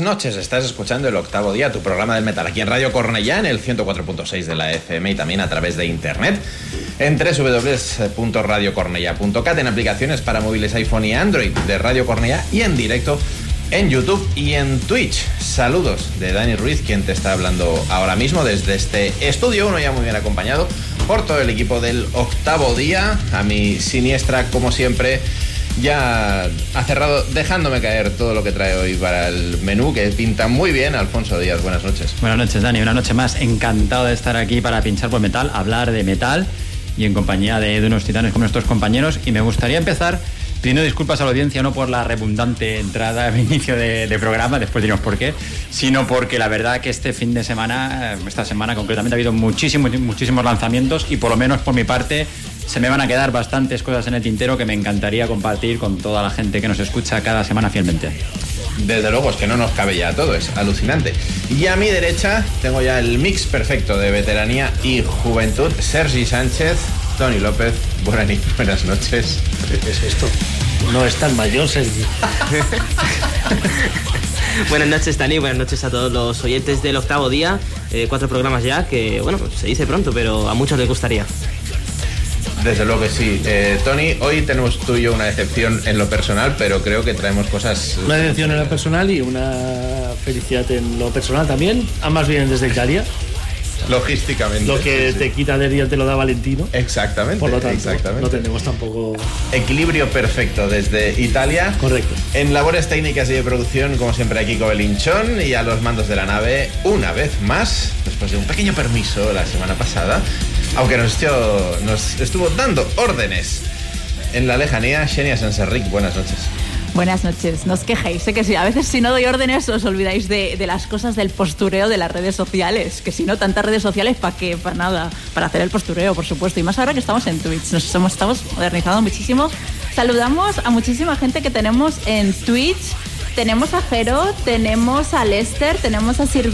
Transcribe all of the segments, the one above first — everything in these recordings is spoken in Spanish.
Noches, estás escuchando el octavo día, tu programa del metal aquí en Radio Cornellá, en el 104.6 de la FM y también a través de internet en www.radiocornella.cat, en aplicaciones para móviles iPhone y Android de Radio Cornellá y en directo en YouTube y en Twitch. Saludos de Dani Ruiz, quien te está hablando ahora mismo desde este estudio, uno ya muy bien acompañado por todo el equipo del octavo día, a mi siniestra como siempre ya ha cerrado dejándome caer todo lo que trae hoy para el menú, que pinta muy bien. Alfonso Díaz, buenas noches. Buenas noches, Dani. Una noche más. Encantado de estar aquí para pinchar por metal, hablar de metal y en compañía de, unos titanes como nuestros compañeros. Y me gustaría empezar pidiendo disculpas a la audiencia no por la redundante entrada al inicio de, programa, después diremos por qué, sino porque la verdad que este fin de semana, esta semana concretamente, ha habido muchísimos, muchísimos lanzamientos y por lo menos por mi parte se me van a quedar bastantes cosas en el tintero que me encantaría compartir con toda la gente que nos escucha cada semana fielmente. Desde luego, es que no nos cabe ya todo, es alucinante. Y a mi derecha tengo ya el mix perfecto de veteranía y juventud. Sergi Sánchez, Tony López, buenas noches. ¿Qué es esto? No es tan mayor, Sergi. buenas noches, Tani. Buenas noches a todos los oyentes del octavo día. Eh, cuatro programas ya, que bueno, se dice pronto, pero a muchos les gustaría. Desde luego que sí. Eh, Tony, hoy tenemos tú y yo una decepción en lo personal, pero creo que traemos cosas... Una decepción en lo personal y una felicidad en lo personal también. Ambas vienen desde Italia. Logísticamente. Lo que te quita de día te lo da Valentino. Exactamente. Por lo tanto, no tenemos tampoco. Equilibrio perfecto desde Italia. Correcto. En labores técnicas y de producción, como siempre, aquí Belinchón y a los mandos de la nave, una vez más, después de un pequeño permiso la semana pasada, aunque nos, estuvo dando órdenes en la lejanía, Xenia Sanserric. Buenas noches. Buenas noches, no os quejéis, sé que sí, a veces si no doy órdenes os olvidáis de, las cosas del postureo de las redes sociales, que si no, tantas redes sociales, ¿para qué? Para nada, para hacer el postureo, por supuesto, y más ahora que estamos en Twitch, nos hemos, estamos modernizando muchísimo. Saludamos a muchísima gente que tenemos en Twitch, tenemos a Jero, tenemos a Lester, tenemos a Sir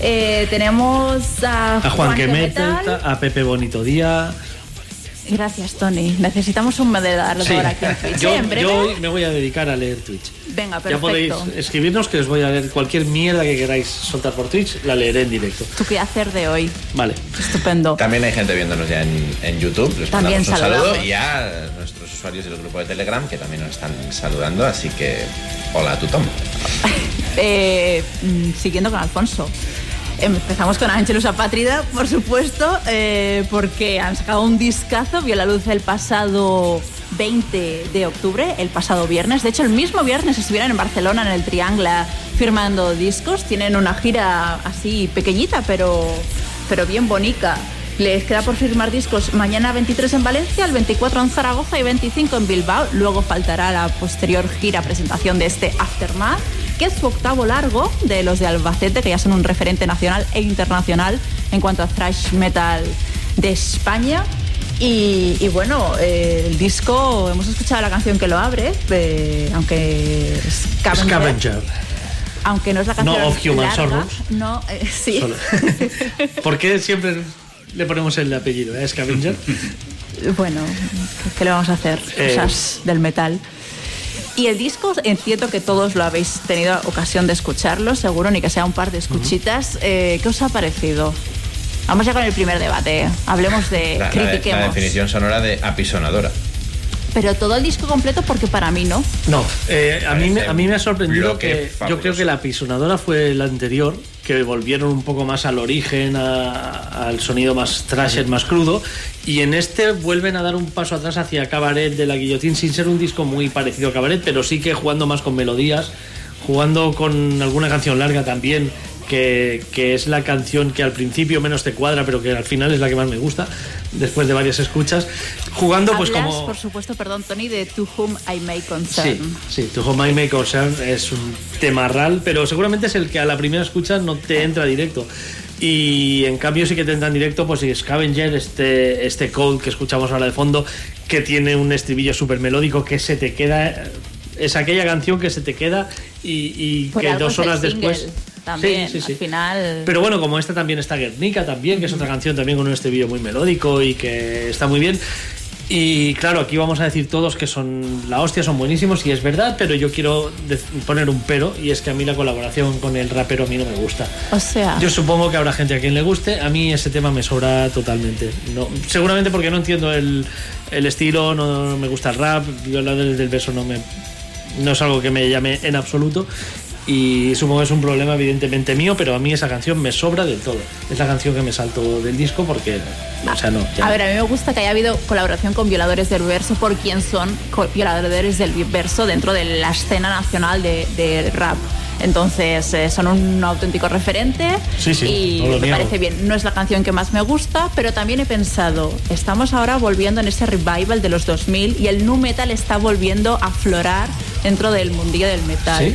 eh, tenemos a, a Juan, Juan a Pepe Bonito Día, Gracias, Tony. Necesitamos un moderador sí. aquí en Twitch. Yo, yo, hoy me voy a dedicar a leer Twitch. Venga, perfecto. Ya podéis escribirnos que os voy a leer cualquier mierda que queráis soltar por Twitch, la leeré en directo. ¿Tú qué hacer de hoy? Vale. Estupendo. También hay gente viéndonos ya en, en YouTube. Les también un saludo y a nuestros usuarios del grupo de Telegram que también nos están saludando. Así que, hola, Tom. eh, mm, siguiendo con Alfonso. Empezamos con Angelus Apátrida, por supuesto, eh, porque han sacado un discazo, vio la luz el pasado 20 de octubre, el pasado viernes. De hecho, el mismo viernes estuvieron en Barcelona, en el Triangla, firmando discos. Tienen una gira así pequeñita, pero, pero bien bonita. Les queda por firmar discos mañana 23 en Valencia, el 24 en Zaragoza y 25 en Bilbao. Luego faltará la posterior gira presentación de este Aftermath que es su octavo largo de los de Albacete, que ya son un referente nacional e internacional en cuanto a thrash metal de España. Y, bueno, eh, el disco, hemos escuchado la canción que lo abre, eh, aunque Scavenger. Aunque no es la canción. No of Human Sorrows. No, eh, sí. ¿Por qué siempre le ponemos el apellido, Scavenger? bueno, ¿qué le vamos a hacer? Cosas del metal. Y el disco, entiendo que todos lo habéis tenido ocasión de escucharlo, seguro, ni que sea un par de escuchitas. Eh, ¿Qué os ha parecido? Vamos ya con el primer debate. Hablemos de la, critiquemos. La, definición sonora de apisonadora. Pero todo el disco completo porque para mí no. No, eh, a, mí, me- a mí me ha sorprendido que yo creo que la pisonadora fue la anterior, que volvieron un poco más al origen, a- al sonido más thrasher, más crudo, y en este vuelven a dar un paso atrás hacia Cabaret de la Guillotín, sin ser un disco muy parecido a Cabaret, pero sí que jugando más con melodías, jugando con alguna canción larga también. Que, que es la canción que al principio menos te cuadra, pero que al final es la que más me gusta, después de varias escuchas. Jugando pues como... por supuesto, perdón, Tony, de To Whom I May Concern. Sí, sí, To Whom I May Concern es un tema ral, pero seguramente es el que a la primera escucha no te entra directo. Y en cambio sí que te entra en directo, pues Scavenger, este, este Cold que escuchamos ahora de fondo, que tiene un estribillo súper melódico que se te queda... Es aquella canción que se te queda y, que dos horas single después... También, Sí, sí, sí. al final. Pero bueno, como esta también está Guernica también, que es otra canción también con un estribillo muy melódico y que está muy bien. Y claro, aquí vamos a decir todos que son la hostia, son buenísimos y es verdad, pero yo quiero poner un pero y es que a mí la colaboración con el rapero a mí no me gusta. o sea, Yo supongo que habrá gente a quien le guste, a mí ese tema me sobra totalmente. No, seguramente porque no entiendo el, el estilo, no, no me gusta el rap, yo la del, del verso no me no es algo que me llame en absoluto y supongo que es un problema evidentemente mío, pero a mí esa canción me sobra del todo. Es la canción que me salto del disco porque, o sea, no. ya a ver, a mí me gusta que haya habido colaboración con violadores del verso por quien son violadores del verso dentro de la escena nacional de, de rap. Entonces, eh, son un auténtico referente Sí, sí, y no me niego. parece bien. No es la canción que más me gusta, pero también he pensado, estamos ahora volviendo en ese revival de los 2000 y el nu metal está volviendo a aflorar dentro del mundillo del metal. ¿Sí?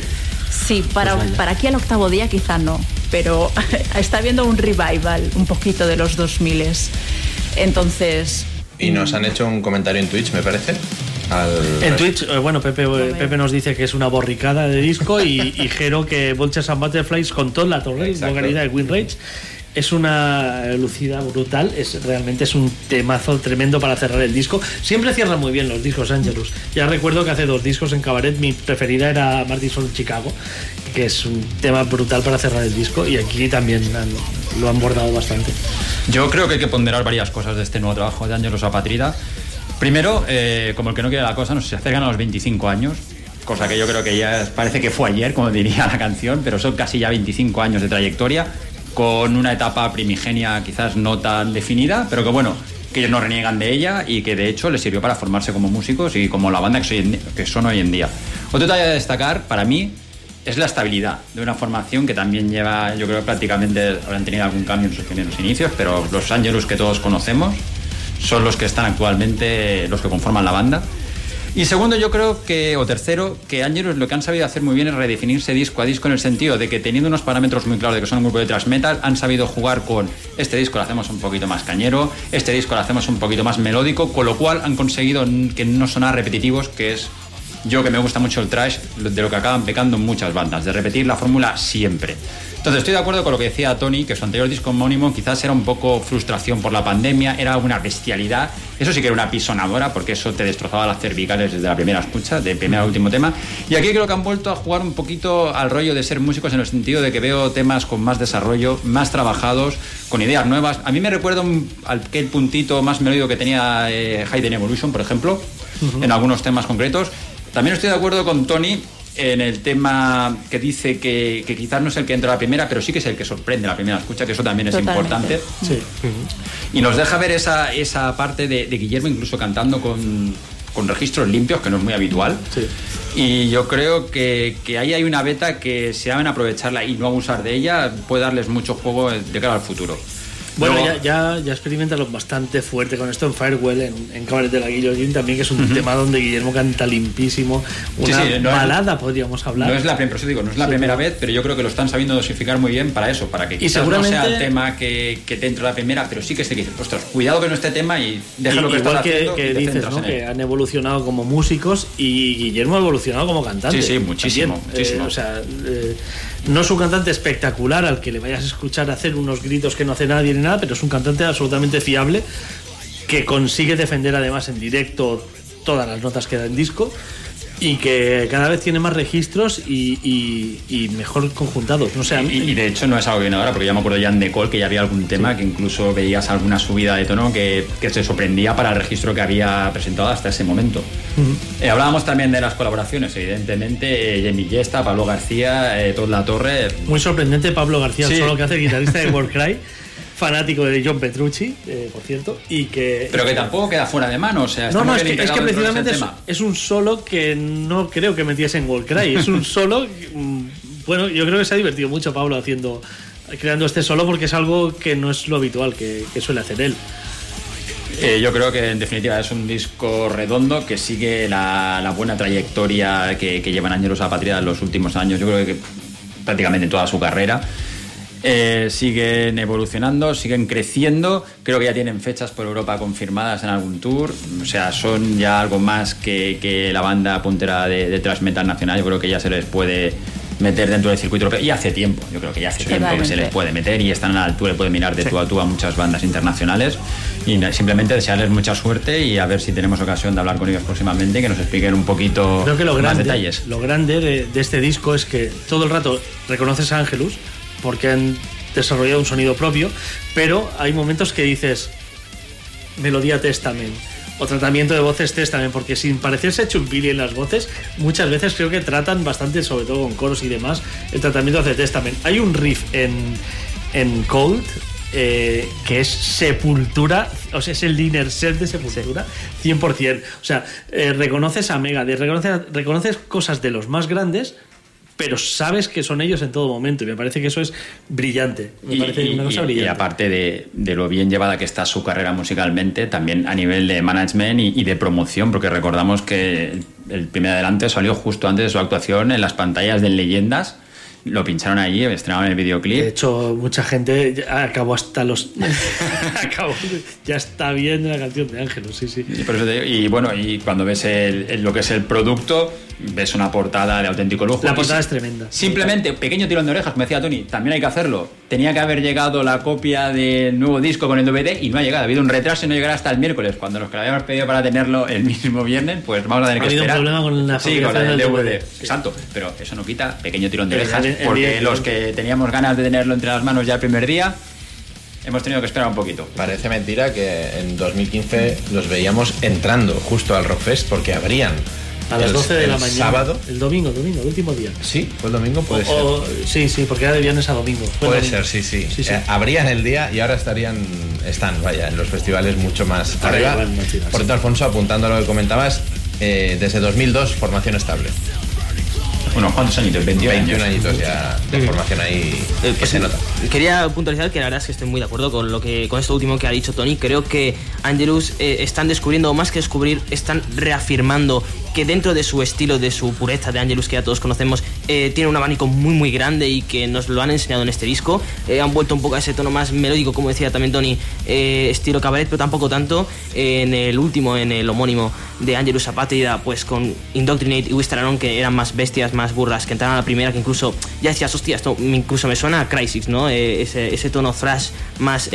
Sí, para, Pues para aquí al octavo día quizá no, pero está habiendo un revival un poquito de los 2000 Entonces, Y nos han hecho un comentario en Twitch, me parece. Al- En Twitch, eh, bueno, Pepe, eh, Pepe nos dice que es una borricada de disco y, y Jero que Vultures and Butterflies con toda la torre, Exacto. vocalidad de Winrage. Es una lucida brutal, es realmente es un temazo tremendo para cerrar el disco. Siempre cierran muy bien los discos Angelus. Ya recuerdo que hace dos discos en Cabaret mi preferida era Martin Sol Chicago, que es un tema brutal para cerrar el disco y aquí también lo han bordado bastante. Yo creo que hay que ponderar varias cosas de este nuevo trabajo de Ángelos Apatrida. Primero, eh, como el que no quiere la cosa, nos se acercan a los 25 años, cosa que yo creo que ya parece que fue ayer, como diría la canción, pero son casi ya 25 años de trayectoria, con una etapa primigenia quizás no tan definida, pero que bueno, que ellos no reniegan de ella y que de hecho les sirvió para formarse como músicos y como la banda que, son hoy en día. Otro detalle a destacar, para mí, es la estabilidad de una formación que también lleva, yo creo prácticamente habrán tenido algún cambio en sus primeros inicios, pero los Angelus que todos conocemos son los que están actualmente, los que conforman la banda. Y segundo, yo creo que, o tercero, que Angelus lo que han sabido hacer muy bien es redefinirse disco a disco en el sentido de que teniendo unos parámetros muy claros de que son un grupo de thrash metal, han sabido jugar con este disco lo hacemos un poquito más cañero, este disco lo hacemos un poquito más melódico, con lo cual han conseguido que no sonar repetitivos, que es yo que me gusta mucho el trash, de lo que acaban pecando muchas bandas, de repetir la fórmula siempre. Entonces estoy de acuerdo con lo que decía Tony, que su anterior disco homónimo quizás era un poco frustración por la pandemia, era una bestialidad, eso sí que era una pisonadora, porque eso te destrozaba las cervicales desde la primera escucha, de primer al último tema. Y aquí creo que han vuelto a jugar un poquito al rollo de ser músicos en el sentido de que veo temas con más desarrollo, más trabajados, con ideas nuevas. A mí me recuerda un, aquel puntito más melódico que tenía eh, Hayden Evolution, por ejemplo, en algunos temas concretos. También estoy de acuerdo con Tony en el tema que dice que, que quizás no es el que entra a la primera, pero sí que es el que sorprende la primera escucha, que eso también es Totalmente. importante. Sí. Y nos deja ver esa, esa parte de, de Guillermo incluso cantando con, con registros limpios, que no es muy habitual. Sí. Y yo creo que, que ahí hay una beta que si saben aprovecharla y no abusar de ella, puede darles mucho juego de cara al futuro. Bueno, Luego- ya, ya, ya experimentaron bastante fuerte con esto en Firewell, en, en Cabaret de la Guillotine también, que es un tema donde Guillermo canta limpísimo. Sí, Una sí, no es- balada, podríamos hablar. No es la, por eso digo, no es la Sí, primera claro. vez, pero yo creo que lo están sabiendo dosificar muy bien para eso, para que quizás no sea seguramente- el tema que, que te entra la primera, pero sí que se dice, ostras, cuidado que no esté tema y deja lo que Igual estás que, haciendo que y te dices, ¿no? Que han evolucionado como músicos y Guillermo ha evolucionado como cantante. Sí, sí, muchísimo, muchísimo. Eh, o sea, eh, no es un cantante espectacular al que le vayas a escuchar hacer unos gritos que no hace nadie ni nada, pero es un cantante absolutamente fiable que consigue defender además en directo todas las notas que da en disco. Y que cada vez tiene más registros y, y- y mejor conjuntados. No sé, Y, y de hecho no es algo viene ahora, porque ya me acuerdo ya en The Call que ya había algún tema que incluso veías alguna subida de tono que, que se sorprendía para el registro que había presentado hasta ese momento. Eh, hablábamos también de las colaboraciones, evidentemente, eh, Jamie Yesta, Pablo García, eh, Todd La Torre. muy sorprendente Pablo García, Sí. solo que hace guitarrista de Warcry, fanático de John Petrucci, eh, por cierto, y que... Pero que tampoco queda fuera de mano, o sea, No, no, es que, es que precisamente es, es un solo que no creo que metiese en Warcry. Es un solo. mm, Bueno, yo creo que se ha divertido mucho Pablo haciendo. creando este solo porque es algo que no es lo habitual que, que suele hacer él. Eh, yo creo que en definitiva es un disco redondo que sigue la, la buena trayectoria que, que llevan Ángelos a Patria en los últimos años. Yo creo que prácticamente en toda su carrera. Eh, siguen evolucionando, siguen creciendo. Creo que ya tienen fechas por Europa confirmadas en algún tour. O sea, son ya algo más que, que la banda puntera de, de thrash metal nacional. Yo creo que ya se les puede meter dentro del circuito europeo. Y hace tiempo, yo creo que ya hace tiempo que se les puede meter y están a la altura, puede mirar de tú a tú a muchas bandas internacionales. Y simplemente desearles mucha suerte y a ver si tenemos ocasión de hablar con ellos próximamente, que nos expliquen un poquito Creo que lo más grande, detalles. lo grande de, de este disco es que todo el rato reconoces a Angelus porque han desarrollado un sonido propio, pero hay momentos que dices melodía Testament o tratamiento de voces Testament, porque sin parecerse Chuck Billy en las voces, muchas veces creo que tratan bastante, sobre todo con coros y demás, el tratamiento de Testament. Hay un riff en, en Cold eh, que es Sepultura, o sea, es el dinner set de Sepultura, 100%. O sea, eh, reconoces a Megadeth, reconoces, reconoces cosas de los más grandes, pero sabes que son ellos en todo momento, y me parece que eso es brillante. Me Y, parece y- una cosa y- y brillante. aparte de, de lo bien llevada que está su carrera musicalmente, también a nivel de management y, y de promoción, porque recordamos que el primer adelante salió justo antes de su actuación en las pantallas de Leyendas. Lo pincharon allí, estrenaron el videoclip. De hecho, mucha gente acabó hasta los. acabó, ya está bien la canción de Ángelos, sí, sí. Y, por eso te digo- y bueno, y cuando ves el- el- lo que es el producto, ves una portada de auténtico lujo. La portada es tremenda. Simplemente, pequeño tirón de orejas, como decía Tony, también hay que hacerlo. Tenía que haber llegado la copia del nuevo disco con el DVD y no ha llegado. Ha habido un retraso y no llegará hasta el miércoles. Cuando los que lo habíamos pedido para tenerlo el mismo viernes, pues vamos a tener Ha que habido un esperar. problema con la Sí, con la fabricación del DVD. DVD. Sí. Exacto. Pero eso no quita pequeño tirón de orejas. porque los que teníamos ganas de tenerlo entre las manos ya el primer día, hemos tenido que esperar un poquito. Parece mentira que en 2015 los veíamos entrando justo al Rockfest porque abrían A las el- 12 de la el mañana. sábado. El domingo, domingo, el último día. Sí, fue el domingo, puede O- ser. o- sí, sí, porque era de viernes a domingo. Fue Puede domingo. ser, sí, sí. Sí, sí. Eh, abrían el día y ahora estarían, están, vaya, en los festivales mucho más arriba. tiras. Por cierto, Alfonso, apuntando a lo que comentabas, eh, desde 2002, formación estable. Bueno, ¿cuántos añitos? 21, 21 años. añitos ya de formación ahí Eh, que pues, se nota. Quería puntualizar que la verdad es que estoy muy de acuerdo con lo que con esto último que ha dicho Tony. Creo que Angelus eh, están descubriendo, o más que descubrir, están reafirmando que dentro de su estilo, de su pureza de Angelus que ya todos conocemos, eh, tiene un abanico muy muy grande y que nos lo han enseñado en este disco. Eh, han vuelto un poco a ese tono más melódico, como decía también Tony, eh, estilo cabaret, pero tampoco tanto. en el último, en el homónimo de Angelus Apátrida, pues con Indoctrinate y Wistaranon, que eran más bestias, más burras, que entraron a la primera, que incluso ya decías, hostia, esto incluso me suena a Crisis, ¿no? Ese, ese tono thrash más.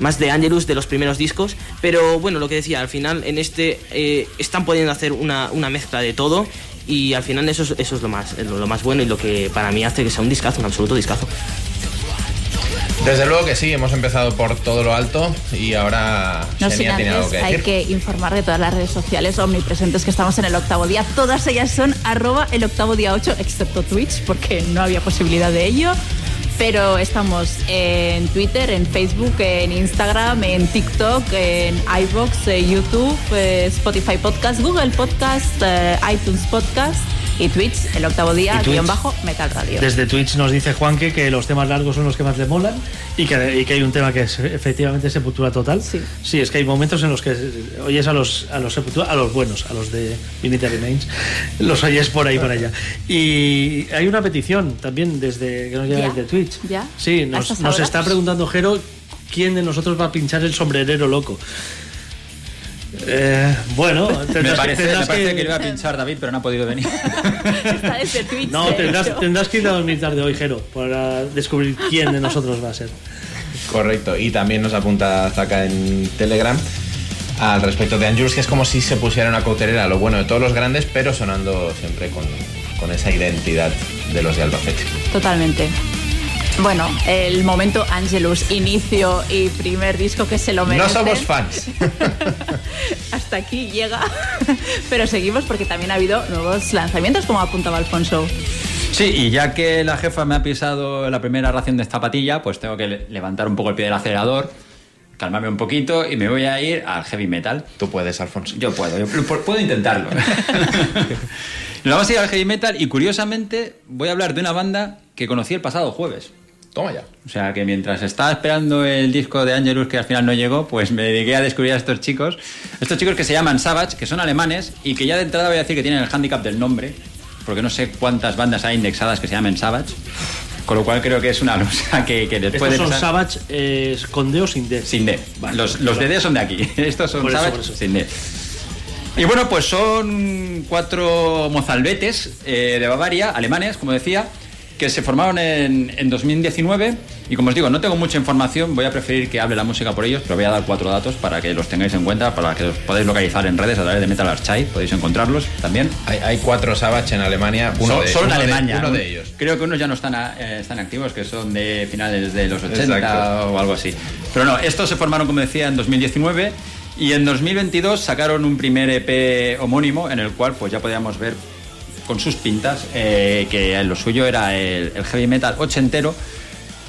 Más de Angelus de los primeros discos, pero bueno, lo que decía, al final en este eh, están pudiendo hacer una, una mezcla de todo y al final eso es, eso es lo, más, lo, lo más bueno y lo que para mí hace que sea un discazo, un absoluto discazo. Desde luego que sí, hemos empezado por todo lo alto y ahora No Xenia tiene algo que hay decir. que informar de todas las redes sociales omnipresentes que estamos en el octavo día. Todas ellas son arroba el octavo día 8, excepto Twitch, porque no había posibilidad de ello. Pero estamos en Twitter, en Facebook, en Instagram, en TikTok, en eh, YouTube, eh, Spotify Podcast, Google Podcast, eh, iTunes Podcast y Twitch, el octavo día, guion bajo, Metal Radio. Desde Twitch nos dice Juanque que los temas largos son los que más le molan y que, y que hay un tema que es efectivamente Sepultura Total. Sí. es que hay momentos en los que oyes a los, a los Sepultura, a los buenos, a los de Unity Remains, los oyes por ahí para allá. Y hay una petición también desde que nos llega ¿Ya? desde Twitch. ¿Ya? Sí, ¿A nos, nos está preguntando Jero quién de nosotros va a pinchar el sombrerero loco. Eh, bueno, Me parece, tendrás me parece que... que, le iba a pinchar David, pero no ha podido venir. Está desde Twitch. no, tendrás, tendrás que ir a dormir tarde hoy, Jero, para descubrir quién de nosotros va a ser. Correcto, y también nos apunta Zaka en Telegram. al respecto de Angelus, que es como si se pusiera una cautelera lo bueno de todos los grandes, pero sonando siempre con, con esa identidad de los de Albacete. Totalmente. Bueno, el momento Angelus, inicio y primer disco que se lo merece. No somos fans. Hasta aquí llega. Pero seguimos porque también ha habido nuevos lanzamientos, como apuntaba Alfonso. Sí, y ya que la jefa me ha pisado la primera ración de zapatilla, pues tengo que levantar un poco el pie del acelerador, calmarme un poquito y me voy a ir al heavy metal. Tú puedes, Alfonso. Yo puedo, yo puedo intentarlo. Nos vamos a ir al heavy metal y curiosamente voy a hablar de una banda que conocí el pasado jueves. Toma ya. O sea que mientras estaba esperando el disco de Angelus que al final no llegó, pues me dediqué a descubrir a estos chicos. Estos chicos que se llaman Savage, que son alemanes y que ya de entrada voy a decir que tienen el handicap del nombre, porque no sé cuántas bandas hay indexadas que se llamen Savage. Con lo cual creo que es una losa que, que después Estos de son Savage eh, con D o sin D. Sin D. Vale. los los de D son de aquí. Estos son eso, Savage sin D. Y bueno, pues son cuatro mozalbetes eh, de Bavaria, alemanes, como decía, que se formaron en, en 2019. Y como os digo, no tengo mucha información, voy a preferir que hable la música por ellos, pero voy a dar cuatro datos para que los tengáis en cuenta, para que los podáis localizar en redes a través de Metal Archive, podéis encontrarlos también. Hay, hay cuatro Savage en Alemania. Uno de, solo en de- Alemania. uno ¿no? de ellos. Creo que unos ya no están, eh, están activos, que son de finales de los 80 Exacto. o algo así. Pero no, estos se formaron, como decía, en 2019 y en 2022 sacaron un primer EP homónimo en el cual pues ya podíamos ver con sus pintas eh, que lo suyo era el, el heavy metal ochentero.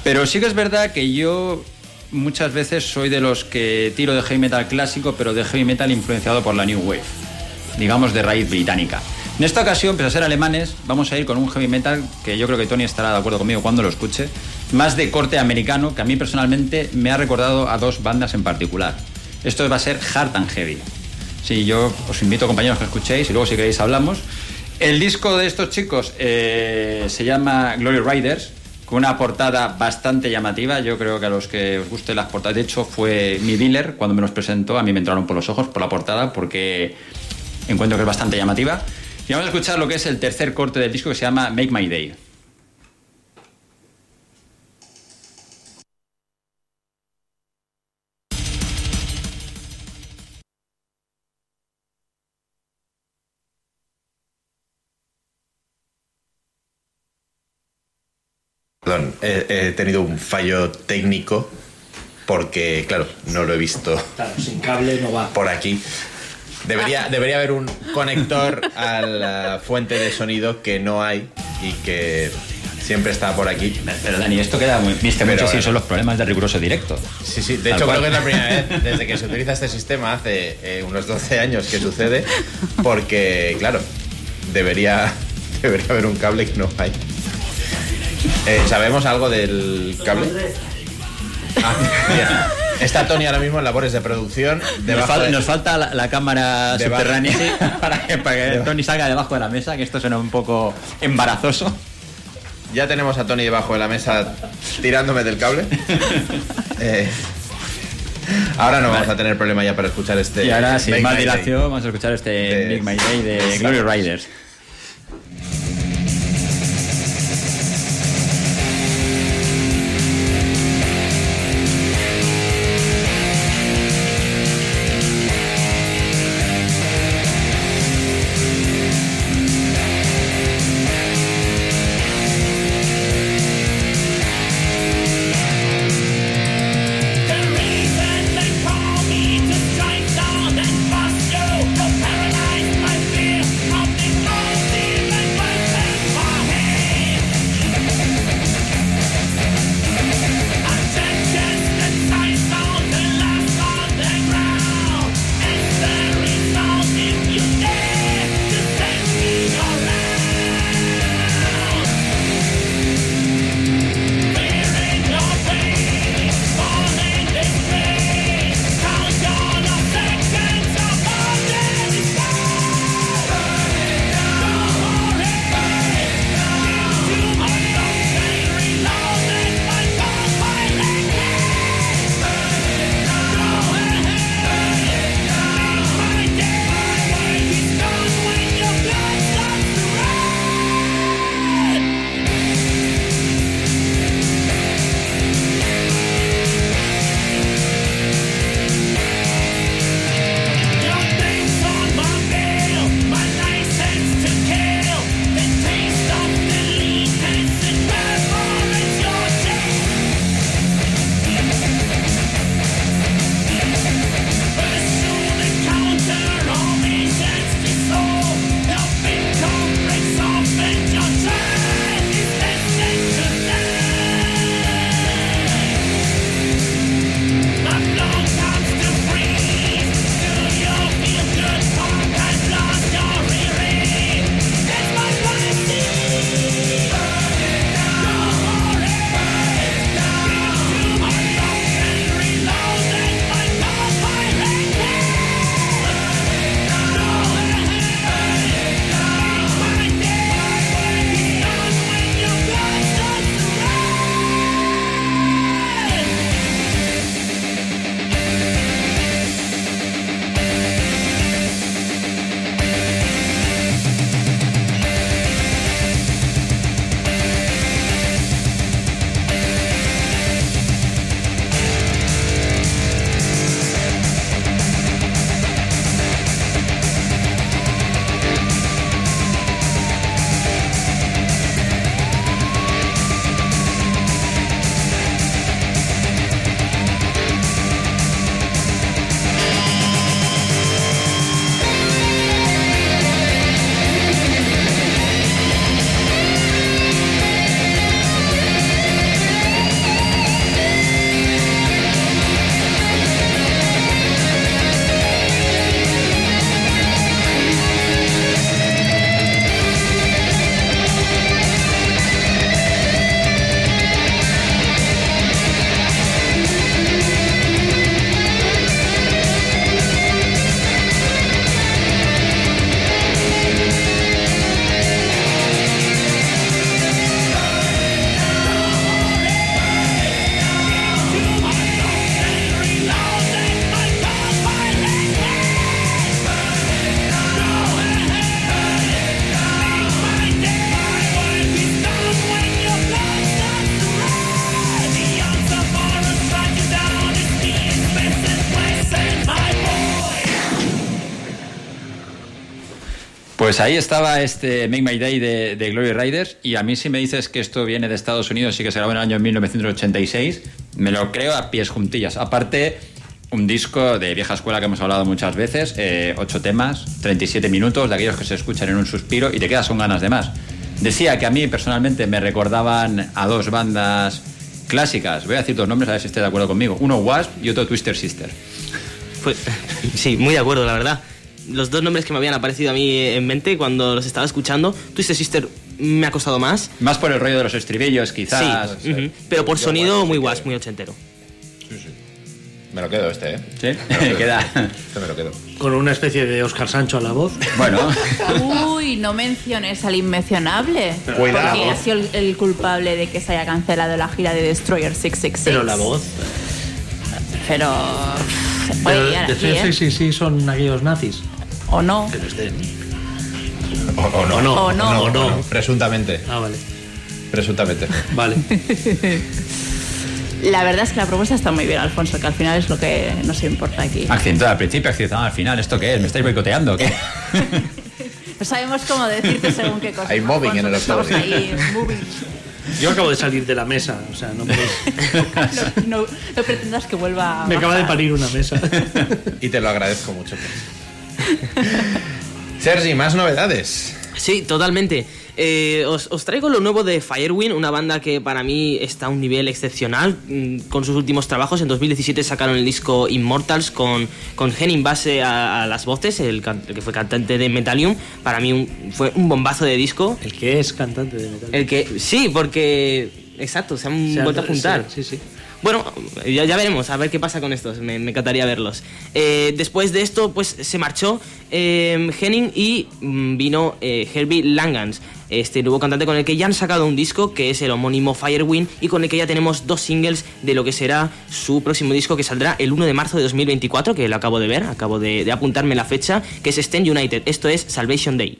Pero sí que es verdad que yo muchas veces soy de los que tiro de heavy metal clásico, pero de heavy metal influenciado por la New Wave digamos, de raíz británica. En esta ocasión, pese a ser alemanes, vamos a ir con un heavy metal que yo creo que Tony estará de acuerdo conmigo cuando lo escuche, más de corte americano, que a mí personalmente me ha recordado a dos bandas en particular. Esto va a ser Hard and Heavy. Sí, yo os invito, compañeros, que escuchéis y luego si queréis hablamos. El disco de estos chicos eh, se llama Glory Riders, con una portada bastante llamativa. Yo creo que a los que os guste las portadas, de hecho fue mi dealer cuando me los presentó, a mí me entraron por los ojos por la portada porque encuentro que es bastante llamativa. Y vamos a escuchar lo que es el tercer corte del disco que se llama Make My Day. He, he tenido un fallo técnico porque, claro, no lo he visto Claro, sin cable no va. por aquí. Debería, debería haber un conector a la fuente de sonido que no hay y que siempre está por aquí. Pero Dani, esto queda muy... Viste Pero mucho si son los problemas de riguroso directo. Sí, sí, de Tal hecho cual. creo que es la primera vez desde que se utiliza este sistema hace eh, unos 12 años que sucede, porque, claro, debería, debería haber un cable que no hay. Eh, ¿Sabemos algo del cable? Ah. Está Tony ahora mismo en labores de producción. Nos, fal- de- nos falta la, la cámara Debajo. subterránea para que, para que Debajo. Tony salga debajo de la mesa, que esto suena un poco embarazoso. Ya tenemos a Tony debajo de la mesa tirándome del cable. Eh, ahora no vamos a tener problema ya para escuchar este. y ahora, sin más dilación, vamos a escuchar este De- Make My Day de Glory. Riders. Pues ahí estaba este Make My Day de, de Glory Riders y a mí si me dices que esto viene de Estados Unidos y que se grabó en el año 1986, me lo creo a pies juntillas. Aparte, un disco de vieja escuela que hemos hablado muchas veces, eh, ocho temas, 37 minutos, de aquellos que se escuchan en un suspiro y te quedas con ganas de más. Decía que a mí personalmente me recordaban a dos bandas clásicas, voy a decir dos nombres a ver si esté de acuerdo conmigo, uno Wasp y otro Twister Sister. Pues, sí, muy de acuerdo, la verdad. Los dos nombres que me habían aparecido a mí en mente cuando los estaba escuchando, Twisted Sister me ha costado más. Más por el rollo de los estribillos, quizás. sí, ujú, pero por sonido Wasp muy sí que- guas, muy ochentero. Me lo quedo este, ¿eh? ¿Sí? Me lo quedo. Queda. Este me lo quedo. Con una especie de Oscar Sancho a la voz. Bueno, Uy, no menciones al inmencionable. Cuidado. Porque ha sido el, el culpable de que se haya cancelado la gira de Destroyer 666. Pero la voz. Pero. Pero Puede llegar de aquí, ¿eh? sí, sí, sí, son aquellos nazis. O no. Que no estén. O, o no. O no, o no. o no. Presuntamente. Ah, vale. Presuntamente. Vale. La verdad es que la propuesta está muy bien, Alfonso, que al final es lo que nos importa aquí. accidentada al principio, accidentada al final. ¿Esto qué es? ¿Me estáis boicoteando qué? No sabemos cómo decirte según qué cosas. Hay mobbing en el Alfonso, octavo, estamos ahí, moving. Yo acabo de salir de la mesa, o sea, no podéis- No, no- no pretendas que vuelva a Me acaba de parir una mesa. Y te lo agradezco mucho. Sergi, más novedades. Sí, totalmente. Eh, os, os traigo lo nuevo de Firewind, una banda que para mí está a un nivel excepcional mm, con sus últimos trabajos. En 2017 sacaron el disco Immortals con, con Henning Base a, a las voces, el, el que fue cantante de Metallium. Para mí un- fue un bombazo de disco. El que es cantante de metal. El que, sí, porque. Exacto, se han O sea, vuelto a juntar. Sí, sí. Bueno, ya, veremos, a ver qué pasa con estos, me, encantaría verlos. Eh, después de esto, pues se marchó eh, Henning y mm, vino eh, Herbie Langans, este nuevo cantante con el que ya han sacado un disco, que es el homónimo Firewind, y con el que ya tenemos dos singles de lo que será su próximo disco, que saldrá el 1 de marzo de 2024, que lo acabo de ver, acabo de, de apuntarme la fecha, que es Stand United, esto es Salvation Day.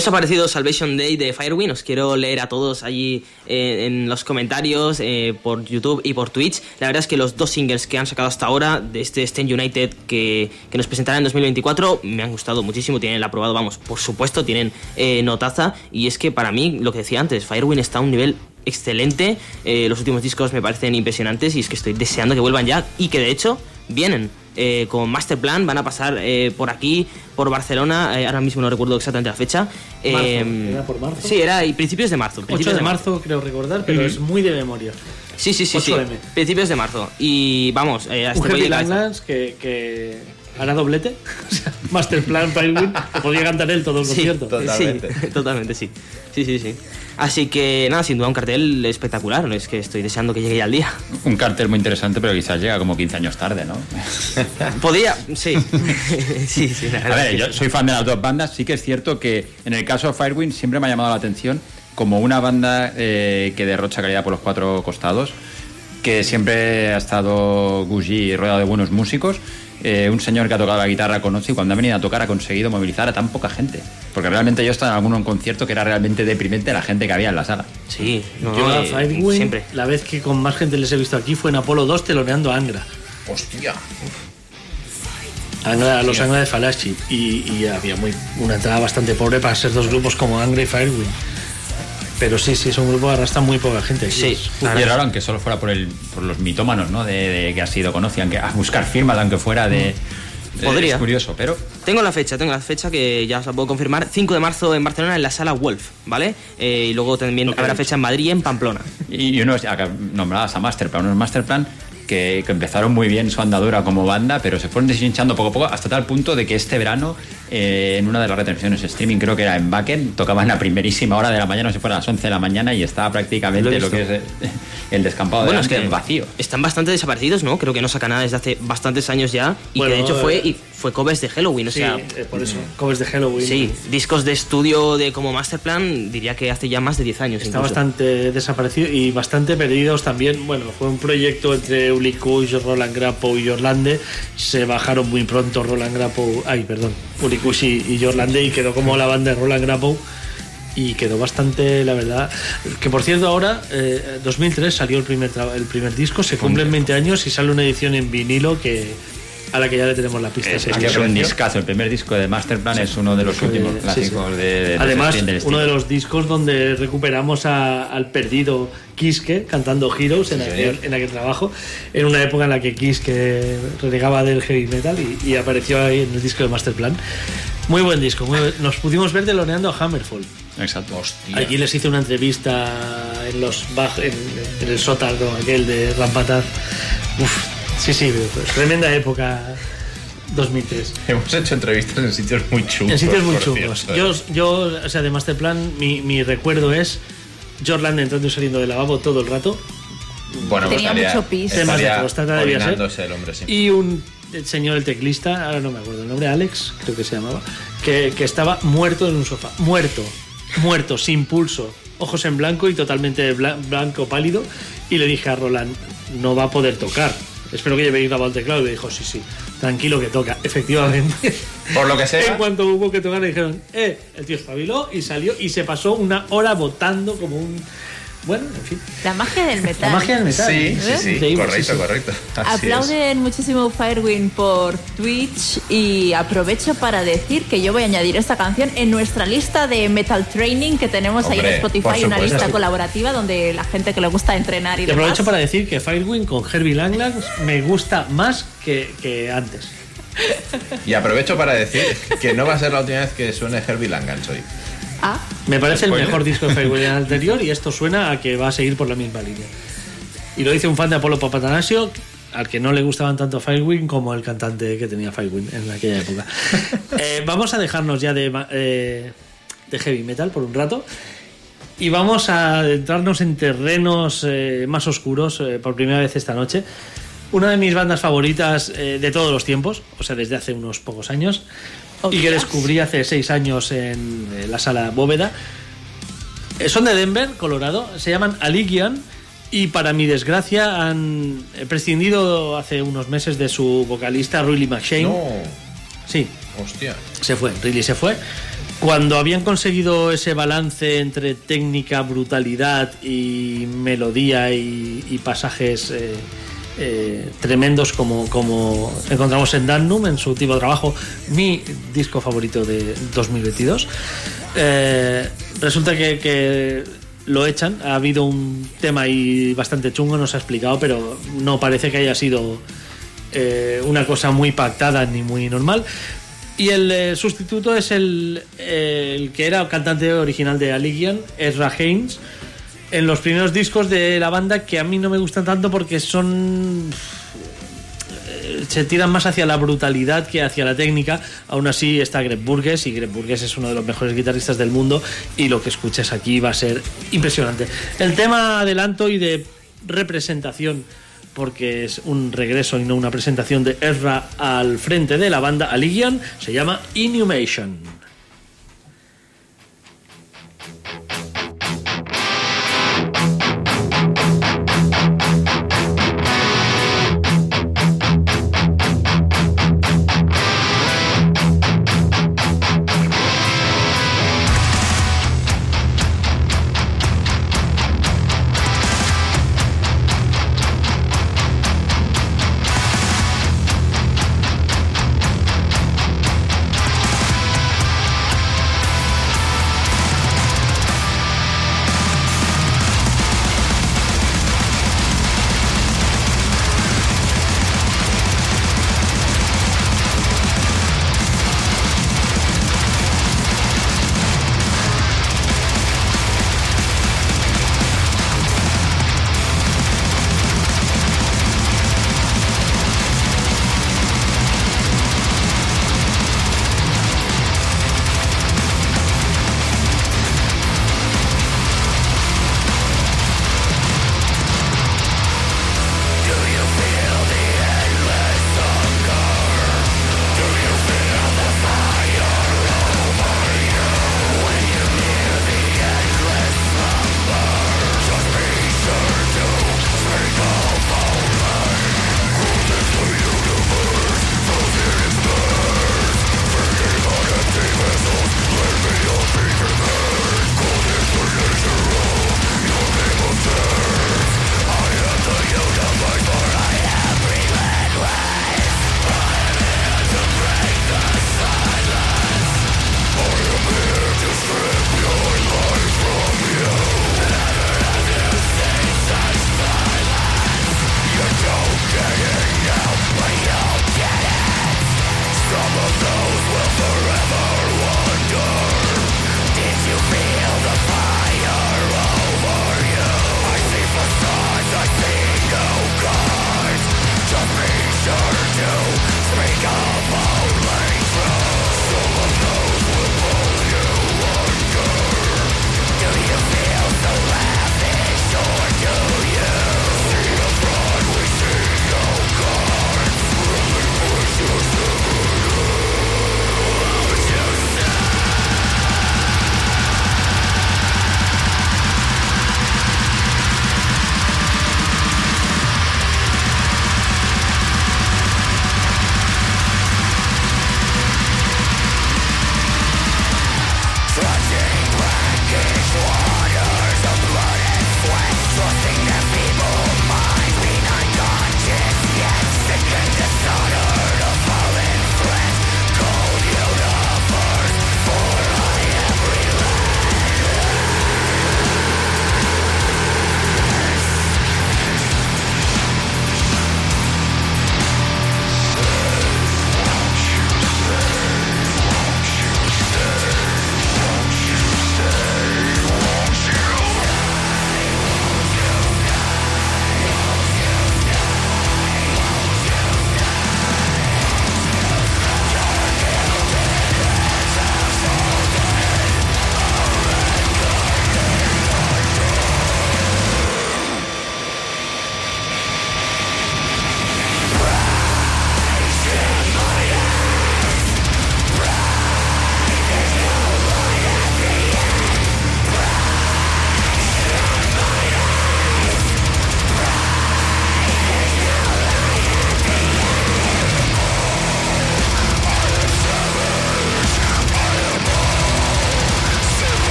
Os ha parecido Salvation Day de Firewind? Os quiero leer a todos allí eh, en los comentarios eh, por YouTube y por Twitch. La verdad es que los dos singles que han sacado hasta ahora de este Stand United que, que nos presentarán en 2024 me han gustado muchísimo. Tienen el aprobado, vamos, por supuesto, tienen eh, notaza. Y es que para mí, lo que decía antes, Firewind está a un nivel excelente. Los últimos discos me parecen impresionantes y es que estoy deseando que vuelvan ya y que de hecho vienen. Eh, con Masterplan van a pasar eh, por aquí, por Barcelona. eh, ahora mismo no recuerdo exactamente la fecha. Eh, ¿Era por marzo? Sí, era y principios de marzo. 8 principios de marzo, creo recordar, pero Ujú. es muy de memoria. Sí, sí, sí, sí. 8M. Principios de marzo. Y vamos, eh, a Un este de. Langlands que, que hará doblete. O sea, Masterplan Firewind, que podría cantar él todo el Sí, concierto. Totalmente. Sí, totalmente, sí. Sí, sí, sí. Así que nada, sin duda un cartel espectacular. Es que estoy deseando que llegue ya el día. Un cartel muy interesante, pero quizás llega como 15 años tarde, ¿no? Podría, sí. sí, sí, la A ver, yo soy fan de las dos bandas. Sí que es cierto que en el caso de Firewind siempre me ha llamado la atención como una banda eh, que derrocha calidad por los cuatro costados, que siempre ha estado Gucci rodeado de buenos músicos. Eh, un señor que ha tocado la guitarra con Ozzy, cuando ha venido a tocar ha conseguido movilizar a tan poca gente. Porque realmente yo estaba en algún concierto que era realmente deprimente la gente que había en la sala. Sí, no, Yo a eh, Firewind, siempre. la vez que con más gente les he visto aquí fue en Apolo 2 teloneando a Angra. Hostia. Angra, los Angra de Falachi. Y, y había muy, una entrada bastante pobre para ser dos grupos como Angra y Firewind. Pero sí, sí, es un grupo que arrastra muy poca gente. aquí. Sí. Es- Y es raro, aunque solo fuera por, el, por los mitómanos, ¿no? De, de que ha sido conocido, aunque a buscar firmas, aunque fuera de. Podría. Es curioso, pero. Tengo la fecha, tengo la fecha que ya os la puedo confirmar. 5 de marzo en Barcelona en la sala Wolf, ¿vale? Eh, y luego también habrá fecha en Madrid y en Pamplona. Y, y unos, acá nombradas a Masterplan, unos Masterplan que, que empezaron muy bien su andadura como banda, pero se fueron deshinchando poco a poco hasta tal punto de que este verano, eh, en una de las retransmisiones streaming, creo que era en Backen, tocaban la primerísima hora de la mañana, no sé si fuera a las 11 de la mañana, y estaba prácticamente Lo que es eh, el descampado Bueno, de es que vacío. están bastante desaparecidos, ¿no? Creo que no saca nada desde hace bastantes años ya. Y Bueno, que de hecho fue, eh, y fue covers de Halloween, o Sí, sea. eh, por eso. Covers de Halloween. Sí, discos de estudio de como Masterplan, diría que hace ya más de 10 años. Está incluso. bastante desaparecido y bastante perdidos también. Bueno, fue un proyecto entre Uli Kush, Roland Grappo y Jorlande. Se bajaron muy pronto Roland Grappo, ay, perdón, Uli Kush y, y Jorlande y quedó como la banda de Roland Grappo. Y quedó bastante, la verdad. Que por cierto, ahora, eh, 2003 salió el primer, el primer disco, se cumplen 20 años y sale una edición en vinilo que a la que ya le tenemos la pista. Es, Sí, es sí, que es sí. un discazo. El primer disco de Masterplan es uno de los Sí, últimos sí, clásicos sí. de, de- Además, uno de los discos donde recuperamos a- al perdido Kiske cantando Heroes en, Sí, aquel, en aquel trabajo, en una época en la que Kiske renegaba del heavy metal y, y apareció ahí en el disco de Masterplan. Muy buen disco. muy Nos pudimos ver teloneando a Hammerfall. Exacto. Hostia. Allí les hice una entrevista en los en, en el sótano aquel de Rampataz. Uf, sí, sí, pues, tremenda época 2003. Hemos hecho entrevistas en sitios muy chungos. En sitios muy chungos. cierto, Yo, ¿eh? yo, o sea, de Masterplan, mi, mi recuerdo es Jorland entrando y saliendo del lavabo todo el rato bueno, Tenía estaría- mucho pis. Temas de debía ser. el hombre, sí. y un señor, el teclista, ahora no me acuerdo el nombre, Alex, creo que se llamaba, que, que estaba muerto en un sofá. Muerto, muerto, sin pulso, ojos en blanco y totalmente bla- blanco pálido. Y le dije a Roland, no va a poder tocar. Espero que llevéis grabado el teclado. Y me dijo, sí, sí, tranquilo que toca. Efectivamente. Por lo que sea. En cuanto hubo que tocar, le dijeron, eh, el tío espabiló y salió y se pasó una hora votando como un. Bueno, en fin. La magia del metal. La magia del metal. Sí, sí, sí. Correcto, sí, sí. correcto. Así Aplauden muchísimo Firewind por Twitch y aprovecho para decir que yo voy a añadir esta canción en nuestra lista de Metal Training que tenemos ahí en Hombre, Spotify, una lista colaborativa donde la gente que le gusta entrenar y, Y aprovecho demás. para decir que Firewind con Herbie Langlands me gusta más que, que antes. es. Y aprovecho para decir que no va a ser la última vez que suene Herbie Langans hoy. Ah, Me parece el mejor disco de Firewind anterior y esto suena a que va a seguir por la misma línea. Y lo dice un fan de Apolo Papatanasio, al que no le gustaban tanto Firewind como el cantante que tenía Firewind en aquella época. Eh, vamos a dejarnos ya de, eh, de heavy metal por un rato. Y vamos a adentrarnos en terrenos eh, más oscuros eh, por primera vez esta noche. Una de mis bandas favoritas eh, de todos los tiempos, o sea, desde hace unos pocos años, y que descubrí hace seis años en eh, la sala Bóveda. Eh, son de Denver, Colorado, se llaman Aligian y para mi desgracia han eh, prescindido hace unos meses de su vocalista Riley McShane. No, Sí, hostia. se fue, Riley se fue. cuando habían conseguido ese balance entre técnica, brutalidad y melodía y, y pasajes eh, eh, tremendos como, encontramos en Damnum, en su último trabajo, mi disco favorito de 2022, eh, resulta que, lo echan. Ha habido un tema ahí bastante chungo, nos ha explicado, pero no parece que haya sido eh, una cosa muy pactada ni muy normal. Y el sustituto es el, el que era cantante original de Allegiant, Ezra Haynes, en los primeros discos de la banda que a mí no me gustan tanto porque son eh, se tiran más hacia la brutalidad que hacia la técnica. Aún así está Greg Burgess y Greg Burgess es uno de los mejores guitarristas del mundo y lo que escuches aquí va a ser impresionante. El tema adelanto y de representación porque es un regreso y no una presentación de Ezra al frente de la banda Allegiant se llama Inhumation.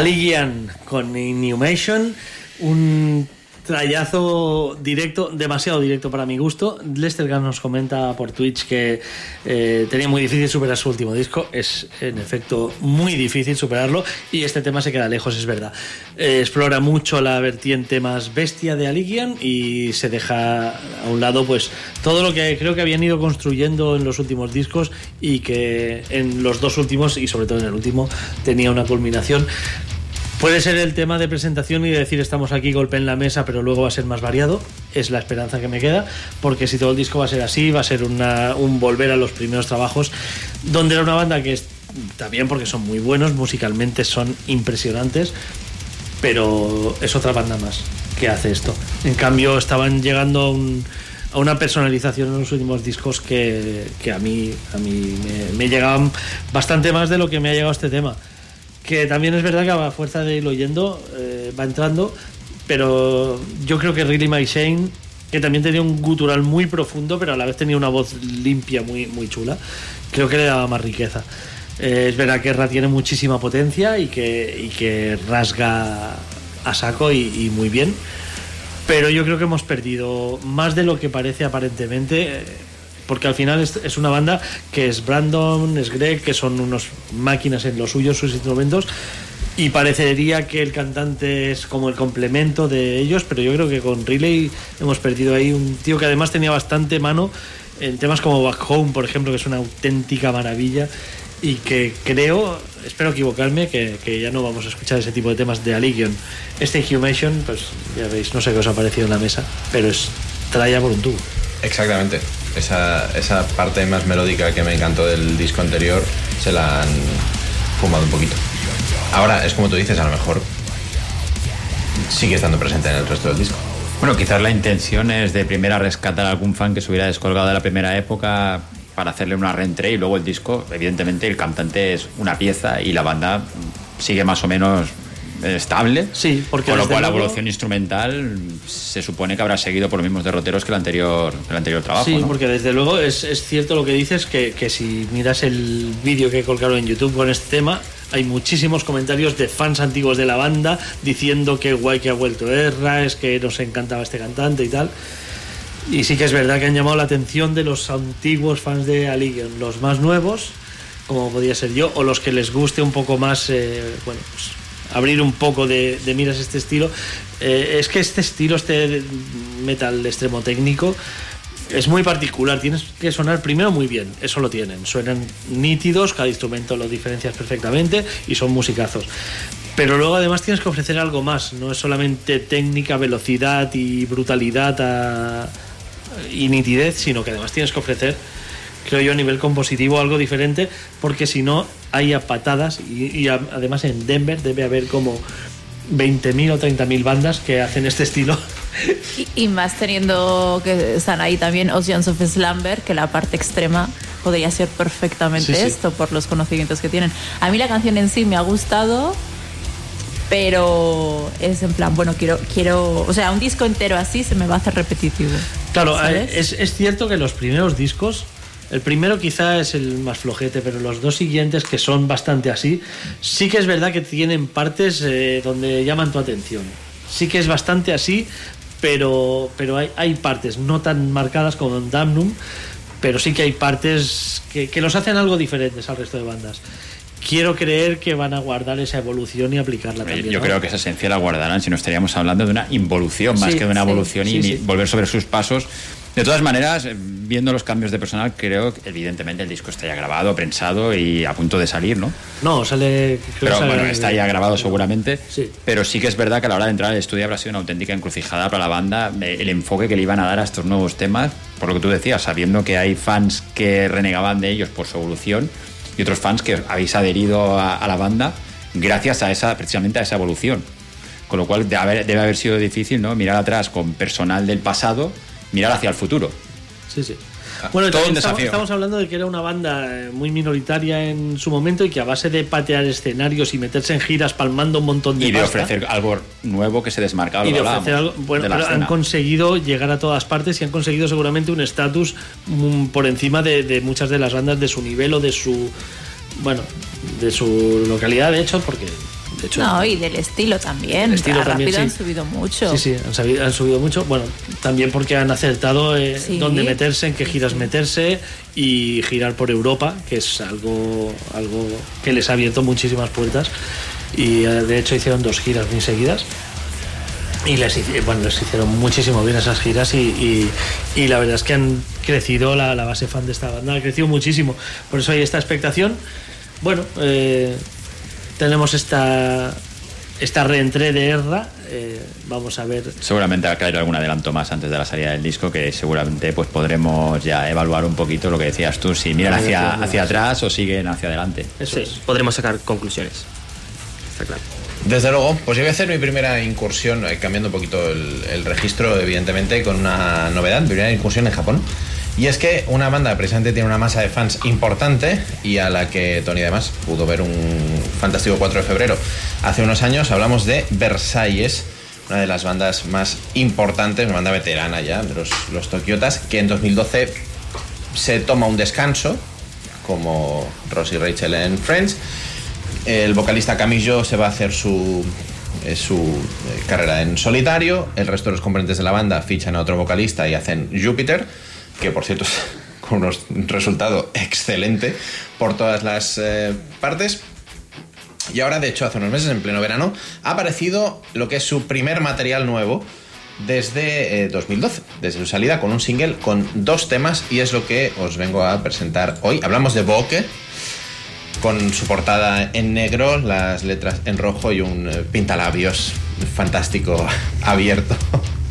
Aligian con Inhumation, un trayazo directo, demasiado directo para mi gusto. Lester Gunn nos comenta por Twitch que eh, tenía muy difícil superar su último disco. Es en efecto muy difícil superarlo y este tema se queda lejos, es verdad. Eh, explora mucho la vertiente más bestia de Aligian y se deja a un lado pues todo lo que creo que habían ido construyendo en los últimos discos y que en los dos últimos y sobre todo en el último tenía una culminación. Puede ser el tema de presentación y de decir estamos aquí, golpe en la mesa, pero luego va a ser más variado. Es la esperanza que me queda, porque si todo el disco va a ser así, va a ser un volver a los primeros trabajos, donde era una banda que está bien porque son muy buenos, musicalmente son impresionantes, pero es otra banda más que hace esto. En cambio, estaban llegando a, un- a una personalización en los últimos discos que, que a mí, a mí me, me llegaban bastante más de lo que me ha llegado este tema. Que también es verdad que a fuerza de irlo oyendo eh, va entrando, pero yo creo que Really My Shane, que también tenía un gutural muy profundo, pero a la vez tenía una voz limpia muy, muy chula, creo que le daba más riqueza. Eh, es verdad que Ra tiene muchísima potencia y que, y que rasga a saco y, y muy bien, pero yo creo que hemos perdido más de lo que parece aparentemente. eh, Porque al final es, una banda que es Brandon, es Greg, que son unos máquinas en los suyos, sus instrumentos, y parecería que el cantante es como el complemento de ellos, pero yo creo que con Riley hemos perdido ahí un tío que además tenía bastante mano en temas como Back Home, por ejemplo, que es una auténtica maravilla y que creo, espero equivocarme, que, que ya no vamos a escuchar ese tipo de temas de Aligion. Este Inhumation, pues ya veis, no sé qué os ha parecido en la mesa, pero es tralla por un tubo. Exactamente. Esa, esa parte más melódica que me encantó del disco anterior se la han fumado un poquito. Ahora, es como tú dices, a lo mejor sigue estando presente en el resto del disco. Bueno, quizás la intención es de primera rescatar a algún fan que se hubiera descolgado de la primera época para hacerle una reentrée y luego el disco, evidentemente el cantante es una pieza y la banda sigue más o menos estable. Sí, porque con lo cual la evolución instrumental se supone que habrá seguido por los mismos derroteros que el anterior, el anterior trabajo. Sí, ¿no? porque desde luego es, es cierto lo que dices, que, que si miras el vídeo que colgaron en YouTube con este tema, hay muchísimos comentarios de fans antiguos de la banda diciendo que guay que ha vuelto Erra, es que nos encantaba este cantante y tal. Y sí que es verdad que han llamado la atención de los antiguos fans de Aligion, los más nuevos, como podía ser yo, o los que les guste un poco más, eh, bueno, pues abrir un poco de, miras este estilo. Eh, es que este estilo, este metal extremo técnico, es muy particular. Tienes que sonar primero muy bien, eso lo tienen. Suenan nítidos, cada instrumento lo diferencias perfectamente y son musicazos. Pero luego además tienes que ofrecer algo más, no es solamente técnica, velocidad y brutalidad y nitidez, sino que además tienes que ofrecer, creo yo, a nivel compositivo algo diferente, porque si no hay a patadas y, y a- además en Denver debe haber como 20.000 o 30.000 bandas que hacen este estilo. Y, y más teniendo que están ahí también Oceans of Slumber, que la parte extrema podría ser perfectamente Sí, sí. esto por los conocimientos que tienen. A mí la canción en sí me ha gustado, pero es en plan, bueno, quiero, quiero, o sea, un disco entero así se me va a hacer repetitivo. Claro, eh, es, es cierto que los primeros discos, el primero quizá es el más flojete, pero los dos siguientes, que son bastante así, sí que es verdad que tienen partes eh, donde llaman tu atención. Sí que es bastante así, pero, pero hay, hay partes no tan marcadas como en Damnum, pero sí que hay partes que, que los hacen algo diferentes al resto de bandas. Quiero creer que van a guardar esa evolución y aplicarla Eh, también. Yo ¿no? creo que esa esencia la guardarán, si no estaríamos hablando de una involución más Sí, que de una sí, evolución y sí, volver sobre sus pasos. De todas maneras, eh, viendo los cambios de personal, creo que evidentemente el disco está ya grabado, prensado y a punto de salir, ¿no? No, sale. Pero sale- bueno, está ya grabado seguramente. Sí. Pero sí que es verdad que a la hora de entrar al estudio habrá sido una auténtica encrucijada para la banda. eh, El enfoque que le iban a dar a estos nuevos temas, por lo que tú decías, sabiendo que hay fans que renegaban de ellos por su evolución y otros fans que habéis adherido a, a la banda gracias a esa, precisamente a esa evolución. Con lo cual debe haber, debe haber sido difícil ¿no? mirar atrás con personal del pasado, mirar hacia el futuro. Sí, sí. Bueno, todo un estamos, desafío. estamos hablando de que era una banda eh, muy minoritaria en su momento y que a base de patear escenarios y meterse en giras palmando un montón de Y de pasta, ofrecer algo nuevo que se desmarcaba y de ofrecer algo, bueno, de la pero han conseguido llegar a todas partes y han conseguido seguramente un estatus mm, por encima de, de muchas de las bandas de su nivel o de su bueno de su localidad de hecho porque De hecho, No, y del estilo también. El estilo Ah, también, sí. han subido mucho. Sí, sí, han, sabido- han subido mucho. Bueno, también porque han acertado eh, Sí. dónde meterse, en qué giras meterse y girar por Europa, que es algo, algo que les ha abierto muchísimas puertas. Y eh, de hecho hicieron dos giras muy seguidas. Y les, hici- bueno, les hicieron muchísimo bien esas giras y, y- y la verdad es que han crecido, la, la base fan de esta banda ha crecido muchísimo. Por eso hay esta expectación. Bueno, eh, tenemos esta, esta reentré de Erra. eh, vamos a ver Seguramente va a caer algún adelanto más antes de la salida del disco que seguramente pues podremos ya evaluar un poquito lo que decías tú, si miran hacia, hacia atrás o siguen hacia adelante. eso. Sí, es. podremos sacar conclusiones. Está claro. Desde luego, pues yo voy a hacer mi primera incursión, eh, cambiando un poquito el, el registro, evidentemente, con una novedad, mi primera incursión en Japón. Y es que una banda precisamente tiene una masa de fans importante y a la que Tony además pudo ver un fantástico 4 de febrero hace unos años. Hablamos de Versalles, una de las bandas más importantes, una banda veterana ya, de los, los Tokiotas, que en 2012 se toma un descanso, como Ross Rachel en Friends. El vocalista Camillo se va a hacer su, eh, su eh, carrera en solitario. El resto de los componentes de la banda fichan a otro vocalista y hacen Júpiter, que por cierto es con un resultado excelente por todas las eh, partes. Y ahora, de hecho, hace unos meses, en pleno verano, ha aparecido lo que es su primer material nuevo desde eh, 2012, desde su salida con un single con dos temas y es lo que os vengo a presentar hoy. Hablamos de Boke, con su portada en negro, las letras en rojo y un eh, pintalabios fantástico abierto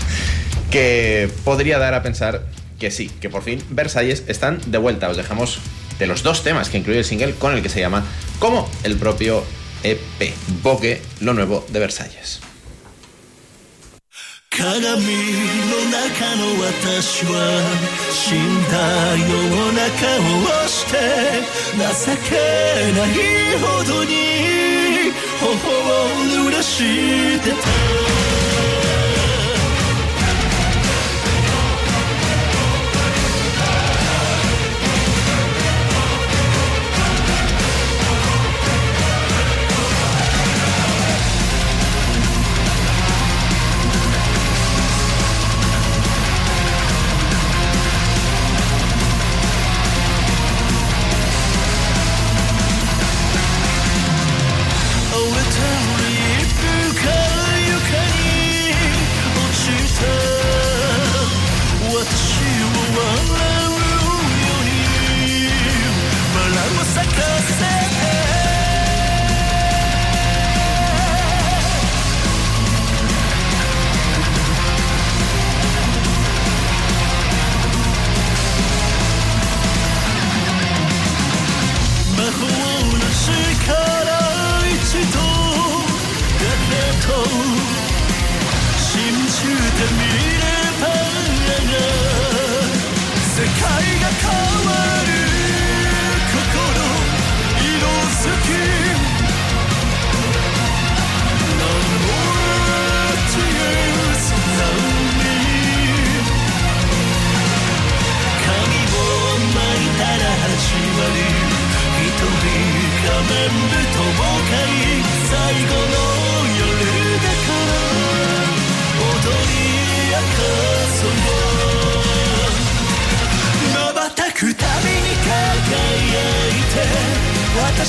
que podría dar a pensar que sí, que por fin Versalles están de vuelta. Os dejamos de los dos temas que incluye el single con el que se llama como el propio EP, Boque, lo nuevo de Versalles. 鏡の中の私は死んだような顔をして情けないほどに頬を濡らしてた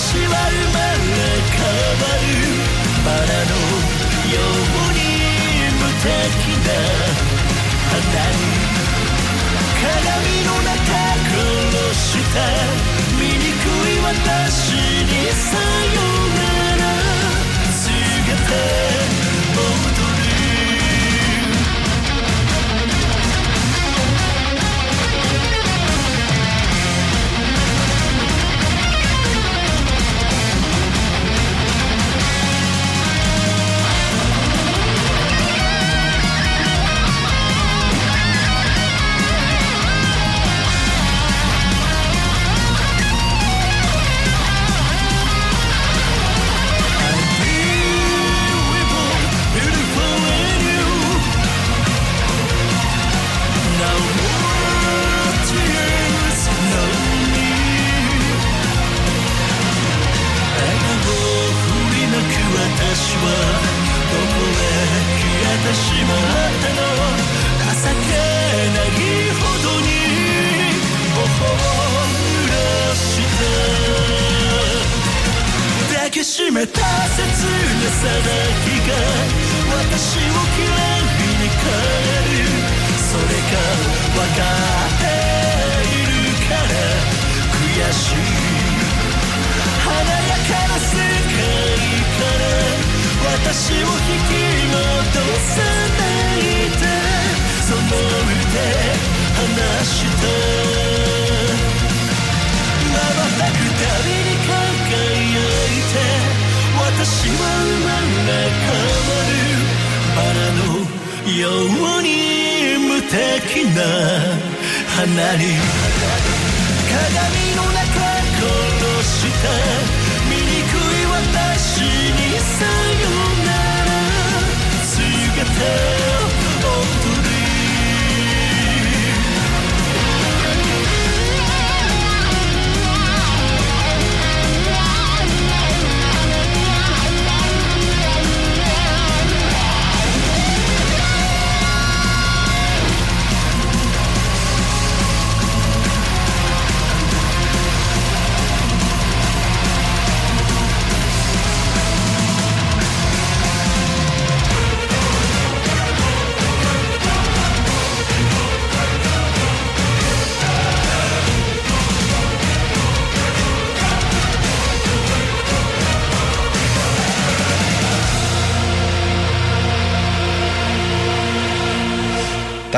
私は生まれ変わるバラのように無敵な花に鏡の中殺した醜い私にさよ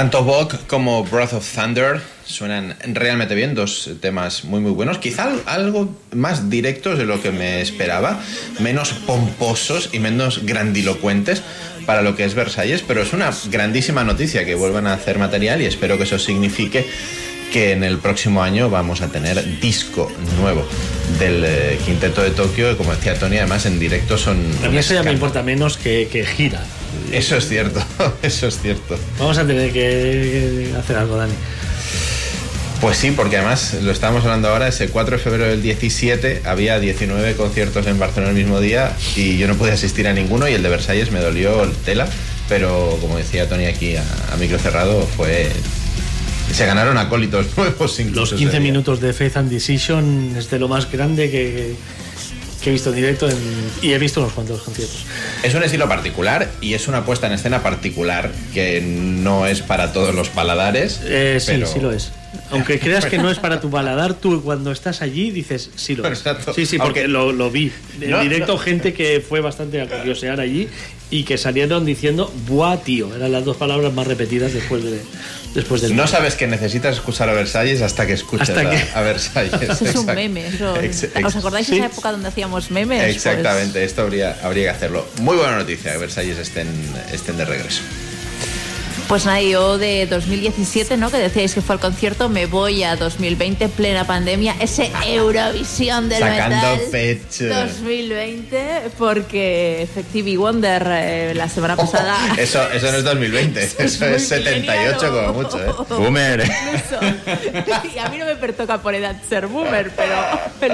Tanto Vogue como Breath of Thunder suenan realmente bien, dos temas muy muy buenos, quizá algo más directos de lo que me esperaba, menos pomposos y menos grandilocuentes para lo que es Versalles, pero es una grandísima noticia que vuelvan a hacer material y espero que eso signifique que en el próximo año vamos a tener disco nuevo del eh, Quinteto de Tokio, como decía Tony, además en directo son... A mí eso ya me importa menos que, que gira. Eso es cierto, eso es cierto. Vamos a tener que, hacer algo, Dani. Pues sí, porque además lo estábamos hablando ahora, ese 4 de febrero del 17 había 19 conciertos en Barcelona el mismo día y yo no pude asistir a ninguno y el de Versalles me dolió el tela, pero como decía Tony aquí a, a micro cerrado, fue... Se ganaron acólitos nuevos incluso. Los ese 15 día. minutos de Faith and Decision es de lo más grande que, que he visto en directo en- y he visto unos cuantos conciertos. Es un estilo particular y es una puesta en escena particular que no es para todos los paladares. Eh, sí, pero- sí lo es. Aunque creas que no es para tu paladar, tú cuando estás allí dices, sí lo es. Sí, sí, porque Aunque- lo, lo vi. En No, directo, no. gente que fue bastante a curiosear allí y que salieron diciendo, buah, tío. Eran las dos palabras más repetidas después, de, después del. No sabes que necesitas escuchar a Versalles hasta que escuchas Hasta a, que- a Versalles. Eso es un meme. eso- ¿Os acordáis de sí. esa época donde hacíamos memes? Pues- Exactamente, esto habría, habría que hacerlo. Muy buena noticia que Versalles estén, estén de regreso. Pues nada, yo de 2017, ¿no? Que decíais que fue el concierto, me voy a 2020, plena pandemia, ese Eurovisión del Sacando metal pecho. 2020, porque Effective Wonder eh, la semana pasada... Eso, eso no es 2020, eso es muy 78 como mucho, ¿eh? Boomer. Incluso. Y a mí no me pertoca por edad ser boomer, pero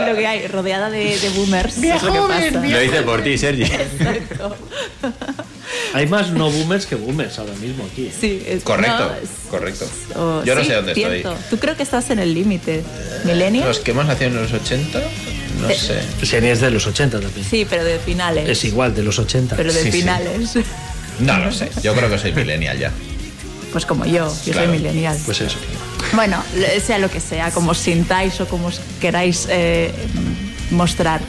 es lo que hay, rodeada de, de boomers. es lo que pasa. Lo dice por ti, Sergi. Exacto. Hay más no boomers que boomers ahora mismo aquí. ¿eh? Sí, es- Correcto, no, es- correcto. o- Yo no sí, sé dónde cierto. estoy. Tú creo que estás en el límite. ¿Millennial? Los que hemos nacido en los 80, no Eh, sé. Series de los 80 también. Sí, pero de finales. Es igual, de los 80. Pero de Sí, sí. finales. No lo sé. Yo creo que soy millennial ya. Pues como yo, yo Claro. soy millennial. Pues eso. Bueno, sea lo que sea, como sintáis o como os queráis eh, mostrar.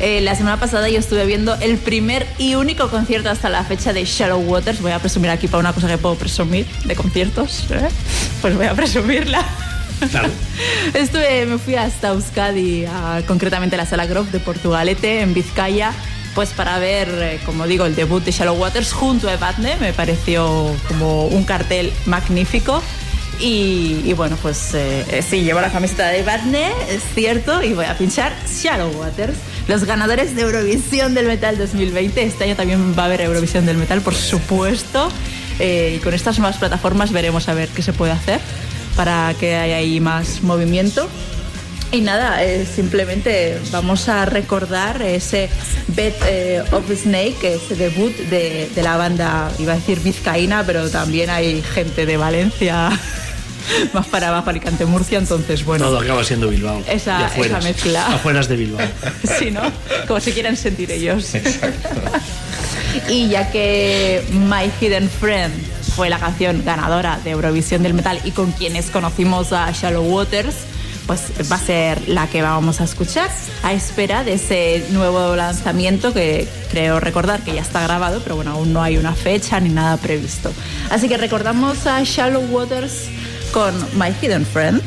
Eh, la semana pasada yo estuve viendo el primer y único concierto hasta la fecha de Shallow Waters. Voy a presumir aquí para una cosa que puedo presumir de conciertos. ¿eh? Pues voy a presumirla. Claro. Estuve, me fui hasta Euskadi, a- concretamente a la Sala Grove de Portugalete, en Vizcaya, pues para ver, eh, como digo, el debut de Shallow Waters junto a Evadne. Me pareció como un cartel magnífico. Y, bueno, pues eh, eh, sí, llevo la camiseta de Evadne, es cierto, y voy a pinchar Shallow Waters. Los ganadores de Eurovisión del Metal 2020. Este año también va a haber Eurovisión del Metal, por supuesto. Eh, y con estas nuevas plataformas veremos a ver qué se puede hacer para que haya ahí más movimiento. Y nada, simplemente vamos a recordar ese Bed of Snake, ese debut de, de la banda, iba a decir vizcaína, pero también hay gente de Valencia, más para abajo, Alicante, Murcia, entonces bueno. Todo acaba siendo Bilbao. Esa- afueras. esa mezcla. Afueras de Bilbao. Sí, ¿no? Como se quieran sentir ellos. Y ya que My Hidden Friend fue la canción ganadora de Eurovisión del Metal y con quienes conocimos a Shallow Waters, pues va a ser la que vamos a escuchar a espera de ese nuevo lanzamiento que creo recordar que ya está grabado, pero bueno, aún no hay una fecha ni nada previsto. Así que recordamos a Shallow Waters con My Hidden Friend.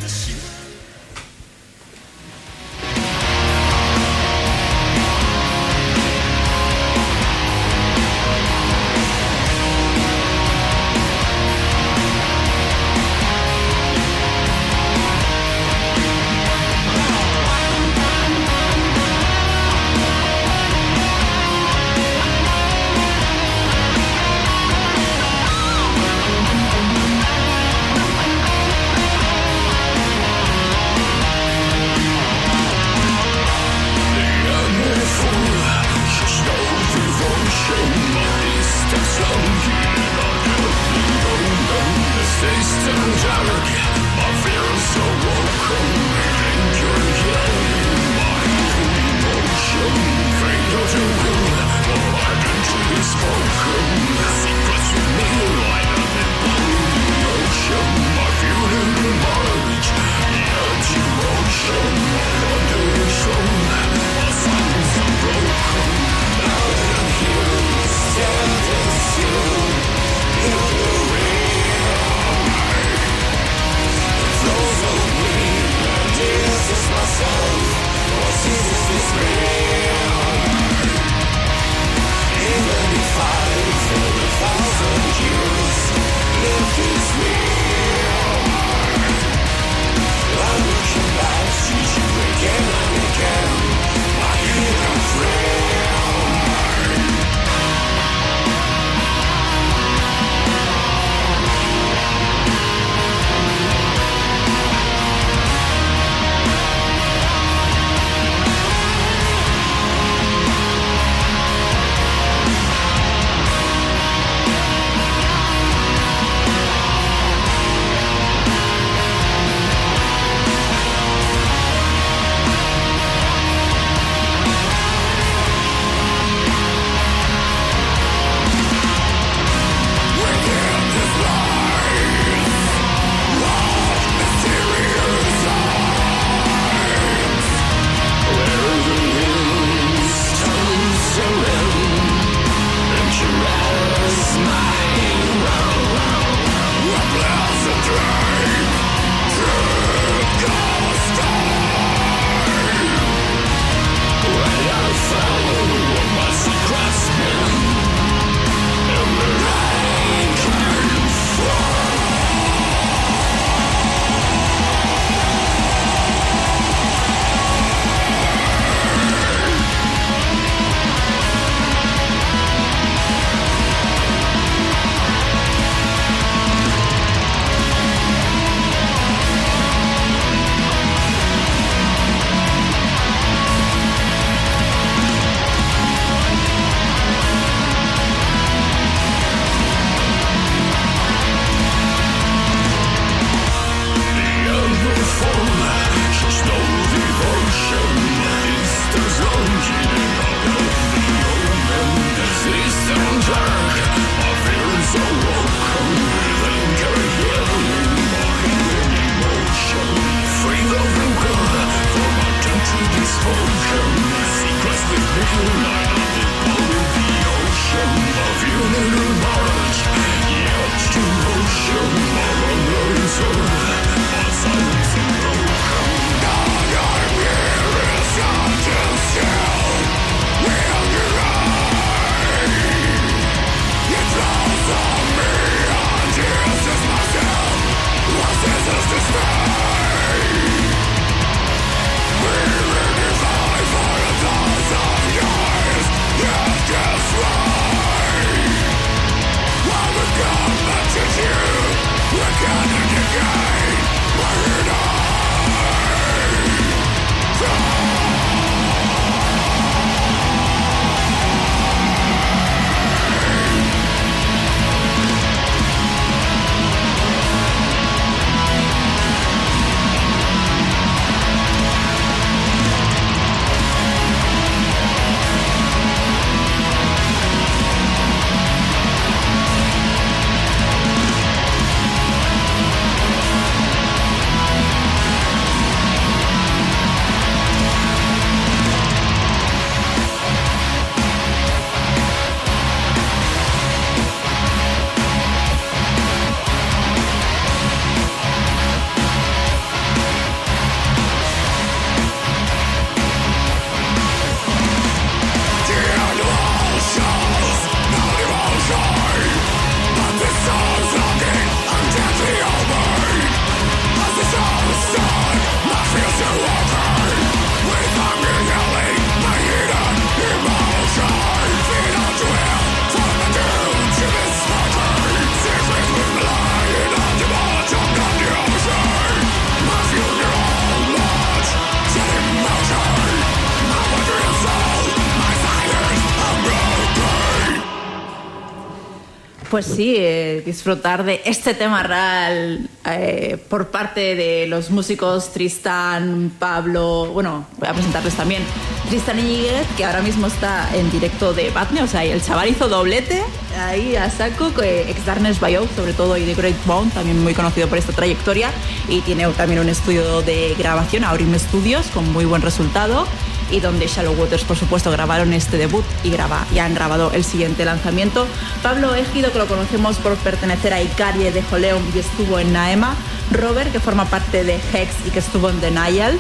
Pues sí, eh, disfrutar de este tema real eh, por parte de los músicos Tristan, Pablo, bueno, voy a presentarles también Tristan Iñiguez, que ahora mismo está en directo de Batne, o sea, el chaval hizo doblete ahí a saco, ex Darkness Bio, sobre todo, y The Great Bone, también muy conocido por esta trayectoria, y tiene también un estudio de grabación, Aurim Studios, con muy buen resultado y donde Shallow Waters, por supuesto, grabaron este debut y, graba, y han grabado el siguiente lanzamiento. Pablo Ejido, que lo conocemos por pertenecer a Icarie de Joleum y estuvo en Naema. Robert, que forma parte de Hex y que estuvo en Denial.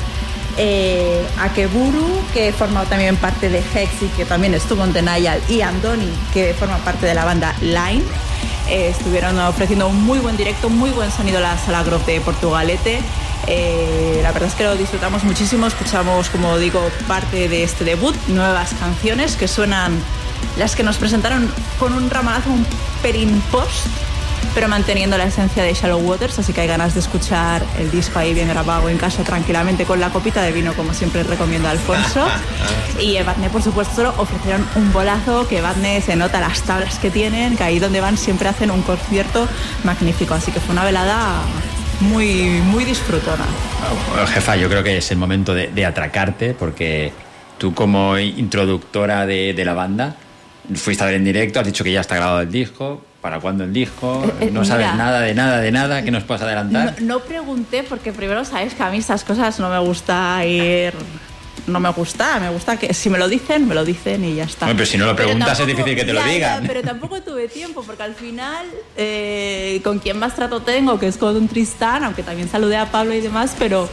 Eh, Akeburu, que forma también parte de Hex y que también estuvo en Denial. Y Andoni, que forma parte de la banda Line. Eh, estuvieron ofreciendo un muy buen directo, muy buen sonido la sala Grove de Portugalete. Eh, la verdad es que lo disfrutamos muchísimo, escuchamos, como digo, parte de este debut, nuevas canciones que suenan las que nos presentaron con un ramalazo un pelín post, pero manteniendo la esencia de Shallow Waters, así que hay ganas de escuchar el disco ahí bien grabado en casa tranquilamente con la copita de vino, como siempre recomiendo Alfonso. y Evadne, por supuesto, ofrecieron un bolazo, que Evadne se nota las tablas que tienen, que ahí donde van siempre hacen un concierto magnífico, así que fue una velada muy, muy disfrutona. Bueno, jefa, yo creo que es el momento de, de atracarte porque tú como introductora de, de, la banda fuiste a ver en directo, has dicho que ya está grabado el disco. ¿Para cuándo el disco? Eh, eh, no sabes mira, nada de nada de nada. ¿Qué nos puedes adelantar? No, no pregunté porque primero sabes que a mí estas cosas no me gusta ir no me gusta, me gusta que si me lo dicen, me lo dicen y ya está. Bueno, pero si no lo preguntas es difícil que te lo digan. ya, pero tampoco tuve tiempo porque al final eh, con quien más trato tengo, que es con un Tristán, aunque también saludé a Pablo y demás, pero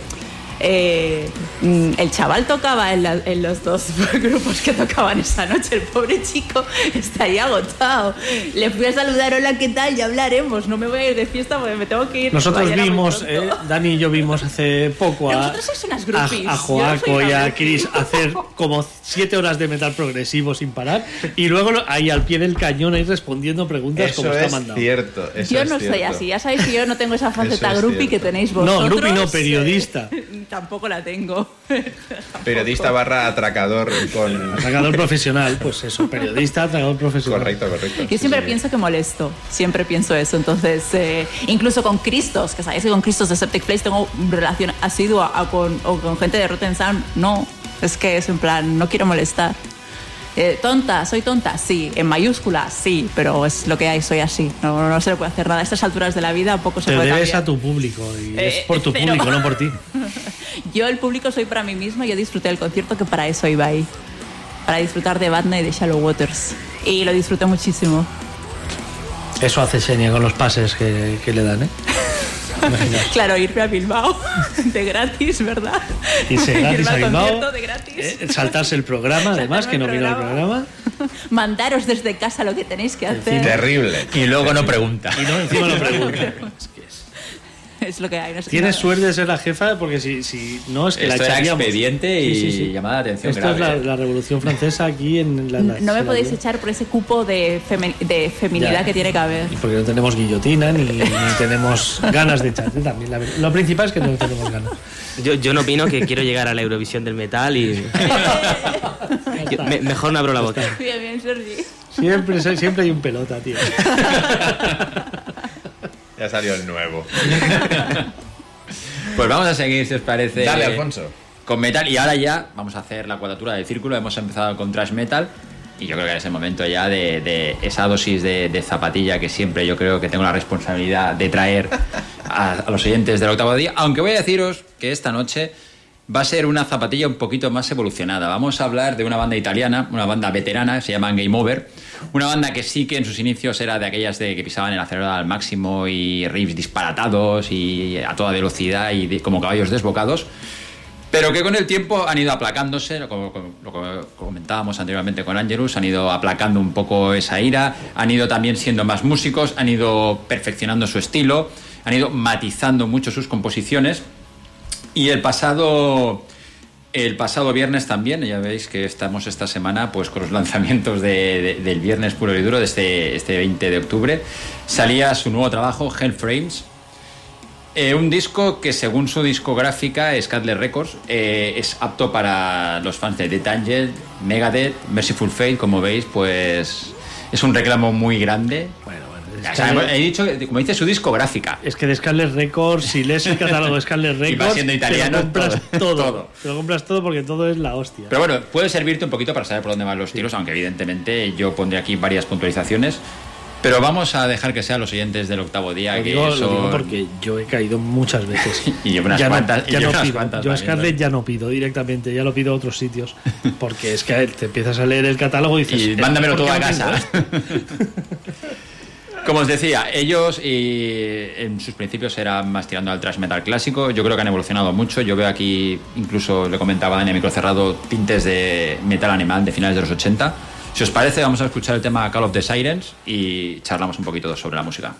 eh, mm, el chaval tocaba en, la- en los dos grupos que tocaban esa noche. El pobre chico estaría agotado. Le fui a saludar, hola, ¿qué tal? Ya hablaremos. No me voy a ir de fiesta porque me tengo que ir. Nosotros vimos, pronto". eh, Dani y yo vimos hace poco a, vosotros sois unas a, groupies. a Joaco no soy y a. Chris hacer como siete horas de metal progresivo sin parar y luego ahí al pie del cañón ahí respondiendo preguntas Eso como está es mandado. cierto. eso Yo es no soy cierto. así, ya sabéis que yo no tengo esa faceta es groupie que tenéis No, vosotros. groupie no, periodista. Tampoco la tengo. Periodista barra atracador con. Atracador profesional, pues eso, periodista, atracador profesional. Correcto, correcto. Yo siempre sí. pienso que molesto, siempre pienso eso. Entonces, eh, incluso con Cristos, que sabéis que con Cristos de Septic Place tengo relación asidua a con, o con gente de Rotten Sound, no. Es que es en plan, no quiero molestar. Eh, tonta, soy tonta, sí. En mayúscula, sí, pero es lo que hay, soy así. No, no se le puede hacer nada. A estas alturas de la vida poco se Te puede debes cambiar. a tu público y Eh, es por tu pero- público, no por ti. Yo, el público, soy para mí misma. Yo disfruté del concierto que para eso iba ahí. Para disfrutar de Batna y de Shallow Waters. Y lo disfruté muchísimo. Eso hace seña con los pases que, que le dan, ¿eh? Claro, irme a Bilbao de gratis, ¿verdad? Irse gratis Irme a Bilbao, de gratis. eh, saltarse el programa, además, que no vino el al programa. Mandaros desde casa lo que tenéis que hacer. Terrible. Y luego no pregunta. Y no, encima lo pregunta. Es lo que hay. No sé Tienes nada. suerte de ser la jefa porque si, si no es que la Esto era echaríamos. expediente y Sí, sí, sí. llamada de atención Esto grave. es la, la revolución francesa aquí en la. la- No me la- podéis echar por ese cupo de, femi- de feminidad Ya. que tiene que haber. Y porque no tenemos guillotina ni, ni tenemos ganas de echarte también. la lo principal es que no tenemos ganas. Yo, yo no opino que quiero llegar a la Eurovisión del metal y. Yo- me- mejor no abro la boca. Bien, bien, Sergi. Siempre, siempre hay un pelota, tío. Ya salió el nuevo. Pues vamos a seguir, si os parece. Dale, Alfonso. Con metal. Y ahora ya vamos a hacer la cuadratura del círculo. Hemos empezado con thrash metal. Y yo creo que es el momento ya de, de esa dosis de, de zapatilla que siempre yo creo que tengo la responsabilidad de traer a, a los oyentes del octavo día. Aunque voy a deciros que esta noche va a ser una zapatilla un poquito más evolucionada. Vamos a hablar de una banda italiana, una banda veterana, se llama Game Over. Una banda que sí que en sus inicios era de aquellas de que pisaban el acelerador al máximo y riffs disparatados y a toda velocidad y como caballos desbocados. Pero que con el tiempo han ido aplacándose, como, como- que comentábamos anteriormente con Angelus, han ido aplacando un poco esa ira, han ido también siendo más músicos, han ido perfeccionando su estilo, han ido matizando mucho sus composiciones. Y el pasado, el pasado viernes también, ya veis que estamos esta semana pues con los lanzamientos de- de- del viernes puro y duro, de este, este 20 de octubre, salía su nuevo trabajo, Hellframes, eh, un disco que según su discográfica, Scatler Records, eh, es apto para los fans de Death Angel, Megadeth, Merciful Fate, como veis, pues es un reclamo muy grande. Bueno, O sea, hemos- he dicho, que, como dice, su discográfica. Es que de Scarlet Records, si lees el catálogo de Scarlet Y va Records, siendo te italiano, lo compras todo. todo. Te lo compras todo porque todo es la hostia. Pero bueno, puede servirte un poquito para saber por dónde van los tiros, aunque evidentemente yo pondré aquí varias puntualizaciones. Pero vamos a dejar que sean los oyentes del octavo día. Lo que digo, lo digo son- porque yo he caído muchas veces. Y llevo unas Ya no- cuantas- y ya llevo no unas pido. cuantas Yo a Scarlett ¿no? ya no pido directamente, ya lo pido a otros sitios. Porque es que te empiezas a leer el catálogo y dices. Y "Eh, mándamelo ¿por todo a no casa. Esto?". Como os decía, ellos y en sus principios eran más tirando al thrash metal clásico. Yo creo que han evolucionado mucho. Yo veo aquí, incluso le comentaba Dani micro cerrado, tintes de metal animal de finales de los 80. Si os parece, vamos a escuchar el tema Call of the Sirens y charlamos un poquito sobre la música.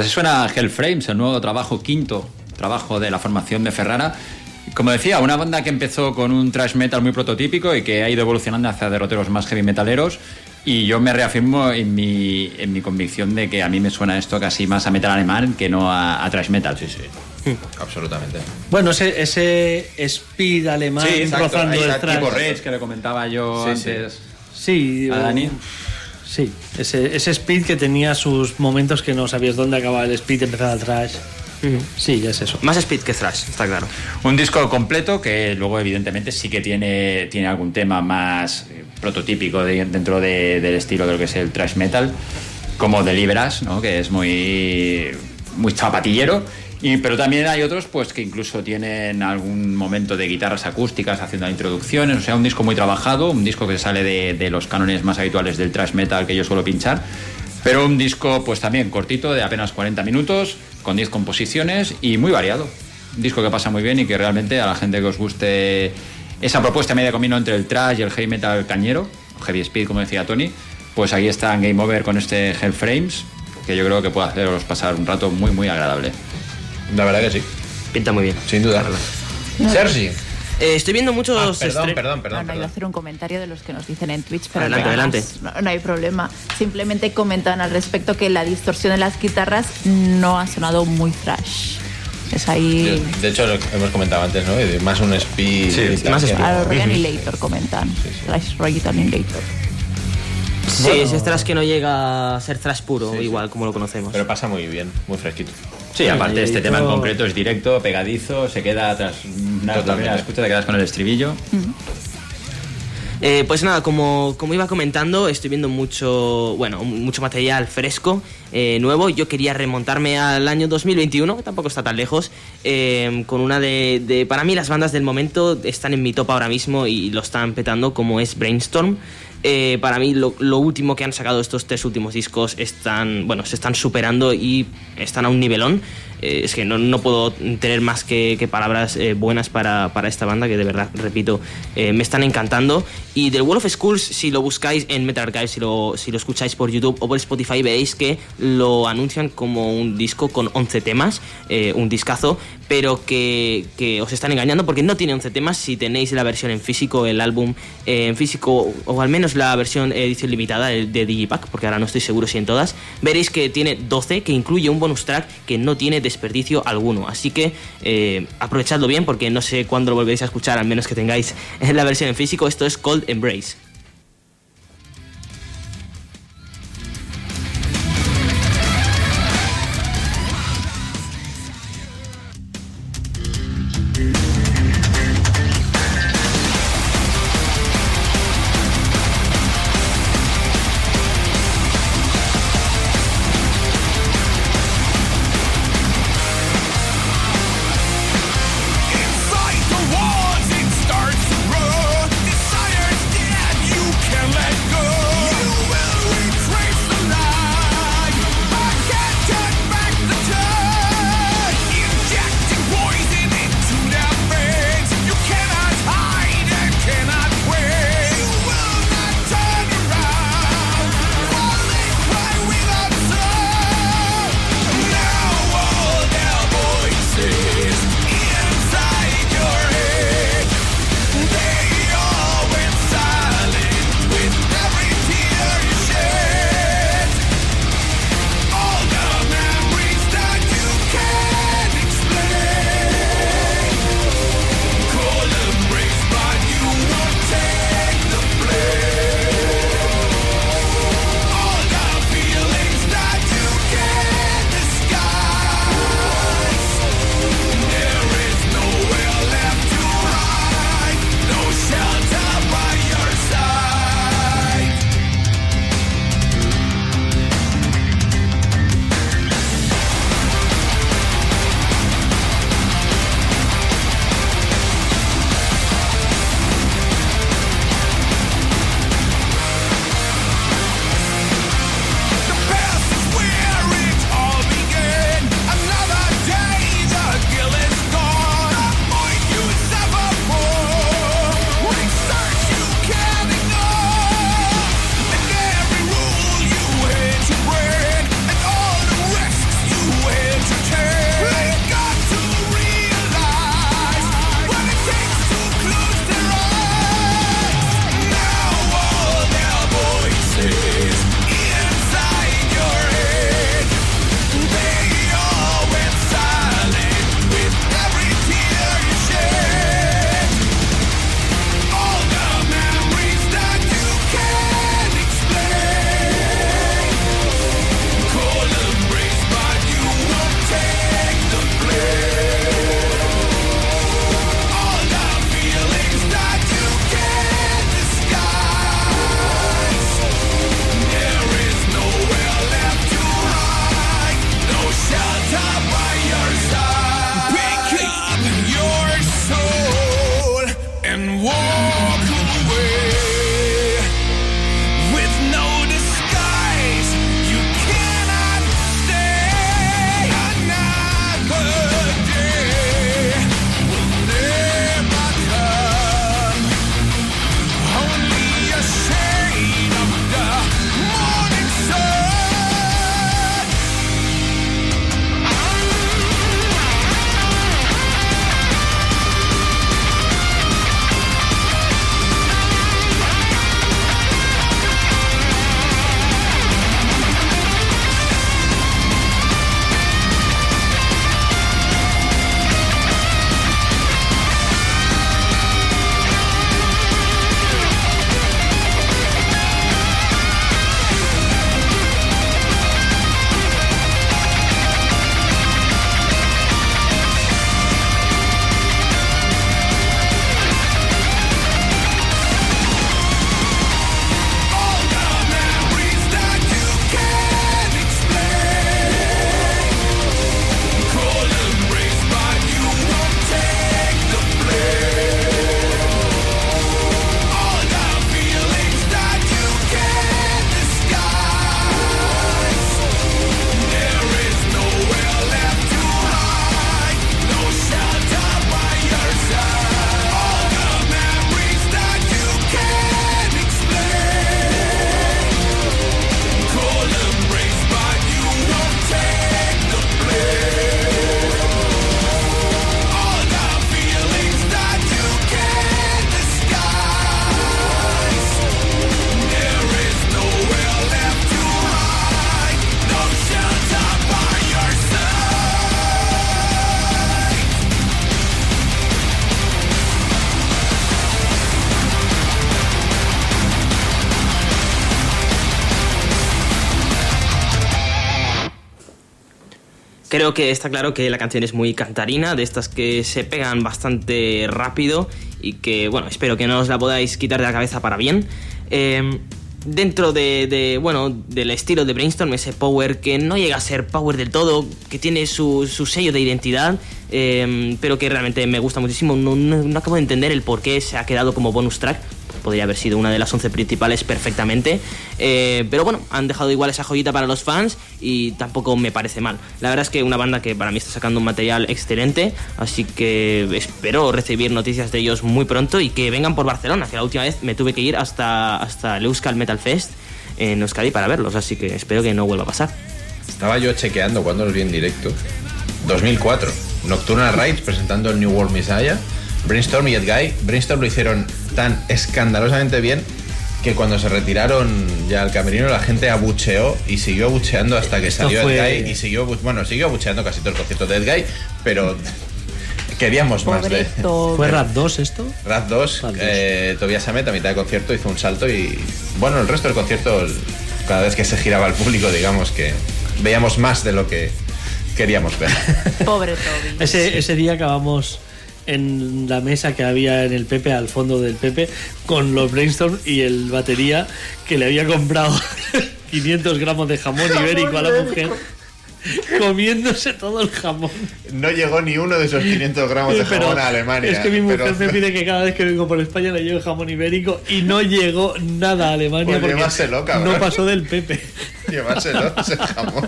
Así suena Hellframes, el nuevo trabajo, quinto trabajo de la formación de Ferrara. Como decía, una banda que empezó con un thrash metal muy prototípico y que ha ido evolucionando hacia derroteros más heavy metaleros. Y yo me reafirmo en mi, en mi convicción de que a mí me suena esto casi más a metal alemán que no a, a thrash metal. Sí, sí. Absolutamente. Bueno, ese, ese speed alemán Sí, exacto, rozando el thrash. tipo Rage, que le comentaba yo Sí, sí. antes Sí, a o- Dani. Sí, ese, ese speed que tenía sus momentos que no sabías dónde acababa el speed y empezaba el thrash. Sí, ya es eso. Más speed que thrash, está claro. Un disco completo que luego evidentemente sí que tiene, tiene algún tema más eh, prototípico de- dentro de- del estilo de lo que es el thrash metal. como Deliveras, ¿no? que es muy, muy zapatillero. Pero también hay otros pues que incluso tienen algún momento de guitarras acústicas haciendo introducciones, o sea, un disco muy trabajado, un disco que sale de, los cánones más habituales del thrash metal que yo suelo pinchar, pero un disco pues también cortito de apenas 40 minutos, con 10 composiciones y muy variado. Un disco que pasa muy bien y que realmente a la gente que os guste esa propuesta media combino entre el thrash y el heavy metal cañero, heavy speed como decía Tony, pues ahí está en Game Over con este Hellframes, que yo creo que puede haceros pasar un rato muy muy agradable. La verdad que sí, Pinta muy bien. sin duda. Sergi. Eh, estoy viendo muchos. Ah, perdón, estre- perdón, No, perdón. no, iba a perdón. hacer un comentario de los que nos dicen en Twitch, pero Adelante, no, adelante. No, no hay problema. Simplemente comentan al respecto que la distorsión de las guitarras no ha sonado muy thrash. Es ahí. De hecho, lo hemos comentado antes, ¿no? Más un speed. Sí, más speed. A los Roy Annihilator comentan. Thrash Roy Annihilator. Sí, ese thrash que no llega a ser thrash puro, Sí, sí. igual como lo conocemos. Pero pasa muy bien, muy fresquito. Sí, aparte este tema en concreto es directo, pegadizo, se queda tras una primera escucha te quedas con el estribillo. Eh, pues nada, como, como iba comentando, estoy viendo mucho, bueno, mucho material fresco, eh, nuevo. Yo quería remontarme al año 2021, que tampoco está tan lejos, eh, con una de, de- Para mí las bandas del momento están en mi top ahora mismo y lo están petando, como es Brainstorm. Eh, para mí lo, último que han sacado estos tres últimos discos están, bueno, se están superando y están a un nivelón. Eh, es que no, puedo tener más que, palabras eh, buenas para, esta banda que de verdad, repito, me están encantando. Y del Wall of Schools, si lo buscáis en Metal Archive, si lo, escucháis por YouTube o por Spotify, veréis que lo anuncian como un disco con 11 temas, un discazo, pero que, que os están engañando porque no tiene 11 temas. Si tenéis la versión en físico, el álbum eh, en físico, o al menos la versión edición limitada el de Digipack, porque ahora no estoy seguro si en todas, veréis que tiene 12, que incluye un bonus track que no tiene desperdicio alguno. Así que eh, aprovechadlo bien porque no sé cuándo lo volveréis a escuchar, al menos que tengáis la versión en físico. Esto es Cold Embrace. Que está claro que la canción es muy cantarina, de estas que se pegan bastante rápido y que, bueno, espero que no os la podáis quitar de la cabeza para bien. Eh, dentro de, bueno, del estilo de Brainstorm, ese power que no llega a ser power del todo, que tiene su, sello de identidad, eh, pero que realmente me gusta muchísimo. No- no acabo de entender el por qué se ha quedado como bonus track. Podría haber sido una de las 11 principales perfectamente. Eh, pero bueno, han dejado igual esa joyita para los fans y tampoco me parece mal. La verdad es que una banda que para mí está sacando un material excelente, así que espero recibir noticias de ellos muy pronto y que vengan por Barcelona, que la última vez me tuve que ir hasta, hasta el Euskal Metal Fest en Euskadi para verlos, así que espero que no vuelva a pasar. Estaba yo chequeando cuando los vi en directo. 2004. Nocturnal Rides presentando el New World Messiah. Brainstorm y Ed Guy. Brainstorm lo hicieron tan escandalosamente bien que cuando se retiraron ya al camerino la gente abucheó y siguió abucheando hasta que Esto salió fue- Ed Guy y siguió bueno siguió abucheando casi todo el concierto de Ed Guy pero queríamos más de. ¿Fue Rap 2 esto? Raz 2, Raz dos. eh, Tobias Samet a mitad de concierto hizo un salto y bueno, el resto del concierto, cada vez que se giraba el público, digamos que veíamos más de lo que queríamos ver. Pobre Toby. Ese, ese día acabamos en la mesa que había en el Pepe, al fondo del Pepe, con los brainstorm y el batería que le había comprado 500 gramos de jamón ibérico a la mujer, comiéndose todo el jamón. No llegó ni uno de esos 500 gramos de Pero jamón a Alemania. Es que mi mujer pero- me pide que cada vez que vengo por España le lleve jamón ibérico y no llegó nada a Alemania Pues porque llévaselo, cabrón. no pasó del Pepe. Llevárselo, ese jamón.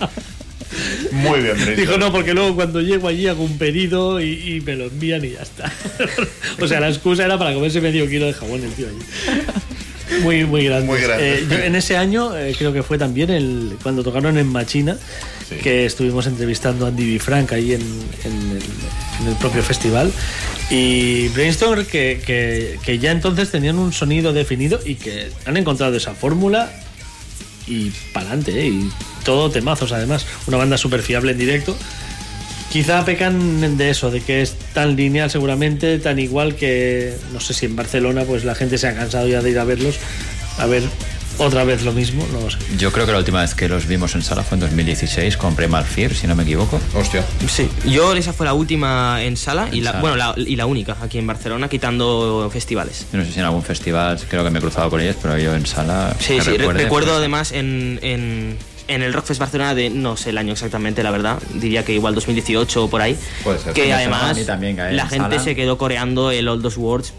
Muy bien. Dijo no, porque luego cuando llego allí hago un pedido y, y me lo envían y ya está. o sea, la excusa era para comerse medio kilo de jamón el tío allí. Muy, muy grande. Muy grande. Eh, yo en ese año eh, creo que fue también el, cuando tocaron en Machina, Sí. que estuvimos entrevistando a Andy Bifranc ahí en, en el, en el propio festival. Y Brainstorm que, que, que ya entonces tenían un sonido definido y que han encontrado esa fórmula y para adelante, y todo temazos además. Una banda súper fiable en directo. Quizá pecan de eso, de que es tan lineal seguramente, tan igual que, no sé si en Barcelona pues la gente se ha cansado ya de ir a verlos, a ver otra vez lo mismo, no lo sé. Yo creo que la última vez que los vimos en sala fue en 2016 con Primal Fear, si no me equivoco. Hostia. Sí, yo esa fue la última en sala, y la, sala. bueno, la, y la única aquí en Barcelona, quitando festivales. Yo no sé si en algún festival, creo que me he cruzado con ellos, pero yo en sala. Sí, sí, recuerde, recuerdo pues, además en, en, en el Rockfest Barcelona de, no sé el año exactamente, la verdad, diría que igual 2018 o por ahí, Puede ser. que además también que la en gente sala- se quedó coreando el All Those Words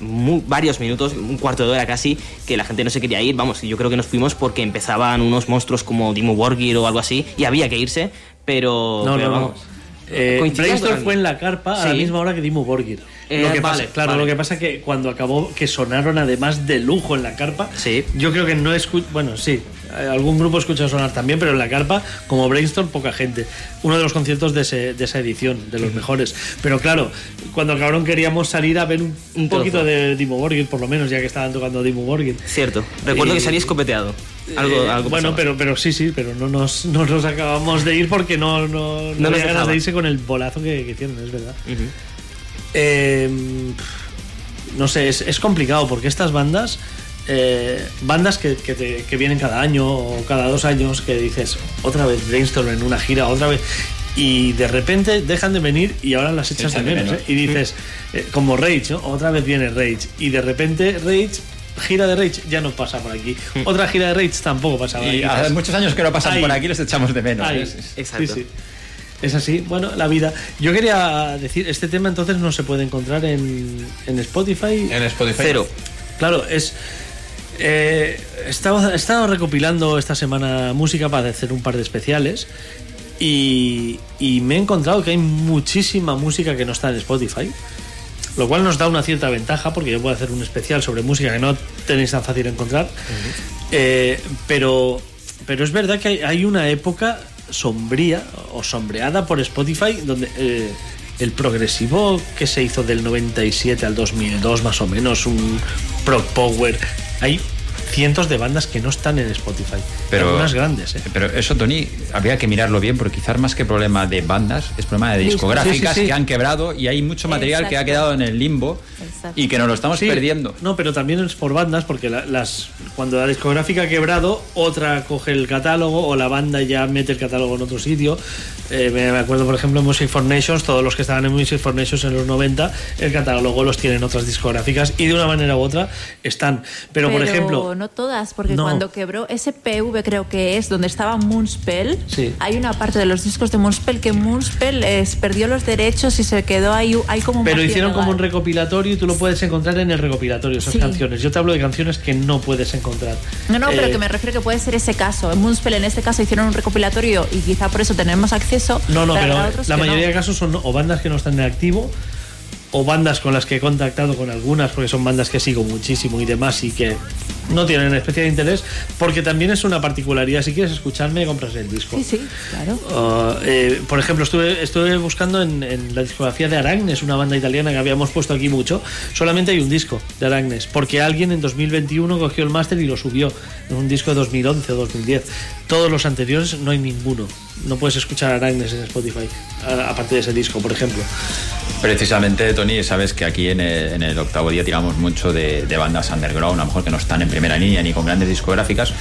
mu- varios minutos, un cuarto de hora casi, que la gente no se quería ir, vamos, yo creo que nos fuimos porque empezaban unos monstruos como Dimo Borgir o algo así, y había que irse, pero, No, pero no, no. vamos. Eh, Coincidían Brainstorm fue en la carpa a la Sí. misma hora que Dimo Borgir. Eh, lo que vale, pasa, claro, vale. lo que pasa que cuando acabó que sonaron además de lujo en la carpa, Sí. yo creo que no escucho, bueno, sí, eh, algún grupo escucha sonar también, pero en la carpa, como Brainstorm, poca gente. Uno de los conciertos de, ese- de esa edición, de los mejores. Pero claro, cuando acabaron queríamos salir a ver un, un poquito de Dimo Borgir, por lo menos, ya que estaban tocando Dimo Borgir. Cierto, recuerdo Y- que salí escopeteado. Algo, Eh, algo bueno, pasaba. pero, pero sí, sí, pero no nos, no nos acabamos de ir porque no, no, no, No nos ganas de irse con el bolazo que, que hicieron, es verdad. Eh, no sé, es, es complicado porque estas bandas, eh, bandas que, que te- que vienen cada año o cada dos años, que dices otra vez Brainstorm en una gira, otra vez, y de repente dejan de venir y ahora las echas de menos. ¿eh? Y dices, eh, como Rage, ¿no? otra vez viene Rage, y de repente Rage. Gira de Rage ya no pasa por aquí. Otra gira de Rage tampoco pasa por aquí. Y hace muchos años que no pasan Ahí. por aquí, los echamos de menos. Ahí. Exacto. Sí, sí. Es así, bueno, la vida. Yo quería decir, este tema entonces no se puede encontrar en, en Spotify. En Spotify. Cero. Claro, es. Eh, estaba, he estado recopilando esta semana música para hacer un par de especiales. Y, y me he encontrado que hay muchísima música que no está en Spotify. Lo cual nos da una cierta ventaja porque yo puedo hacer un especial sobre música que no tenéis tan fácil de encontrar. Eh, pero, pero es verdad que hay, hay una época sombría o sombreada por Spotify donde eh, el progresivo que se hizo del 97 al 2002 más o menos, un Prog Power, hay cientos de bandas que no están en Spotify. Pero, Algunas grandes, ¿eh? Pero eso, Tony, habría que mirarlo bien porque quizás más que problema de bandas, es problema de discográficas Sí, sí, sí. que han quebrado y hay mucho material que ha quedado en el limbo Exacto. y que nos lo estamos Sí, perdiendo. No, pero también es por bandas, porque la- las cuando la discográfica ha quebrado, otra coge el catálogo o la banda ya mete el catálogo en otro sitio. Eh, me me acuerdo, por ejemplo, en Music for Nations, todos los que estaban en Music for Nations en los 90, el catálogo los tienen otras discográficas y de una manera u otra están. Pero, por ejemplo, no todas, porque No. cuando quebró SPV creo que es donde estaba Moonspell, Sí. hay una parte de los discos de Moonspell que Moonspell es- perdió los derechos y se quedó ahí, hay como un pero hicieron como un recopilatorio y tú lo puedes encontrar en el recopilatorio, esas Sí. canciones. Yo te hablo de canciones que no puedes encontrar. No, no, pero Eh, que me refiero que puede ser ese caso. En Moonspell en este caso hicieron un recopilatorio y quizá por eso tenemos acceso. No, no, pero la mayoría no. de casos son o bandas que no están en activo o bandas con las que he contactado con algunas, porque son bandas que sigo muchísimo y demás y que no tienen especial interés, porque también es una particularidad. Si quieres escucharme, compras el disco. Sí, sí, claro. Uh, eh, por ejemplo, estuve, estuve buscando en, en la discografía de Aragnes, una banda italiana que habíamos puesto aquí mucho. Solamente hay un disco de Aragnes, porque alguien en 2021 cogió el máster y lo subió en un disco de 2011 o 2010. Todos los anteriores no hay ninguno. No puedes escuchar Aragnes en Spotify, a- aparte de ese disco, por ejemplo. Precisamente, Tony, sabes que aquí en el, en el octavo día tiramos mucho de, de bandas underground, a lo mejor que no están en primera línea ni con grandes discográficas.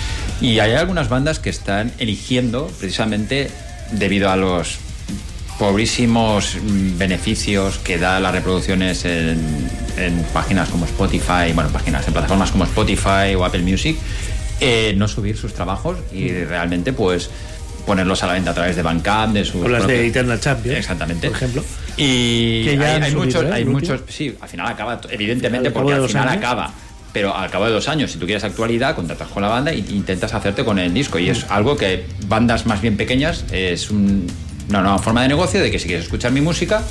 Y hay algunas bandas que están eligiendo precisamente debido a los pobrísimos mm, beneficios que da las reproducciones en, en páginas como Spotify, bueno, páginas en plataformas como Spotify o Apple Music, eh, no subir sus trabajos y realmente pues ponerlos a la venta a través de Bandcamp, de sus Con las de Eternal Champion, Exactamente. por ejemplo. Y Que ya hay, han hay subido, muchos, ¿eh? hay muchos, sí, al final acaba, evidentemente, Al porque al final años. acaba. Pero al cabo de dos años, si tú quieres actualidad, contratas con la banda e intentas hacerte con el disco. Y es Mm. algo que bandas más bien pequeñas es un- una nueva forma de negocio de que si quieres escuchar mi música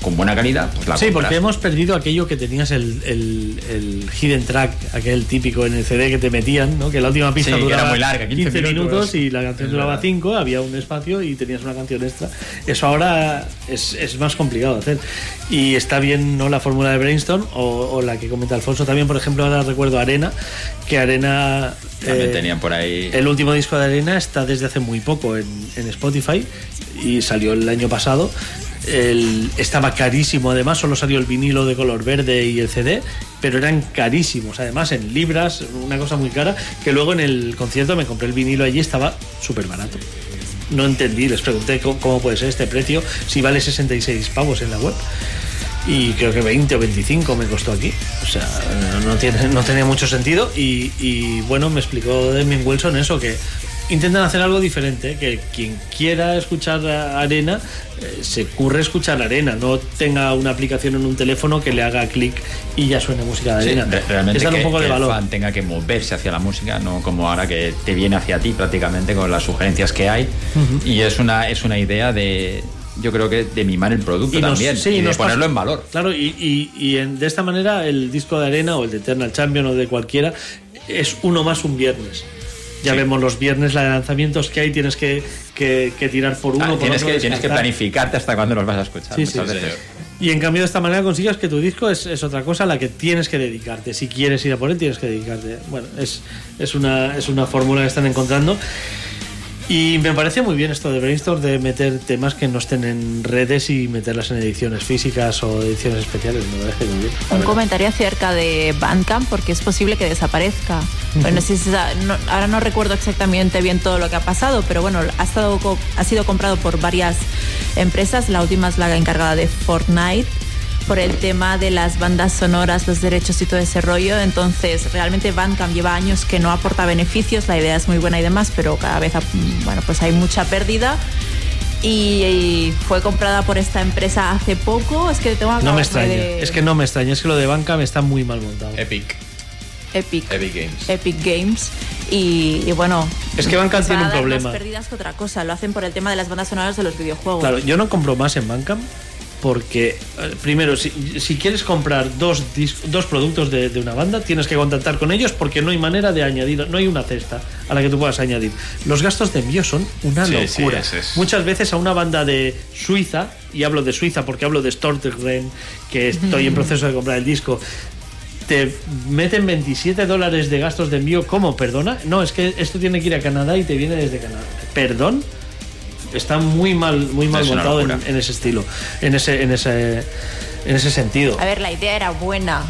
con buena calidad, pues la Sí, compras. porque hemos perdido aquello que tenías el, el, el hidden track, aquel típico en el CD que te metían, ¿no? que la última pista Sí, duraba era muy larga, 15 minutos, minutos. y la canción duraba verdad. 5, había un espacio y tenías una canción extra. Eso ahora es, es más complicado de hacer. Y está bien no la fórmula de Brainstorm o, o la que comenta Alfonso también, por ejemplo, ahora recuerdo Arena, que Arena... También eh, tenían por ahí. el último disco de Arena está desde hace muy poco en, en Spotify y salió el año pasado. El- estaba carísimo, además, solo salió el vinilo de color verde y el CD, pero eran carísimos, además en libras, una cosa muy cara, que luego en el concierto me compré el vinilo allí, estaba súper barato. No entendí, les pregunté cómo, puede ser este precio, si vale 66 pavos en la web. Y creo que 20 o 25 me costó aquí. O sea, no, tiene, tenía mucho sentido. Y, y, bueno, me explicó Demian Wilson eso, que intentan hacer algo diferente, que quien quiera escuchar Arena, eh, se curre escuchar Arena, no tenga una aplicación en un teléfono que le haga clic y ya suene música de Arena. re- realmente Es que, un poco que de el valor. fan tenga que moverse hacia la música, no como ahora que te viene hacia ti prácticamente con las sugerencias que hay. Y es una, es una idea de, yo creo que de mimar el producto nos- también sí, y de ponerlo en valor. Claro, y, y- y en- de esta manera el disco de Arena o el de Eternal Champion o de cualquiera es uno más un viernes. Ya Sí. vemos los viernes la de lanzamientos que hay, tienes que, que- que tirar por uno. Ah, por tienes, otro, que, tienes que planificarte hasta cuándo los vas a escuchar. Sí, sí. Y en cambio de esta manera consigues que tu disco es, es otra cosa a la que tienes que dedicarte. Si quieres ir a por él, tienes que dedicarte. Bueno, es, es una, es una fórmula que están encontrando. Y me parece muy bien esto de Brainstorm de meter temas que no estén en redes y meterlas en ediciones físicas o ediciones especiales. Me parece muy bien. Un comentario acerca de Bandcamp porque es posible que desaparezca. Bueno, si se no- ahora no recuerdo exactamente bien todo lo que ha pasado, pero bueno, ha, estado, ha sido comprado por varias empresas. La última es la encargada de Fortnite por el tema de las bandas sonoras, los derechos y todo ese rollo. Entonces, realmente Bandcamp lleva años que no aporta beneficios, la idea es muy buena y demás, pero cada vez, bueno, pues hay mucha pérdida. Y, y fue comprada por esta empresa hace poco. Es que tengo que No me extraña. de- Es que no me extraña. Es que lo de Bandcamp está muy mal montado. Epic. Epic. Epic Games. Epic Games y, y bueno Es que Bandcamp tiene un problema. más pérdidas que otra cosa lo hacen por el tema de las bandas sonoras de los videojuegos Claro, yo no compro más en Bandcamp porque, eh, primero, si, si quieres comprar dos, dos productos de, de una banda, tienes que contactar con ellos porque no hay manera de añadir, no hay una cesta a la que tú puedas añadir. Los gastos de envío son una Sí, sí, locura. es- es- Muchas veces a una banda de Suiza, y hablo de Suiza porque hablo de Stortergren, que estoy en proceso de comprar el disco, te meten 27 dólares de gastos de envío, ¿cómo? ¿Perdona? No, es que esto tiene que ir a Canadá y te viene desde Canadá. ¿Perdón? Está muy mal, muy mal Es montado en, ese estilo, en ese, en ese, en ese sentido. A ver, la idea era buena.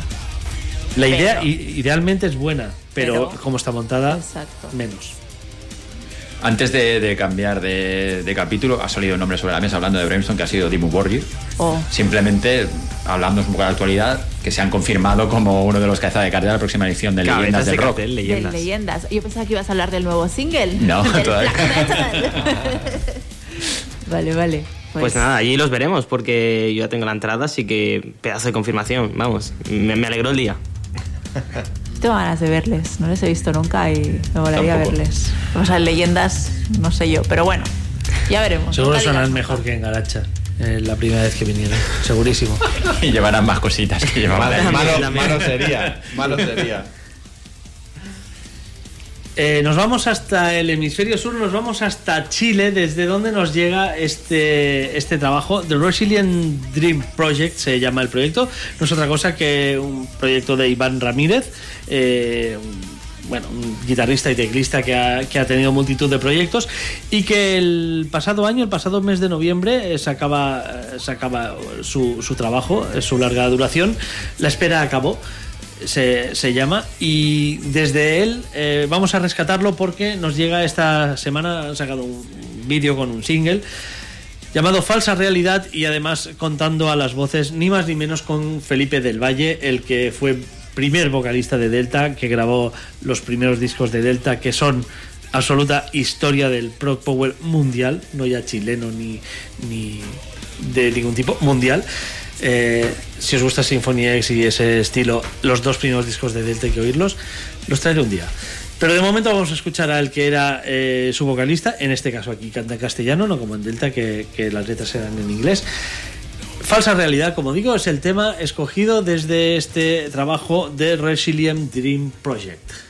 La idea pero- idealmente es buena, pero, Pero- como está montada, Exacto. menos. Antes de, de cambiar de, de capítulo, ha salido un nombre sobre la mesa hablando de Brimstone, que ha sido Dimmu Borgir. Oh. Simplemente, hablando un poco de la actualidad, que se han confirmado como uno de los cabezas de cartera de la próxima edición de Cabezas Leyendas de del Rock. cartel, De leyendas. leyendas. Yo pensaba que ibas a hablar del nuevo single. No, todavía. vale, vale. Pues nada, allí los veremos porque yo ya tengo la entrada, así que pedazo de confirmación. Vamos, me, me alegró el día. Tengo ganas de verles, no les he visto nunca y me molaría Tampoco. verles. O sea, leyendas, no sé yo, pero bueno, ya veremos. Seguro digas mejor que en Garacha, eh, la primera vez que vinieron, segurísimo. Y llevarán más cositas que llevaban. Malo sería. Malo sería. Eh, nos vamos hasta el hemisferio sur, nos vamos hasta Chile, desde donde nos llega este, este trabajo. The Resilient Dream Project se llama el proyecto. No es otra cosa que un proyecto de Iván Ramírez, eh, bueno, un guitarrista y teclista que ha, que ha tenido multitud de proyectos y que el pasado año, el pasado mes de noviembre, eh, sacaba, sacaba su, su trabajo, su larga duración. La espera acabó se, se llama y desde él eh, vamos a rescatarlo porque nos llega esta semana, han sacado un vídeo con un single llamado Falsa Realidad y además contando a las voces ni más ni menos con Felipe del Valle, el que fue primer vocalista de Delta, que grabó los primeros discos de Delta que son absoluta historia del prog power mundial, no ya chileno ni, ni de ningún tipo, mundial. Eh, si os gusta Symphony X y ese estilo, los dos primeros discos de Delta hay que oírlos, los traeré un día. Pero de momento vamos a escuchar al que era eh, su vocalista, en este caso aquí canta en castellano, no como en Delta, que, que las letras eran en inglés. Falsa realidad, como digo, es el tema escogido desde este trabajo de Resilient Dream Project.「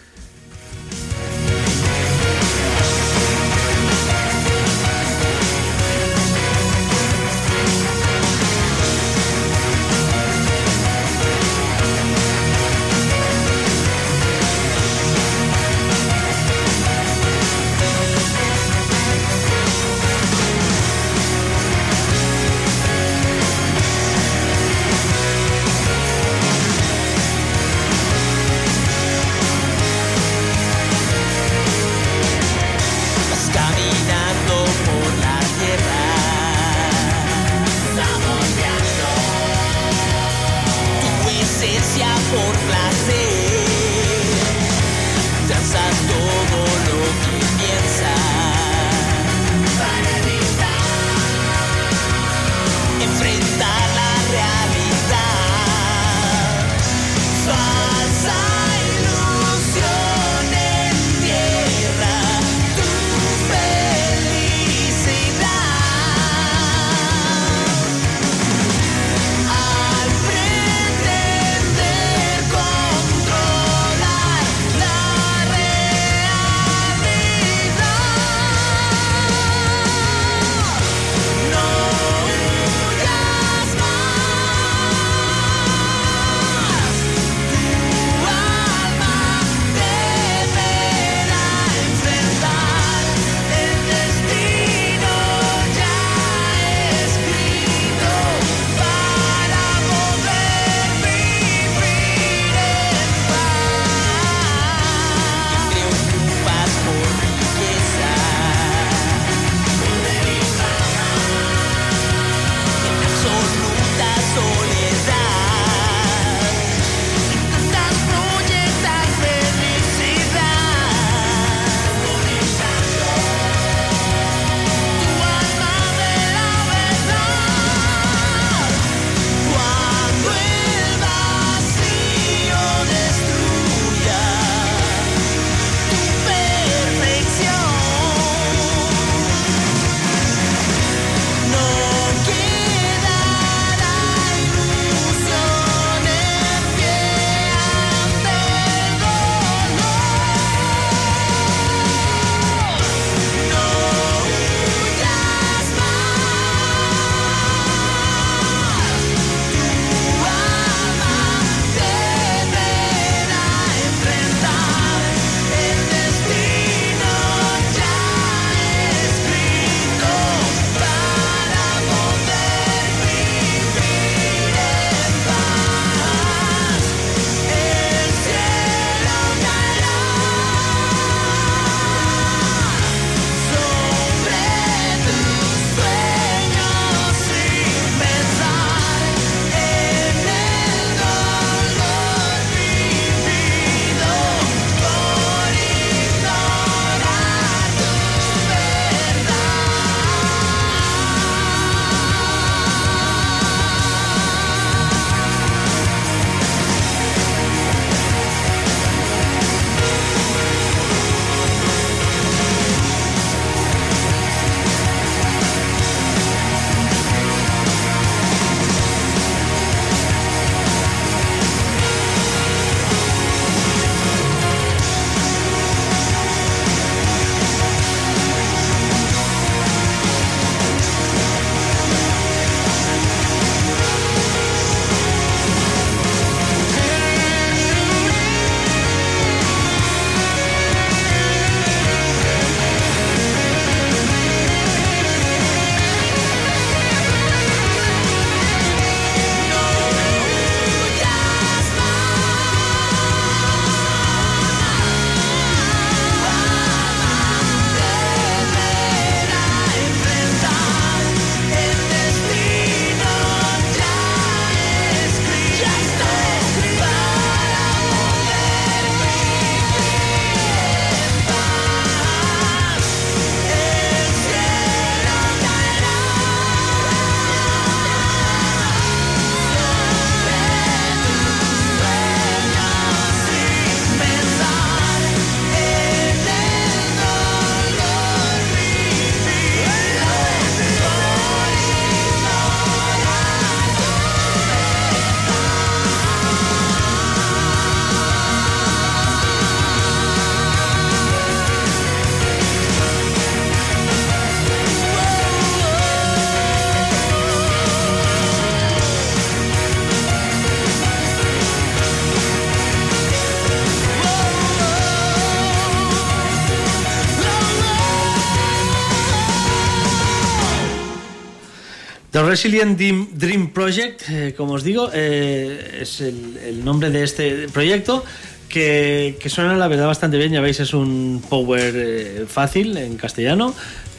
Resilient Dream, Project, eh, como os digo, eh, es el, nombre de este proyecto que, suena la verdad bastante bien. Ya veis, es un power eh, fácil en castellano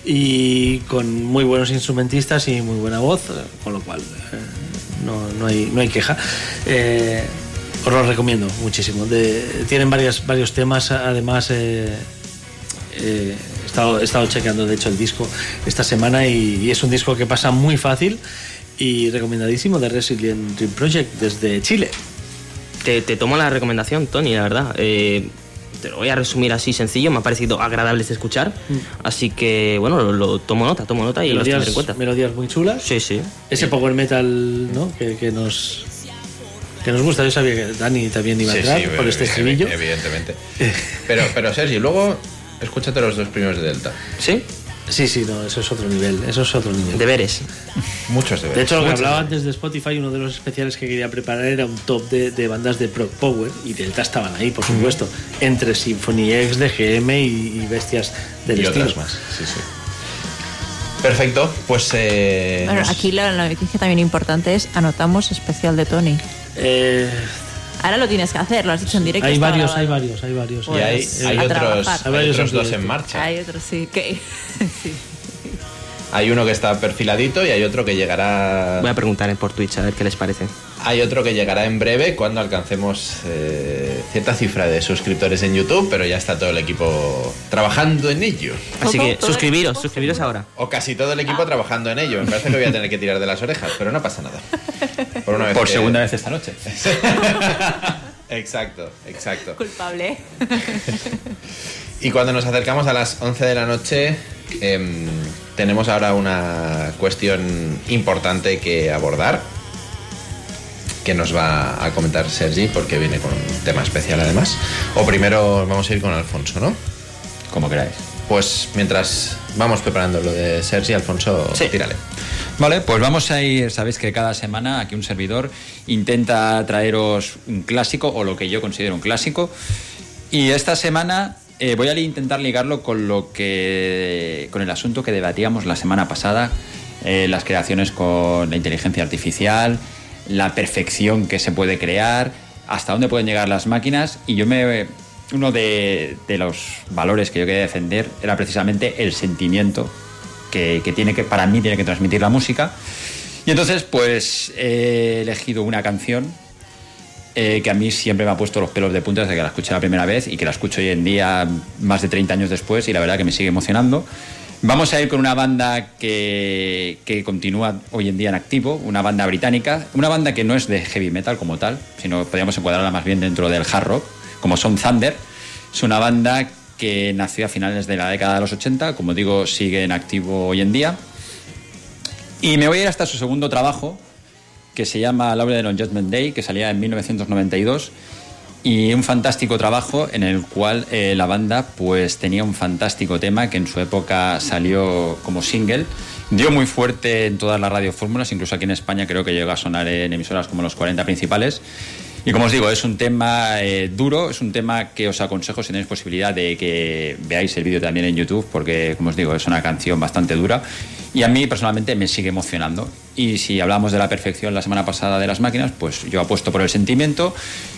y con muy buenos instrumentistas y muy buena voz, con lo cual no, no hay, no hay queja. Os lo recomiendo muchísimo. Tienen varias, varios temas, además. Eh, eh, he, estado, he estado chequeando, de hecho, el disco esta semana y, y es un disco que pasa muy fácil y recomendadísimo de Resilient Dream Project desde Chile. Te, te tomo la recomendación, Tony, la verdad. Eh, te lo voy a resumir así sencillo, me ha parecido agradables de escuchar. Así que, bueno, lo, lo tomo nota, tomo nota y los tendré en cuenta. melodías muy chulas. Sí, sí. Ese power metal ¿no? que, que nos que nos gusta. Yo sabía que Dani también iba a Sí, entrar sí, por este evi- estribillo. Evidentemente. Pero, pero Sergi, luego escúchate los dos primeros de Delta. ¿Sí? Sí, sí, no, eso es otro nivel. Eso es otro nivel. Deberes. Muchos deberes. De hecho, lo que hablaba antes de Spotify, uno de los especiales que quería preparar era un top de, de bandas de Prog Power y Delta estaban ahí, por supuesto, entre Symphony X, DGM y, y bestias del y estilo. otras más. Sí, sí. Perfecto, pues. Eh, Bueno, nos- aquí la, la noticia también importante es anotamos especial de Tony. Eh, Ahora lo tienes que hacer, lo has dicho en directo. hay varios, hay varios, hay varios. y hay, pues, hay a otros, hay Hay varios otros dos en marcha. Hay otro, sí, que. sí. Hay uno que está perfiladito y hay otro que llegará. Voy a preguntar por Twitch a ver qué les parece. Hay otro que llegará en breve cuando alcancemos eh, cierta cifra de suscriptores en YouTube, pero ya está todo el equipo trabajando en ello. Así que suscribiros, suscribiros ahora. O casi todo el equipo trabajando en ello. Me parece que voy a tener que tirar de las orejas, pero no pasa nada. Por, una vez Por que- segunda vez esta noche. Exacto, exacto. Culpable. Y cuando nos acercamos a las 11 de la noche, em, tenemos ahora una cuestión importante que abordar, que nos va a comentar Sergi, porque viene con un tema especial además. O primero vamos a ir con Alfonso, ¿no? Como queráis. Pues mientras vamos preparando lo de Sergi, Alfonso, Sí. tírale. Vale, pues vamos a ir, sabéis que cada semana aquí un servidor intenta traeros un clásico o lo que yo considero un clásico. Y esta semana eh, voy a intentar ligarlo con lo que con el asunto que debatíamos la semana pasada, eh, las creaciones con la inteligencia artificial, la perfección que se puede crear, hasta dónde pueden llegar las máquinas. Y yo me uno de, de los valores que yo quería defender era precisamente el sentimiento que, que tiene que, para mí, tiene que transmitir la música. Y entonces, pues he elegido una canción eh, que a mí siempre me ha puesto los pelos de punta desde que la escuché la primera vez y que la escucho hoy en día, más de 30 años después, y la verdad que me sigue emocionando. Vamos a ir con una banda que, continúa hoy en día en activo, una banda británica, una banda que no es de heavy metal como tal, sino podríamos encuadrarla más bien dentro del hard rock, como son Thunder. Es una banda que nació a finales de la década de los 80, como digo, sigue en activo hoy en día. Y me voy a ir hasta su segundo trabajo, que se llama La obra de On Judgment Day, que salía en 1992. Y un fantástico trabajo en el cual eh, la banda pues tenía un fantástico tema que en su época salió como single. Dio muy fuerte en todas las radiofórmulas, incluso aquí en España creo que llegó a sonar en emisoras como los 40 principales. Y como os digo, es un tema eh, duro, es un tema que os aconsejo si tenéis posibilidad de que veáis el vídeo también en YouTube, porque como os digo, es una canción bastante dura y a mí personalmente me sigue emocionando. Y si hablamos de la perfección la semana pasada de las máquinas, pues yo apuesto por el sentimiento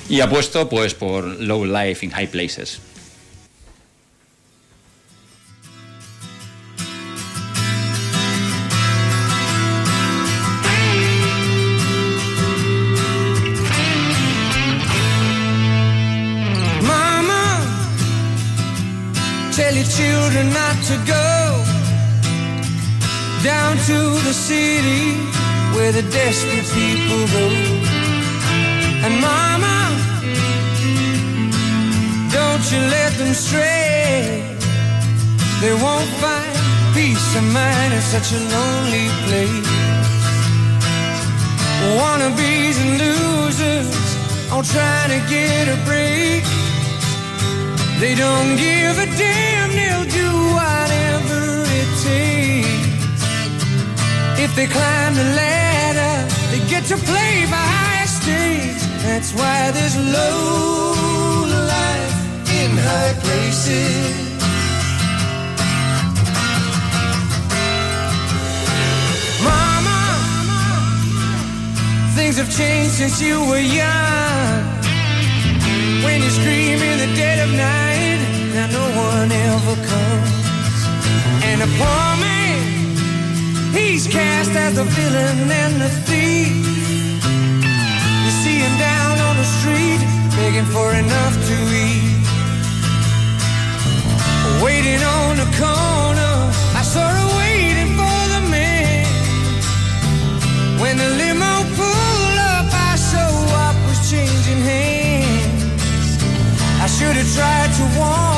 y apuesto pues por Low Life in High Places. Mama, tell your children not to go down to the city where the desperate people go. And Mama, don't you let them stray. They won't find peace of mind in such a lonely place. Wannabes and losers all trying to get a break. They don't give a damn, they'll do whatever If they climb the ladder, they get to play for higher stakes. That's why there's low life in high places. Mama, things have changed since you were young. When you scream in the dead of night, now no one ever comes. And a poor man, he's cast as the villain and the thief. You see him down on the street, begging for enough to eat. Waiting on the corner, I saw her waiting for the man. When the limo pulled up, I saw what was changing hands. I should have tried to warn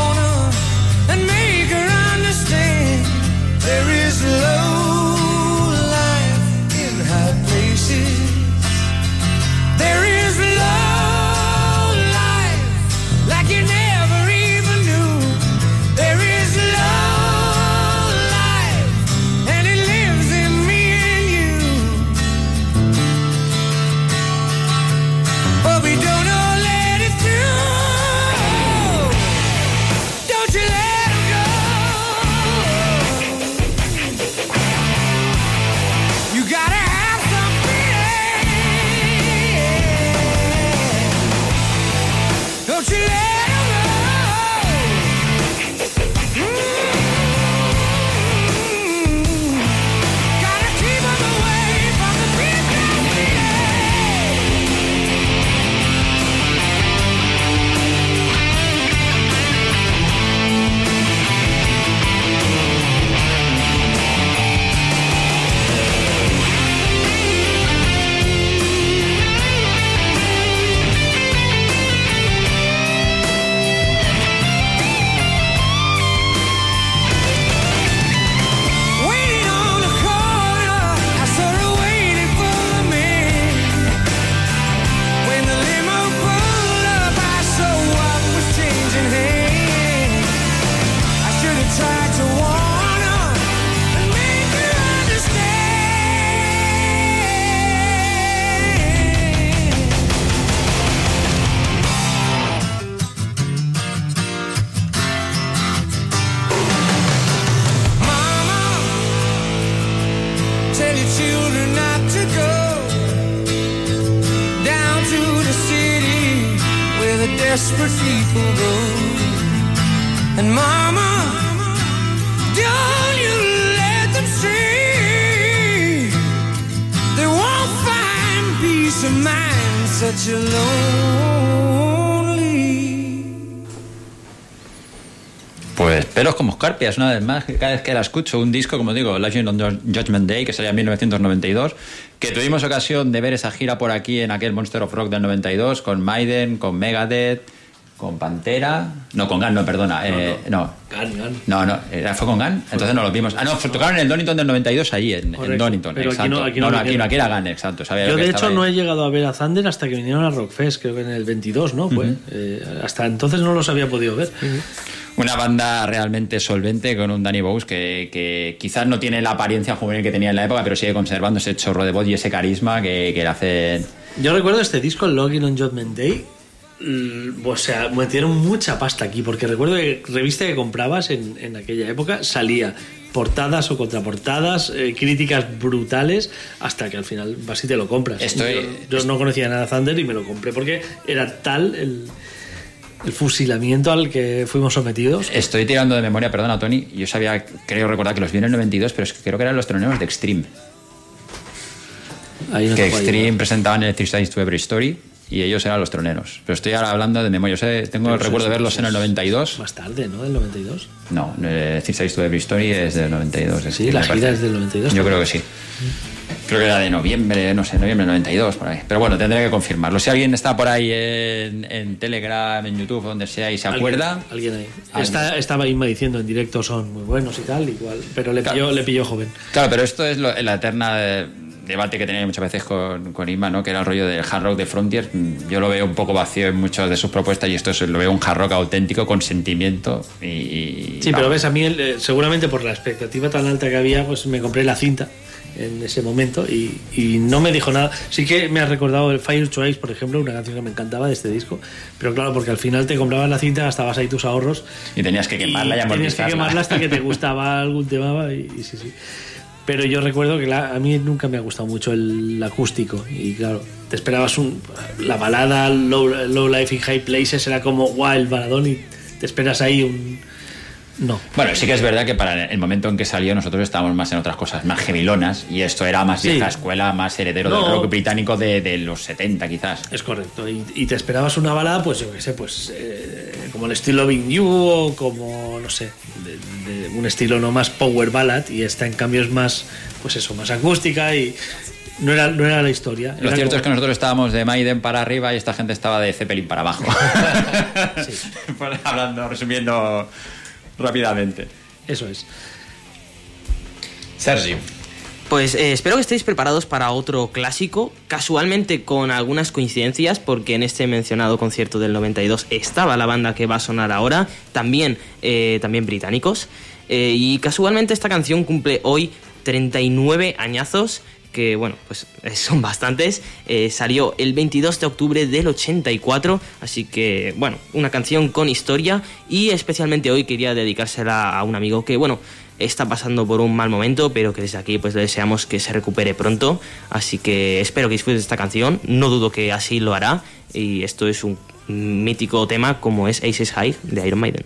desperate people go. And Mama, don't you let them stray. They won't find peace of mind such a lonely. Pelos como escarpias, una vez más, que cada vez que la escucho, un disco, como digo, Legend on Judgment Day, que salía en 1992, que tuvimos ocasión de ver esa gira por aquí en aquel Monster of Rock del 92, con Maiden, con Megadeth, con Pantera, no, con Gun, no, perdona, eh, no. Gan, gan. No, no, era- fue con Gun, entonces no lo vimos. Ah, no, fue- tocaron en el Donington del 92 allí, en, en Donington, pero aquí exacto. no- aquí no no, lo aquí, no, aquí era Gun, exacto. sabía Yo de hecho ahí. no he llegado a ver a Thunder hasta que vinieron a Rockfest, creo que en el 22, ¿no? Fue. Eh, hasta entonces no los había podido ver. Una banda realmente solvente con un Danny Bowes que, que quizás no tiene la apariencia juvenil que tenía en la época, pero sigue conservando ese chorro de voz y ese carisma que, que le hace. Yo recuerdo este disco, Login on Judgment Day. mm, O sea, metieron mucha pasta aquí, porque recuerdo que revista que comprabas en, en aquella época salía portadas o contraportadas, eh, críticas brutales, hasta que al final vas y te lo compras. Estoy- yo, yo no conocía nada de Thunder y me lo compré porque era tal el, el fusilamiento al que fuimos sometidos. Estoy tirando de memoria, perdona, Tony. Yo sabía, creo recordar que los vi en el 92, pero es que creo que eran los troneros de Extreme. Ahí no que Extreme ayudar. presentaban Electric Science to Every Story y ellos eran los troneros. Pero estoy ahora hablando de memoria. Yo sé, tengo el recuerdo de verlos en el es 92. Más tarde, ¿no? Del 92. No, eh, Electric Science to Every Story es del 92. es Sí, la gira es del 92. Yo creo que sí. Creo que era de noviembre, no sé, noviembre del 92, por ahí. Pero bueno, tendré que confirmarlo. Si alguien está por ahí en, en Telegram, en YouTube, donde sea, y se acuerda, Alguien, alguien ahí. Está, estaba Inma diciendo en directo son muy buenos y tal, igual. Pero le Claro. pilló, le pilló joven. Claro, pero esto es lo- la eterna eh, debate que tenía muchas veces con, con Inma, ¿no? Que era el rollo del hard rock de Frontier. Mm, Yo lo veo un poco vacío en muchas de sus propuestas y esto es, lo veo un hard rock auténtico con sentimiento y... y- Sí, pero vamos. ves, a mí el- eh, seguramente por la expectativa tan alta que había, pues me compré la cinta en ese momento y, y no me dijo nada. Sí que me ha recordado el Fire Choice, por ejemplo, una canción que me encantaba de este disco. Pero claro, porque al final te comprabas la cinta, gastabas ahí tus ahorros Y tenías que quemarla y, y tenías que quemarla hasta que te gustaba algún tema y, y sí, sí. Pero yo recuerdo que la- a mí nunca me ha gustado mucho el acústico. Y claro, te esperabas un, la balada Low, Low Life in High Places era como guau, el baladón y te esperas ahí un. No. Bueno, sí que es verdad que para el momento en que salió nosotros estábamos más en otras cosas, más gemilonas, y esto era más Sí. vieja escuela, más heredero No. del rock británico de, de los 70 quizás. Es correcto. Y, y te esperabas una balada, pues yo qué sé, pues eh, como el estilo Loving You o como, no sé, de, de un estilo no más power ballad y esta en cambio es más, pues eso, más acústica y no era, no era la historia. Lo cierto como- es que nosotros estábamos de Maiden para arriba y esta gente estaba de Zeppelin para abajo. Hablando, resumiendo rápidamente. Eso es. Sergi. Pues eh, espero que estéis preparados para otro clásico, casualmente con algunas coincidencias, porque en este mencionado concierto del 92 estaba la banda que va a sonar ahora, también, eh, también británicos, eh, y casualmente esta canción cumple hoy 39 añazos, que bueno, pues eh, son bastantes, eh, salió el 22 de octubre del 84, así que bueno, una canción con historia, y especialmente hoy quería dedicársela a un amigo que bueno, está pasando por un mal momento, pero que desde aquí pues le deseamos que se recupere pronto. Así que espero que disfrutes esta canción, no dudo que así lo hará. Y esto es un mítico tema como es Aces High de Iron Maiden.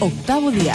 Octavo día.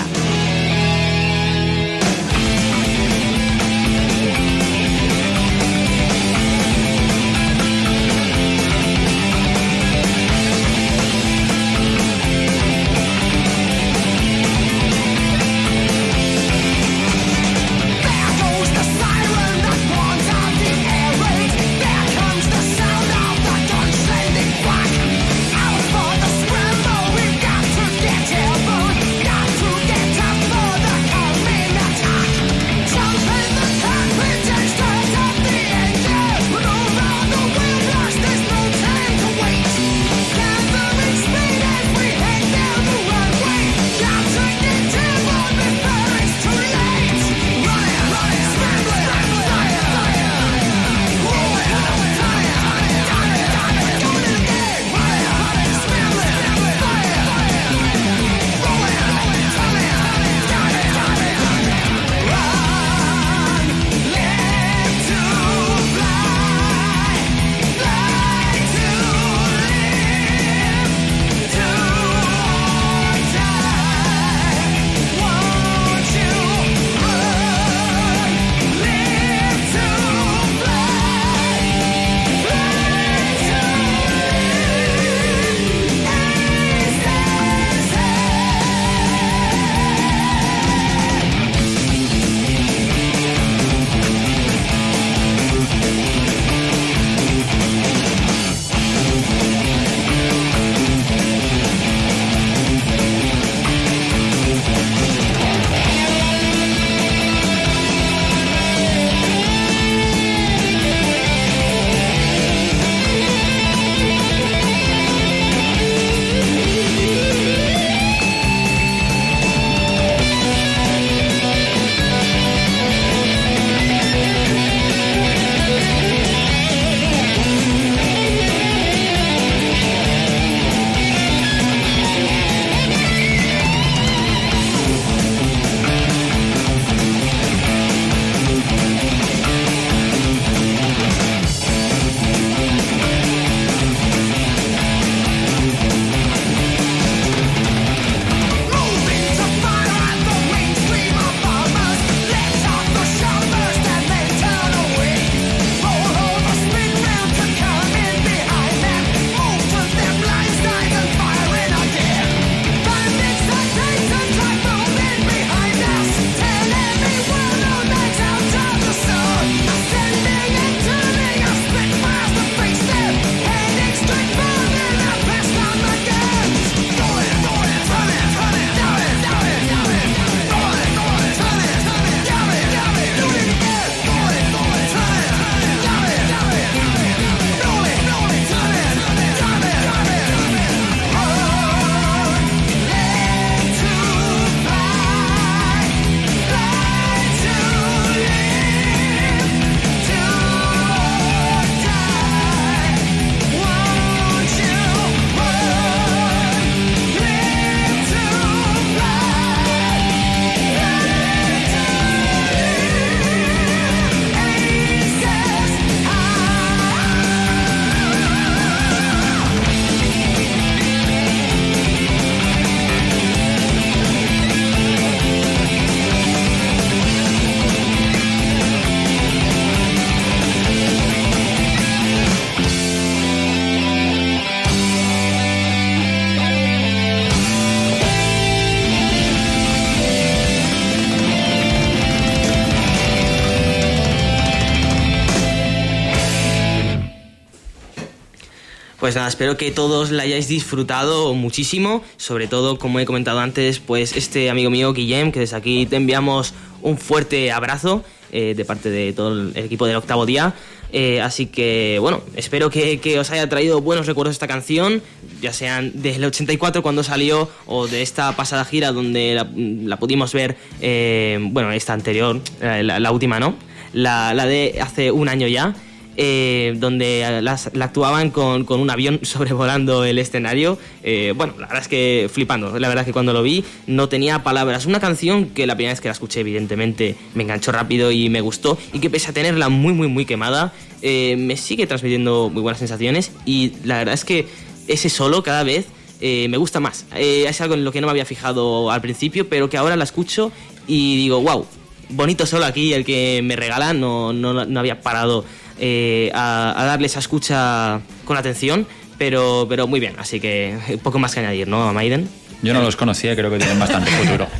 Pues nada, espero que todos la hayáis disfrutado muchísimo, sobre todo, como he comentado antes, pues este amigo mío, Guillem, que desde aquí te enviamos un fuerte abrazo eh, de parte de todo el equipo del octavo día. Eh, así que, bueno, espero que, os haya traído buenos recuerdos esta canción, ya sean del 84 cuando salió o de esta pasada gira donde la, pudimos ver, eh, bueno, esta anterior, la, la última, ¿no? La, la de hace un año ya. Eh, donde la actuaban con, un avión sobrevolando el escenario. Eh, bueno, la verdad es que flipando. La verdad es que cuando lo vi no tenía palabras. Una canción que la primera vez que la escuché, evidentemente, me enganchó rápido y me gustó. Y que pese a tenerla muy, muy, muy quemada, eh, me sigue transmitiendo muy buenas sensaciones. Y la verdad es que ese solo cada vez me gusta más. Es algo en lo que no me había fijado al principio, pero que ahora la escucho y digo, wow, bonito solo aquí el que me regala, no, no, no había parado eh, a, a darle esa escucha con atención, pero, pero muy bien, así que poco más que añadir, ¿no, Maiden? Yo no los conocía creo que tienen bastante futuro.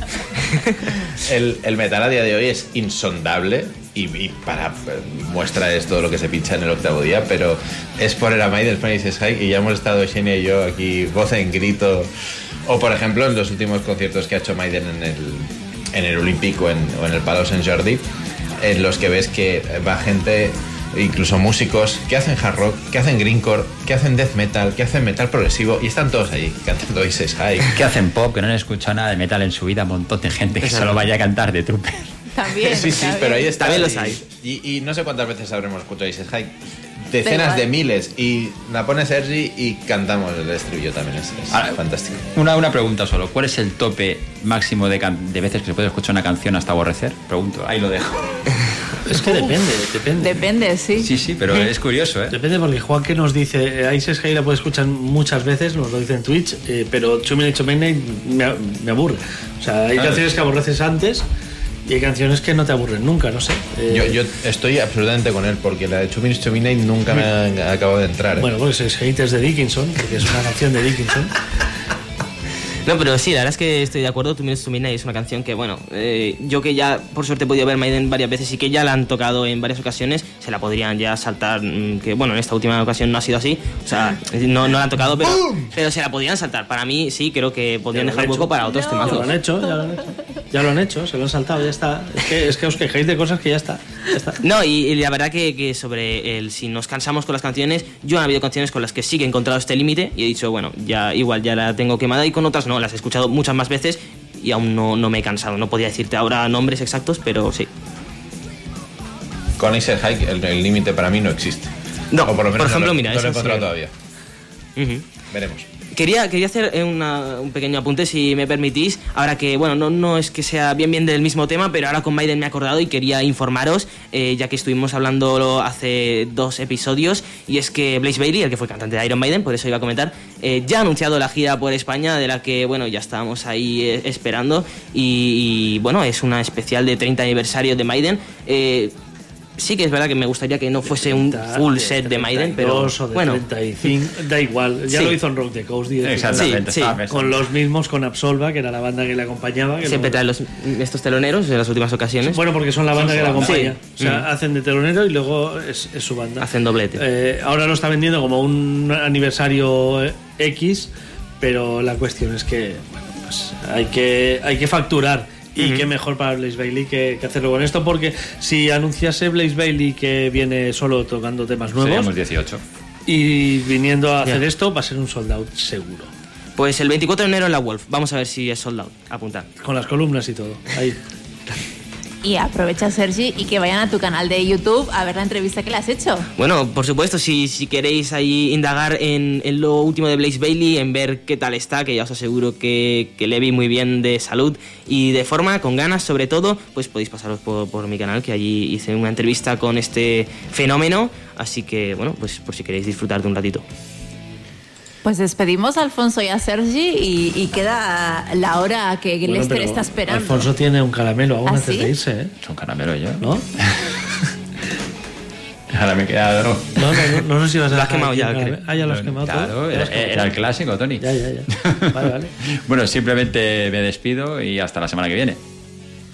El, el metal a día de hoy es insondable y, y para muestra es todo lo que se pincha en el octavo día, pero es poner a Maiden Phoenix High y ya hemos estado Xenia y yo aquí voz en grito. O por ejemplo en los últimos conciertos que ha hecho Maiden en el, en el Olímpico o en, o en el Palau Sant Jordi, en los que ves que va gente, incluso músicos, que hacen hard rock, que hacen greencore, que hacen death metal, que hacen metal progresivo y están todos allí cantando Isis High. Que hacen pop, que no han escuchado nada de metal en su vida, un montón de gente que solo vaya a cantar de Trooper. También. Sí, sí, también. pero ahí está. También los y- hay. Y, y no sé cuántas veces habremos escuchado Isis High. Decenas de miles. Y la pone Sergi y cantamos el estribillo también. Es, es Ahora, fantástico. Una, una pregunta solo. ¿Cuál es el tope máximo de, can- de veces que se puede escuchar una canción hasta aborrecer? Pregunto, ahí lo dejo. Es que depende, depende. Depende, sí. Sí, sí, pero es curioso, ¿eh? Depende porque Juan que nos dice, eh, Ice Sky la puede escuchar muchas veces, nos lo dice en Twitch, eh, pero Two Minutes Midnight me, a- me aburre. O sea, hay Claro. canciones que aborreces antes y hay canciones que no te aburren nunca, no sé. Eh, Yo, yo estoy absolutamente con él porque la de Two Minutes to Midnight nunca me ha acabado de entrar. ¿eh? Bueno, pues es Haters de Dickinson, porque es una canción de Dickinson. No, pero sí, la verdad es que estoy de acuerdo. Two Minutes to Midnight es una canción que, bueno, eh, yo que ya por suerte he podido ver Maiden varias veces y que ya la han tocado en varias ocasiones, se la podrían ya saltar. mm, Que bueno, en esta última ocasión no ha sido así. O sea, no, no la han tocado, pero, pero se la podrían saltar. Para mí, sí, creo que podrían dejar han hueco hecho. para otros Ya lo han hecho, ya lo han hecho. Ya lo han hecho, se lo han saltado, ya está. Es que, es que os quejáis de cosas que ya está. Ya está. No, y, y la verdad que, que sobre el si nos cansamos con las canciones, yo han habido canciones con las que sí que he encontrado este límite y he dicho, bueno, ya igual ya la tengo quemada y con otras no, las he escuchado muchas más veces y aún no, no me he cansado. No podía decirte ahora nombres exactos, pero sí. Con Isis High el límite para mí no existe. No, o por lo menos por ejemplo, no lo, mira, no lo he encontrado sí. todavía. Veremos. Quería, quería hacer eh, un pequeño apunte, si me permitís. Ahora que, bueno, no, no es que sea bien bien del mismo tema, pero ahora con Maiden me he acordado y quería informaros, eh, ya que estuvimos hablando hace dos episodios, y es que Blaze Bailey, el que fue cantante de Iron Maiden, por eso iba a comentar, eh, ya ha anunciado la gira por España, de la que, bueno, ya estábamos ahí esperando, y, y, bueno, es una especial de 30 aniversario de Maiden. Sí que es verdad que me gustaría que no fuese un full set de Maiden, pero 32 o de bueno. 35, da igual. Ya Sí. lo hizo en Rock the Coast. Exactamente. Sí, sí. Con los mismos, con Absolva, que era la banda que le acompañaba. que Siempre no- trae los, estos teloneros en las últimas ocasiones. Bueno, porque son la banda que la acompaña. Sí. O sea, Mm. hacen de telonero y luego es, es su banda. Hacen doblete. Eh, ahora lo está vendiendo como un aniversario eh, X, pero la cuestión es que bueno, pues hay que hay que facturar. Y qué mejor para Blaze Bailey que, que hacerlo con esto, porque si anunciase Blaze Bailey que viene solo tocando temas nuevos Seríamos 18. y viniendo a hacer esto, va a ser un sold out seguro. Pues el 24 de enero en la Wolf. Vamos a ver si es sold out. Apuntar. Con las columnas y todo. Ahí. Y aprovecha, Sergi, y que vayan a tu canal de YouTube a ver la entrevista que le has hecho. Bueno, por supuesto, si, si queréis ahí indagar en, en lo último de Blaze Bailey, en ver qué tal está, que ya os aseguro que, que le vi muy bien de salud y de forma, con ganas sobre todo, pues podéis pasaros por, por mi canal, que allí hice una entrevista con este fenómeno. Así que, bueno, pues por si queréis disfrutar de un ratito. Pues despedimos a Alfonso y a Sergi y, y queda la hora que Bueno, Lester está esperando. Alfonso tiene un caramelo aún ¿Ah, antes sí? de irse, ¿eh? Es un caramelo yo. ¿No? Ahora me he quedado. No, no, no, no sé si vas a Lo has quemado ya, creo. Ah, ya lo has quemado todo. Claro, era, el clásico, Tony. Ya, ya, ya. Vale, vale. Bueno, simplemente me despido y hasta la semana que viene.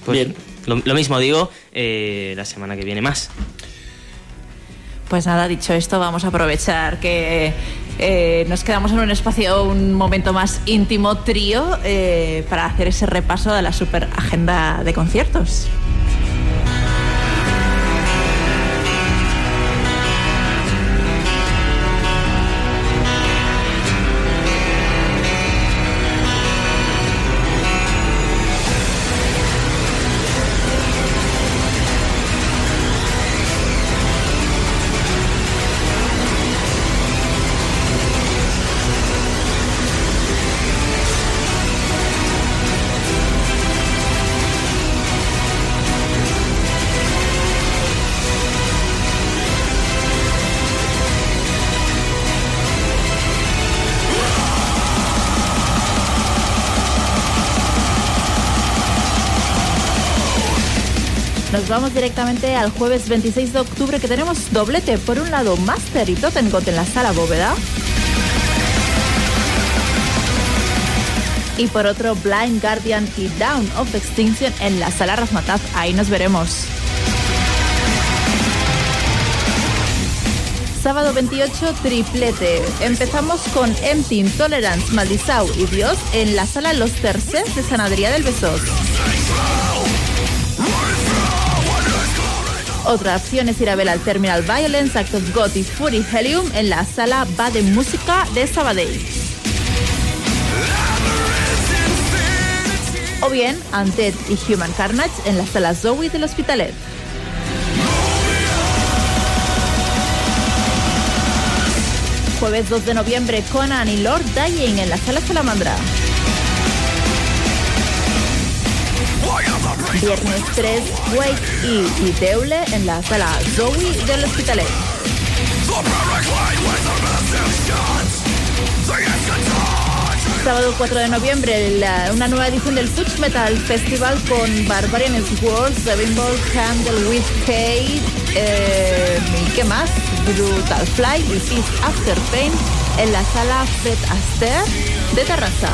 Pues Bien. Lo, lo mismo digo, eh, la semana que viene más. Pues nada, dicho esto, vamos a aprovechar que, eh, nos quedamos en un espacio, un momento más íntimo, trío, eh, para hacer ese repaso de la super agenda de conciertos. Vamos directamente al jueves 26 de octubre que tenemos doblete. Por un lado, Master y Totengot en la sala bóveda. Y por otro, Blind Guardian y Down of Extinction en la sala Razmataz. Ahí nos veremos. Sábado 28, triplete. Empezamos con Empty, Intolerance, Maldisau y Dios en la sala Los Terces de San del Besós. Otra opción es ir a ver al Terminal Violence, Act of God y Fury Helium en la sala Va de Música de Sabadell. O bien Undead y Human Carnage en la sala Zoe del Hospitalet. Jueves 2 de noviembre, Conan y Lord Dying en la sala Salamandra. Viernes 3, Wake y, y Teule en la sala Zoe del Hospitalet. Sábado 4 de noviembre, una nueva edición del Fuchs Metal Festival con Barbarian World, Seven Ball, Candle with Kate, eh, ¿y qué más? Brutal Fly y After Pain en la sala Fred Astaire de Terraza.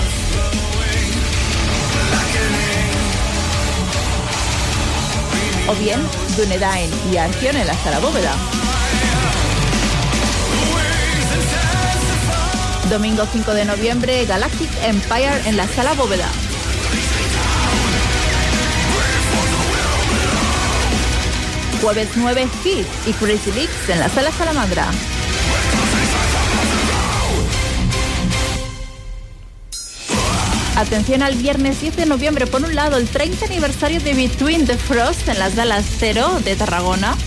O bien Dunedain y Argion en la sala bóveda. Domingo 5 de noviembre, Galactic Empire en la sala bóveda. Jueves 9, Hit y Crazy Leaks en la sala Salamandra. Atención al viernes 10 de noviembre, por un lado, el 30 aniversario de Between the Frost en las salas Cero de Tarragona.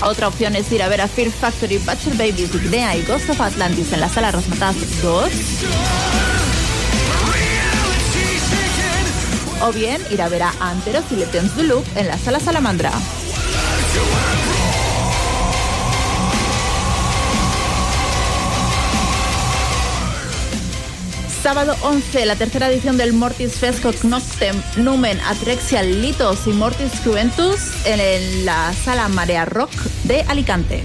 Otra opción es ir a ver a Fear Factory, Butcher Babies, Ignea y Ghost of Atlantis en la sala Rasmataz 2. O bien ir a ver a Anteros y Letons du Loop en la sala Salamandra. Sábado 11, la tercera edición del Mortis Fest Noctem Numen Atrexia Litos y Mortis Juventus en la sala Marea Rock de Alicante.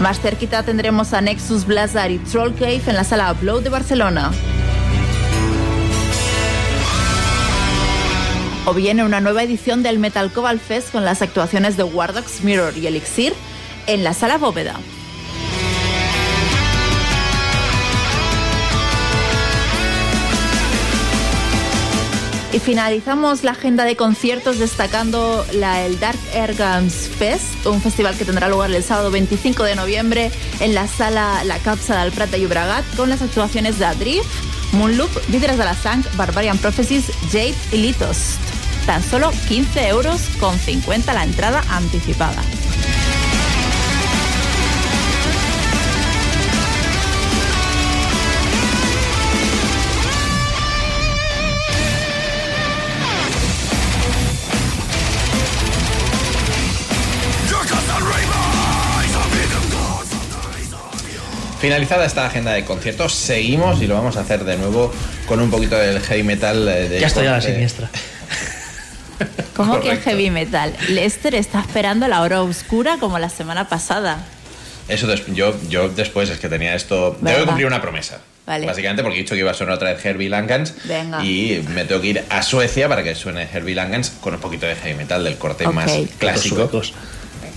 Más cerquita tendremos a Nexus Blazar y Troll Cave en la sala Blow de Barcelona. O viene una nueva edición del Metal Cobalt Fest con las actuaciones de Wardox, Mirror y Elixir en la sala Bóveda. Y finalizamos la agenda de conciertos destacando la, el Dark Air Guns Fest, un festival que tendrá lugar el sábado 25 de noviembre en la sala La Capsa del Prata y Llobregat con las actuaciones de Adrift, Moonloop, Vidres de la Sang, Barbarian Prophecies, Jade y Litos. Tan solo 15 euros con 50 la entrada anticipada. Finalizada esta agenda de conciertos, seguimos y lo vamos a hacer de nuevo con un poquito del heavy metal. eh, De, Ya estoy a la siniestra. ¿Cómo que Correcto. heavy metal? Lester está esperando la hora oscura como la semana pasada. Eso des- yo, yo después es que tenía esto. Tengo que cumplir una promesa. Vale. Básicamente porque he dicho que iba a sonar otra vez Herbie Langans. Venga. Y me tengo que ir a Suecia para que suene Herbie Langans con un poquito de heavy metal del corte más clásico. suecos.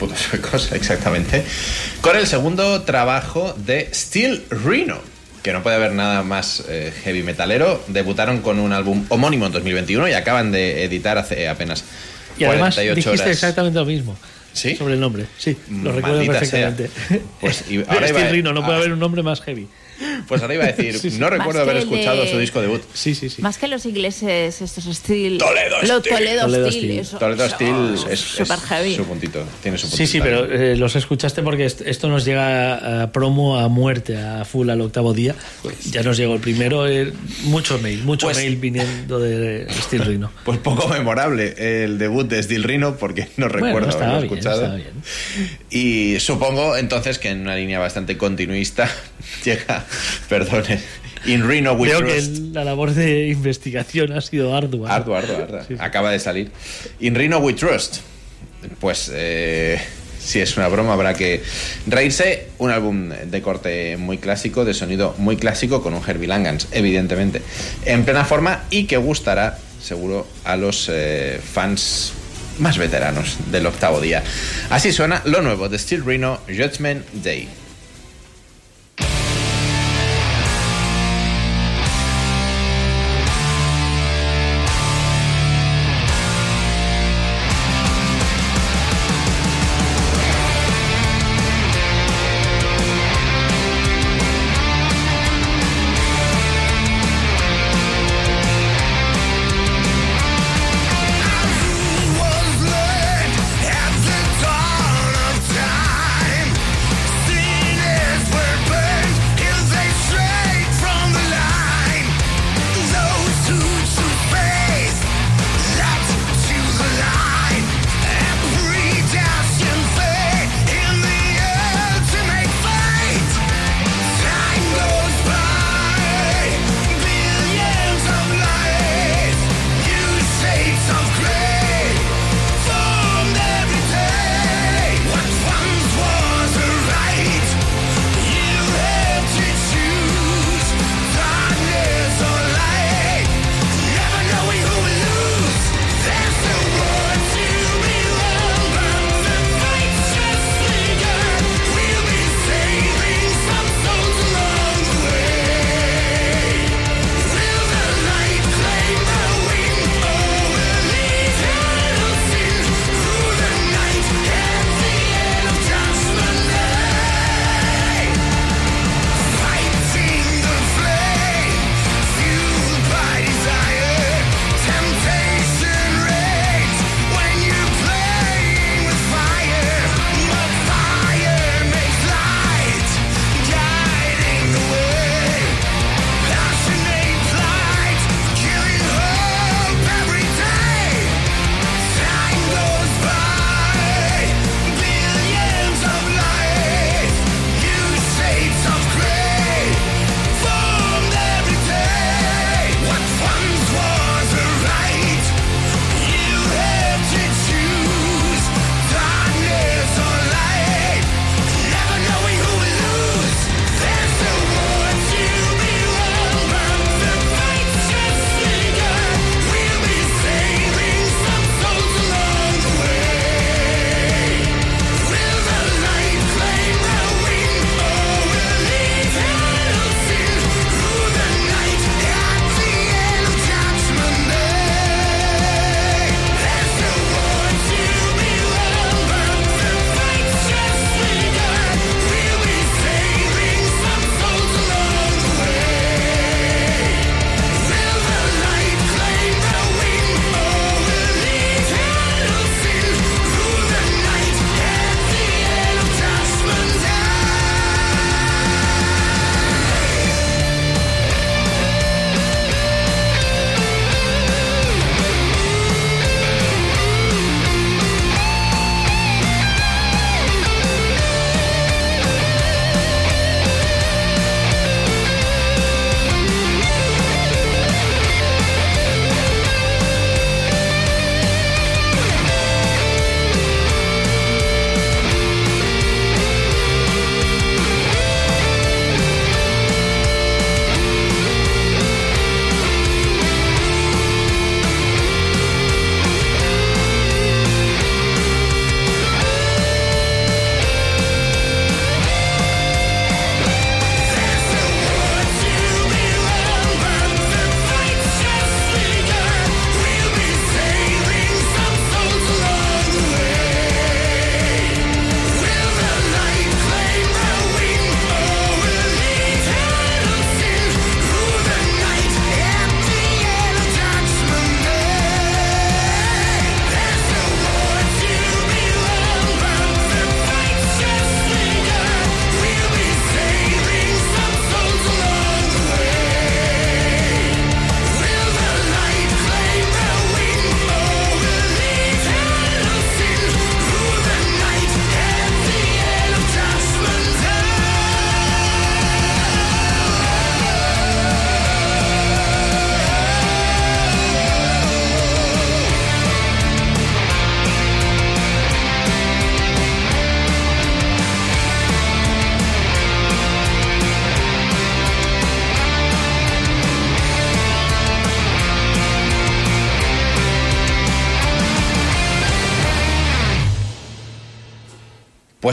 Putos suecos, exactamente. Con el segundo trabajo de Steel Rhino. Que no puede haber nada más eh, heavy metalero. Debutaron con un álbum homónimo en 2021 y acaban de editar hace apenas Y además 48 dijiste horas. exactamente lo mismo. ¿Sí? Sobre el nombre. Sí, lo recuerdo Maldita sea. perfectamente. Pues, y ahora Steel iba Rhino, no puede ah. haber un nombre más heavy. Pues ahora iba a decir, Sí, sí. no recuerdo haber escuchado de- su disco debut. Sí, sí, sí. Más que los ingleses, estos Steel. Toledo Steel. Toledo, Toledo Steel. Steel. eso- Toledo Steel es, super es heavy. su puntito, tiene su Sí, puntito. sí, pero eh, los escuchaste porque est- esto nos llega a promo a muerte, a full al octavo día. Ya nos llegó el primero, eh, mucho mail, mucho Pues- mail viniendo de Steel Rhino. Pues poco memorable el debut de Steel Rhino porque no Bueno, recuerdo estaba haberlo bien, escuchado. bien. Y supongo entonces que en una línea bastante continuista llega, perdón, In Rhino We que Trust. el- la labor de investigación ha sido ardua. Sí, sí. Acaba de salir. In Rhino We Trust. Pues eh, si es una broma, habrá que reírse. Un álbum de corte muy clásico, de sonido muy clásico, con un Herbie Langans, evidentemente, en plena forma y que gustará, seguro, a los eh, fans más veteranos del octavo día. Así suena lo nuevo de Steel Rhino, Judgment Day.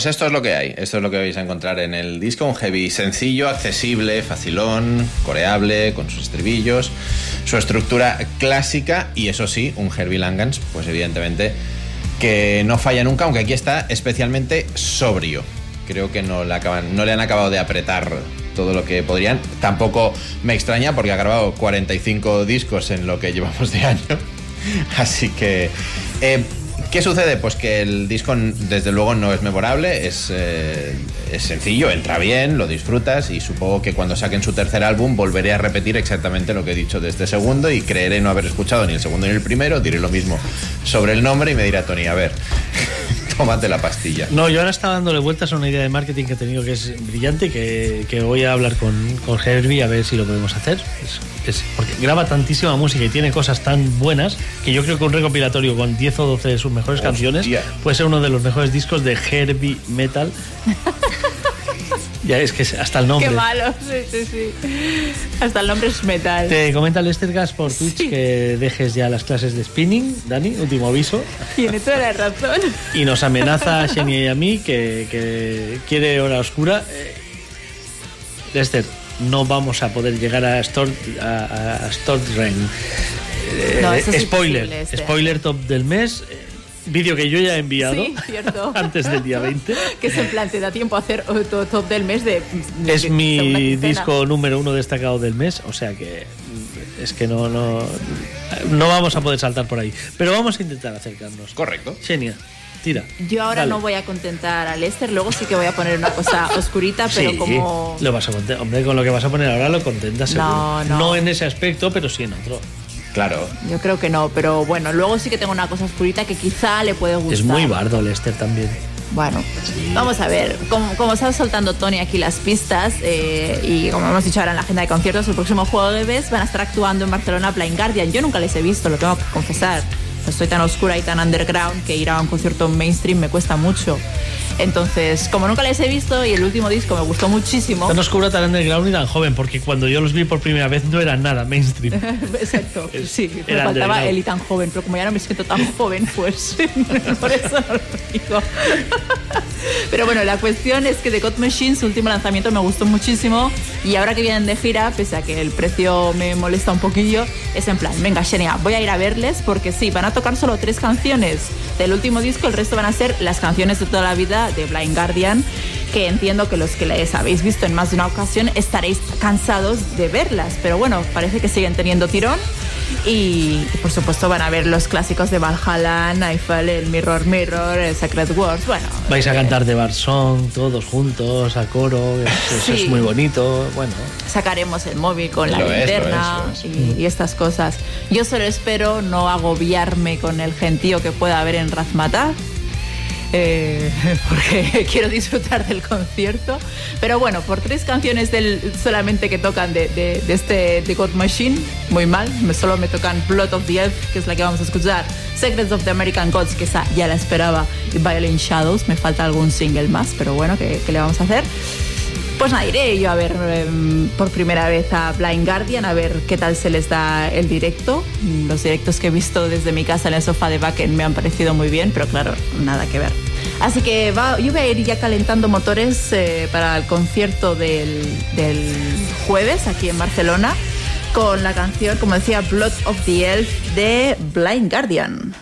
Pues esto es lo que hay, esto es lo que vais a encontrar en el disco, un heavy sencillo, accesible, facilón, coreable, con sus estribillos, su estructura clásica y eso sí, un Herbie Langans, pues evidentemente que no falla nunca, aunque aquí está especialmente sobrio. Creo que no le, han acabado de apretar todo lo que podrían. Tampoco me extraña porque ha grabado 45 discos en lo que llevamos de año. Así que... eh, ¿Qué sucede? Pues que el disco desde luego no es memorable, es, eh, es sencillo, entra bien, lo disfrutas y supongo que cuando saquen su tercer álbum volveré a repetir exactamente lo que he dicho de este segundo y creeré no haber escuchado ni el segundo ni el primero, diré lo mismo sobre el nombre y me dirá Tony, a ver, la pastilla. No, yo ahora estaba dándole vueltas a una idea de marketing que he tenido que es brillante, que, que voy a hablar con, con Herbie a ver si lo podemos hacer. Es- es- porque graba tantísima música y tiene cosas tan buenas que yo creo que un recopilatorio con 10 o 12 de sus mejores Hostia. canciones puede ser uno de los mejores discos de Herbie Metal. ya es que hasta el nombre. Qué malo, sí, sí, sí. Hasta el nombre es metal. Te comenta Lester Gas por Twitch Sí. que dejes ya las clases de spinning, Dani, último aviso. Tiene toda la razón. Y nos amenaza a Xenia y a mí que, que quiere hora oscura. Eh, Lester, no vamos a poder llegar a Stort, a, a Stort Rain. Eh, No, spoiler, este spoiler top del mes. eh, Vídeo que yo ya he enviado Sí, cierto. antes del día 20. Que es en plan, te da tiempo a hacer otro top del mes de. Es mi disco número uno destacado del mes, o sea que mm, es que no, no, no vamos a poder saltar por ahí. Pero vamos a intentar acercarnos. Correcto. Xenia, tira. Yo ahora Dale. no voy a contentar a Lester, luego sí que voy a poner una cosa oscurita, pero Sí, como. Lo vas a contentar. Hombre, con lo que vas a poner ahora lo contentas seguro. No, no. No en ese aspecto, pero sí en otro. Claro. Yo creo que no, pero bueno, luego sí que tengo una cosa oscurita que quizá le puede gustar. Es muy bardo Lester también. Bueno, vamos a ver. Como, como está soltando Tony aquí las pistas, eh, y como hemos dicho ahora en la agenda de conciertos, el próximo jueves van a estar actuando en Barcelona Blind Guardian. Yo nunca les he visto, lo tengo que confesar. Estoy tan oscura y tan underground que ir a un concierto mainstream me cuesta mucho. Entonces, como nunca les he visto y el último disco me gustó muchísimo. Tan oscura, tan underground y tan joven, porque cuando yo los vi por primera vez no eran nada mainstream. Exacto, sí, me era faltaba él y tan joven, pero como ya no me siento tan joven, pues por eso no lo digo. Pero bueno, la cuestión es que The God Machine, su último lanzamiento, me gustó muchísimo y ahora que vienen de gira, pese a que el precio me molesta un poquillo, es en plan, venga, Xenia, voy a ir a verles porque sí, van a tocar solo tres canciones del último disco, el resto van a ser las canciones de toda la vida de Blind Guardian, que entiendo que los que les habéis visto en más de una ocasión estaréis cansados de verlas, pero bueno, parece que siguen teniendo tirón. Y, y, por supuesto van a ver los clásicos de Valhalla, Nightfall, el Mirror Mirror, el Sacred Wars. Bueno, Vais a cantar de Bar Song todos juntos, a coro, eso, Sí. es muy bonito. Bueno, sacaremos el móvil con la Lo es, lo linterna es, lo Y, y estas cosas. Yo solo espero no agobiarme con el gentío que pueda haber en Razmataz. Eh, porque quiero disfrutar del concierto. Pero bueno, por tres canciones del, solamente que tocan de, de- de este The God Machine, muy mal. Solo me tocan Blood of the Elf, que es la que vamos a escuchar, Secrets of the American Gods, que esa ya la esperaba, y Violent Shadows. Me falta algún single más, pero bueno, ¿qué, qué le vamos a hacer? Pues nada, iré yo a ver em, por primera vez a Blind Guardian, a ver qué tal se les da el directo. Los directos que he visto desde mi casa en el sofá de Backen me han parecido muy bien, pero claro, nada que ver. Así que yo voy a ir ya calentando motores eh, para el concierto del jueves aquí en Barcelona con la canción, como decía, Blood of the Elf de Blind Guardian.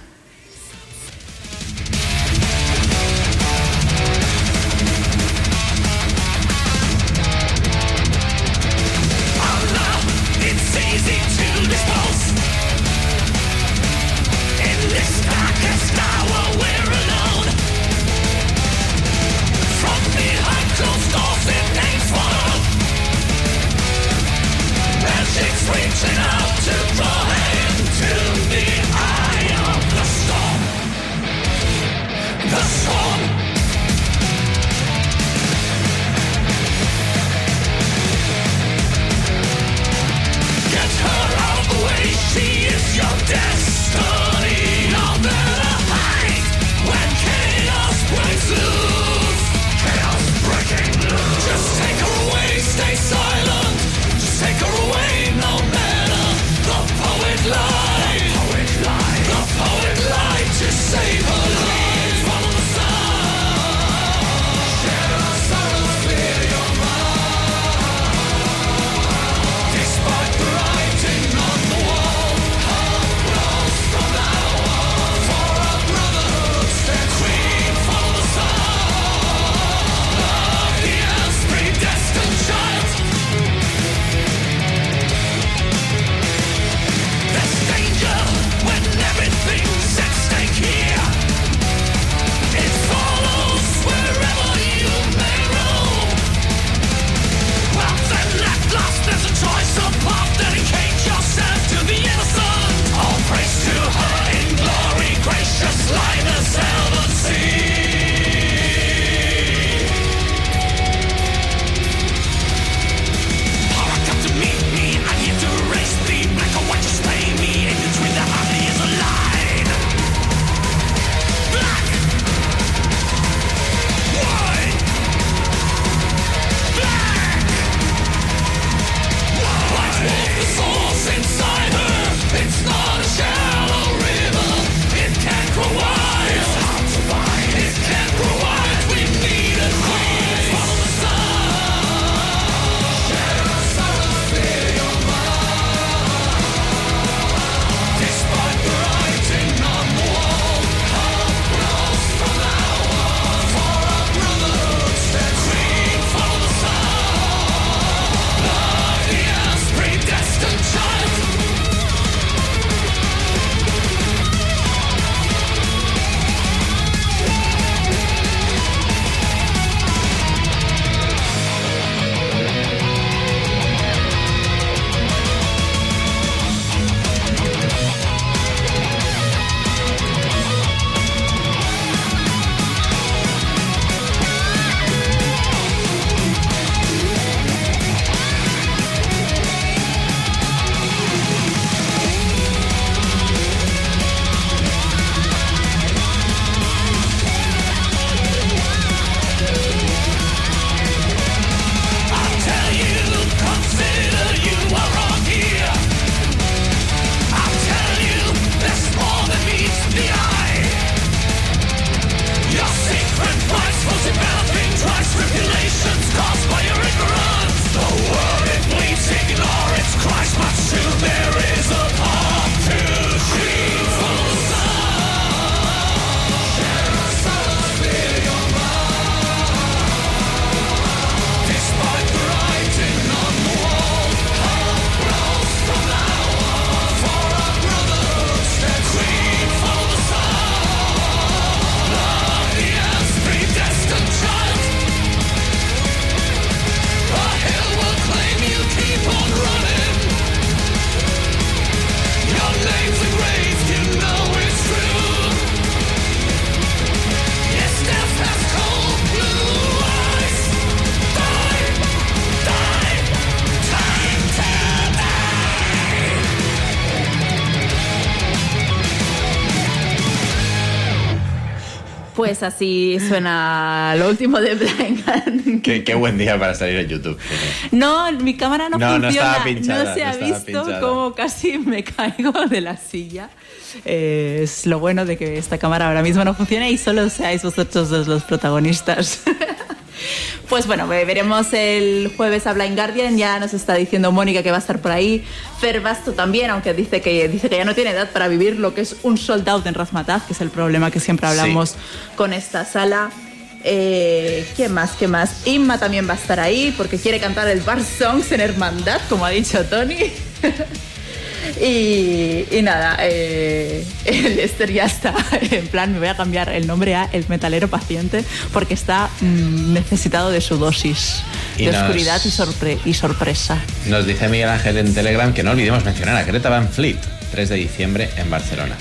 Pues así suena lo último de Blind Qué, qué buen día para salir en YouTube. No, mi cámara no, No, no funciona. estaba pinchada, No se no ha visto pinchada. cómo casi me caigo de la silla. Eh, es lo bueno de que esta cámara ahora mismo no funciona y solo seáis vosotros dos los protagonistas. Pues bueno, ve- veremos el jueves a Blind Guardian. Ya nos está diciendo Mónica que va a estar por ahí. Fer Basto también, aunque dice que, dice que ya no tiene edad para vivir lo que es un sold out en Razmataz, que es el problema que siempre hablamos con esta sala. Eh, ¿Qué más? ¿Qué más? Inma también va a estar ahí porque quiere cantar el Bar Songs en Hermandad, como ha dicho Tony. y, y nada, eh, el Esther ya está en plan, me voy a cambiar el nombre a El Metalero Paciente porque está mm, necesitado de su dosis Y de nos- oscuridad y, sorpre- y sorpresa. Nos dice Miguel Ángel en Telegram que no olvidemos mencionar a Greta Van Fleet, 3 de diciembre en Barcelona.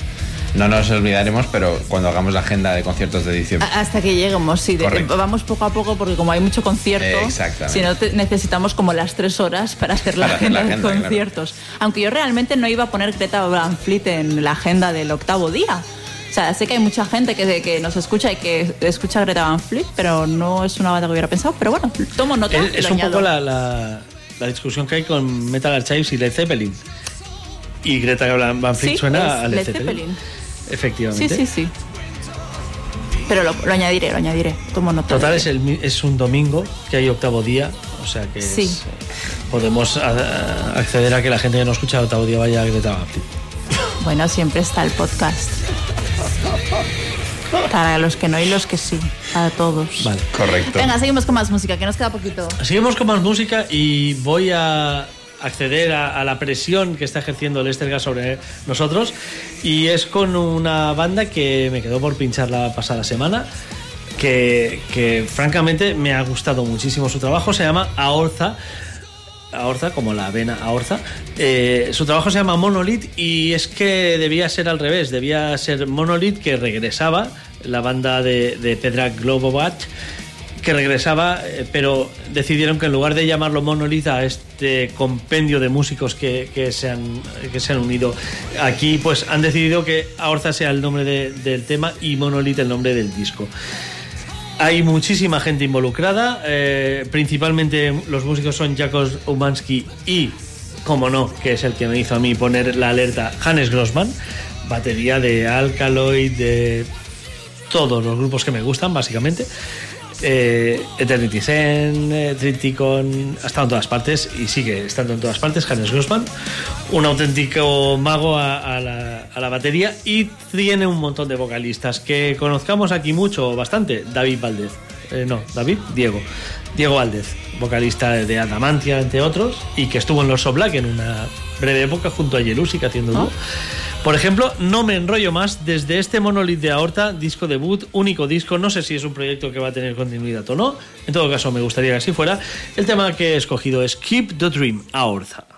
No nos olvidaremos, pero cuando hagamos la agenda de conciertos de diciembre. A- Hasta que lleguemos, sí, de- Correcto. vamos poco a poco porque como hay mucho concierto, Eh, exactamente. si no necesitamos como las tres horas para hacer la Para hacer la agenda de agenda, claro. conciertos. Aunque yo realmente no iba a poner Greta Van Fleet en la agenda del octavo día. O sea, sé que hay mucha gente que, que nos escucha y que escucha Greta Van Fleet, pero no es una banda que hubiera pensado. Pero bueno, tomo nota. Es, es un añado. poco la, la- la discusión que hay con Metal Archives y Led Zeppelin. Y Greta Van Fleet Sí, suena es a Led Led Zeppelin. Zeppelin. Efectivamente. Sí, sí, sí. Pero lo, lo añadiré, lo añadiré. Tomo nota. Total, es, el, mi- es un domingo que hay octavo día, o sea que es- Sí. podemos acceder a que la gente que no escucha el octavo día vaya a Greta Fleet. Bueno, siempre está el podcast. Para los que no y los que sí. Para todos. Vale. Correcto. Venga, seguimos con más música, que nos queda poquito. Seguimos con más música y voy a acceder a, la presión que está ejerciendo el Esterga sobre nosotros y es con una banda que me quedó por pinchar la pasada semana que, francamente me ha gustado muchísimo su trabajo se llama Aorza Aorza, como la avena Aorza. Eh, su trabajo se llama Monolith y es que debía ser al revés, debía ser Monolith que regresaba, la banda de Pedra Globovat, que regresaba, eh, pero decidieron que en lugar de llamarlo Monolith a este compendio de músicos que, que se, han, que se han unido aquí, pues han decidido que Aorza sea el nombre de- del tema y Monolith el nombre del disco. Hay muchísima gente involucrada, eh, principalmente los músicos son Jakos Umansky y, como no, que es el que me hizo a mí poner la alerta, Hannes Grossman, batería de Alkaloid, de todos los grupos que me gustan, básicamente. Eh, Eternity Zen, eh, Tripticon, ha estado en todas partes y sigue estando en todas partes. Hannes Grossman, un auténtico mago a, la, a la batería y tiene un montón de vocalistas que conozcamos aquí mucho bastante. David Valdez, Eh, no, David, Diego, Diego Valdez, vocalista de Adamantia, entre otros, y que estuvo en los So Black en una breve época junto a Jelusic haciendo dúo. Por ejemplo, no me enrollo más desde este Monolith de Aorta, disco debut, único disco, no sé si es un proyecto que va a tener continuidad o no, en todo caso me gustaría que así fuera. El tema que he escogido es Keep the Dream, Aorta.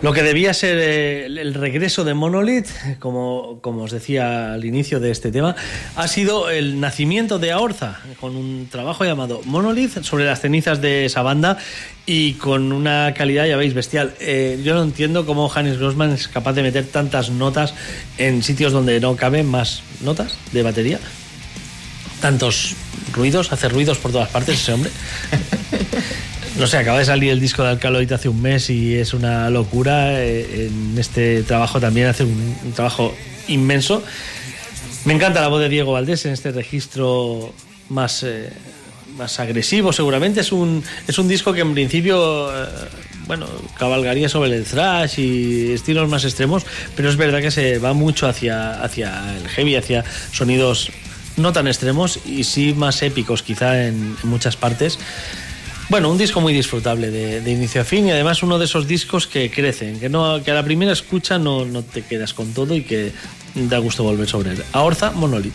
Lo que debía ser eh, el, regreso de Monolith, como, como os decía al inicio de este tema, ha sido el nacimiento de Aorza, con un trabajo llamado Monolith sobre las cenizas de esa banda y con una calidad, ya veis, bestial. Eh, yo no entiendo cómo Hannes Grossman es capaz de meter tantas notas en sitios donde no caben más notas de batería. Tantos ruidos, hace ruidos por todas partes ese hombre. No sé, acaba de salir el disco de Alcaloid hace un mes y es una locura. Eh, En este trabajo también hace un, trabajo inmenso. Me encanta la voz de Diego Valdés en este registro más, eh, más agresivo, seguramente. Es un, es un disco que en principio, eh, bueno, cabalgaría sobre el thrash y estilos más extremos, pero es verdad que se va mucho hacia, hacia el heavy, hacia sonidos no tan extremos y sí más épicos, quizá en muchas partes. Bueno, un disco muy disfrutable de, de inicio a fin y además uno de esos discos que crecen, que, no, que a la primera escucha no, no te quedas con todo y que da gusto volver sobre él. Aorza Monolith.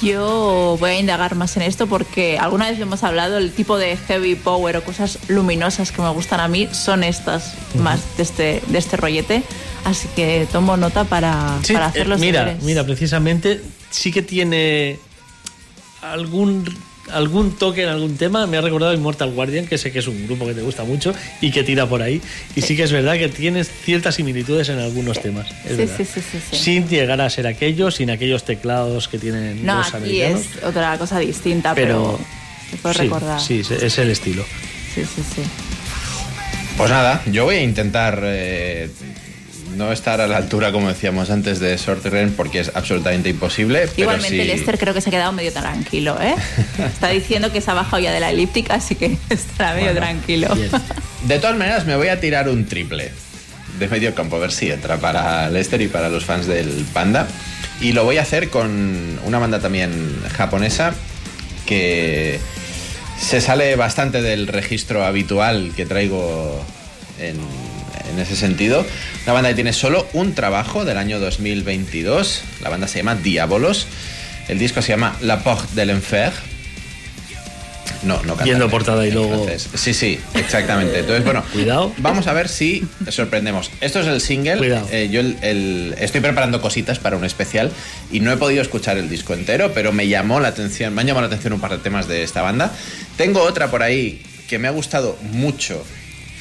Yo voy a indagar más en esto porque alguna vez lo hemos hablado, el tipo de heavy power o cosas luminosas que me gustan a mí son estas más de este, de este rollete. Así que tomo nota para, Sí, para hacer eh, mira, deberes. mira, precisamente sí que tiene algún algún toque en algún tema. Me ha recordado Immortal Guardian, que sé que es un grupo que te gusta mucho y que tira por ahí. Y sí que es verdad que tienes ciertas similitudes en algunos temas. es Sí, verdad. sí, sí, sí, sí. Sin llegar a ser aquello, sin aquellos teclados que tienen No, los aquí americanos. es otra cosa distinta, pero, pero te puedo sí, recordar. sí, es el estilo. sí, sí, sí. Pues nada, yo voy a intentar eh, no estar a la altura, como decíamos antes, de Sorteren porque es absolutamente imposible. Pero Igualmente sí- Lester creo que se ha quedado medio tranquilo, ¿eh? Está diciendo que se ha bajado ya de la elíptica, así que estará medio Bueno, tranquilo. De todas maneras, me voy a tirar un triple de medio campo, a ver si entra para Lester y para los fans del Panda. Y lo voy a hacer con una banda también japonesa que se sale bastante del registro habitual que traigo en, en ese sentido. Una banda que tiene solo un trabajo del año 2022. La banda se llama Diabolos. El disco se llama La Porte de l'Enfer. No, no cantan Viendo en- portada y luego-. Sí, sí, exactamente. Entonces, bueno, Cuidado. Vamos a ver si sorprendemos. Esto es el single. Cuidado. Eh, yo el- el- estoy preparando cositas para un especial y no he podido escuchar el disco entero, pero me llamó la atención, me han llamado la atención un par de temas de esta banda. Tengo otra por ahí que me ha gustado mucho,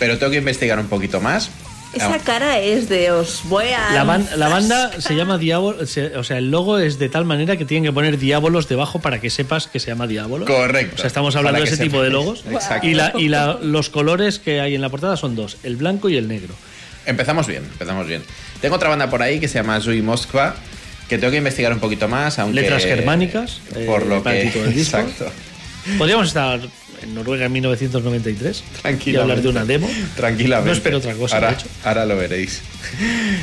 pero tengo que investigar un poquito más. Esa Ah, cara es de os voy a. La, ban- la banda se llama Diablo, se- o sea, el logo es de tal manera que tienen que poner Diabolos debajo para que sepas que se llama Diablo. Correcto. O sea, estamos hablando de ese tipo de logos. Exacto. Y, la, y la- los colores que hay en la portada son dos, el blanco y el negro. Empezamos bien, empezamos bien. Tengo otra banda por ahí que se llama Zui Moskva, que tengo que investigar un poquito más, aunque... Letras germánicas, Por eh, lo que... Exacto. Podríamos estar en Noruega en 1993 y Tranquilamente. hablar de una demo. Tranquilamente. No espero otra cosa, Ahora, de hecho. ahora lo veréis.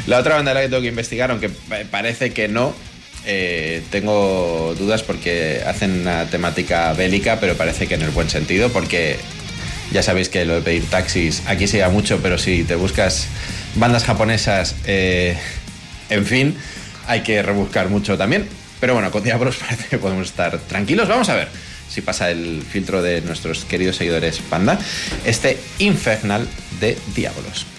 La otra banda de la que tengo que investigar, aunque pa- parece que no, eh, tengo dudas porque hacen una temática bélica, pero parece que en el buen sentido, porque ya sabéis que lo de pedir taxis aquí se lleva mucho, pero si te buscas bandas japonesas, eh, en fin, hay que rebuscar mucho también. Pero bueno, con Diablos parece que podemos estar tranquilos. Vamos a ver si pasa el filtro de nuestros queridos seguidores Panda. Este Infernal de Diablos.「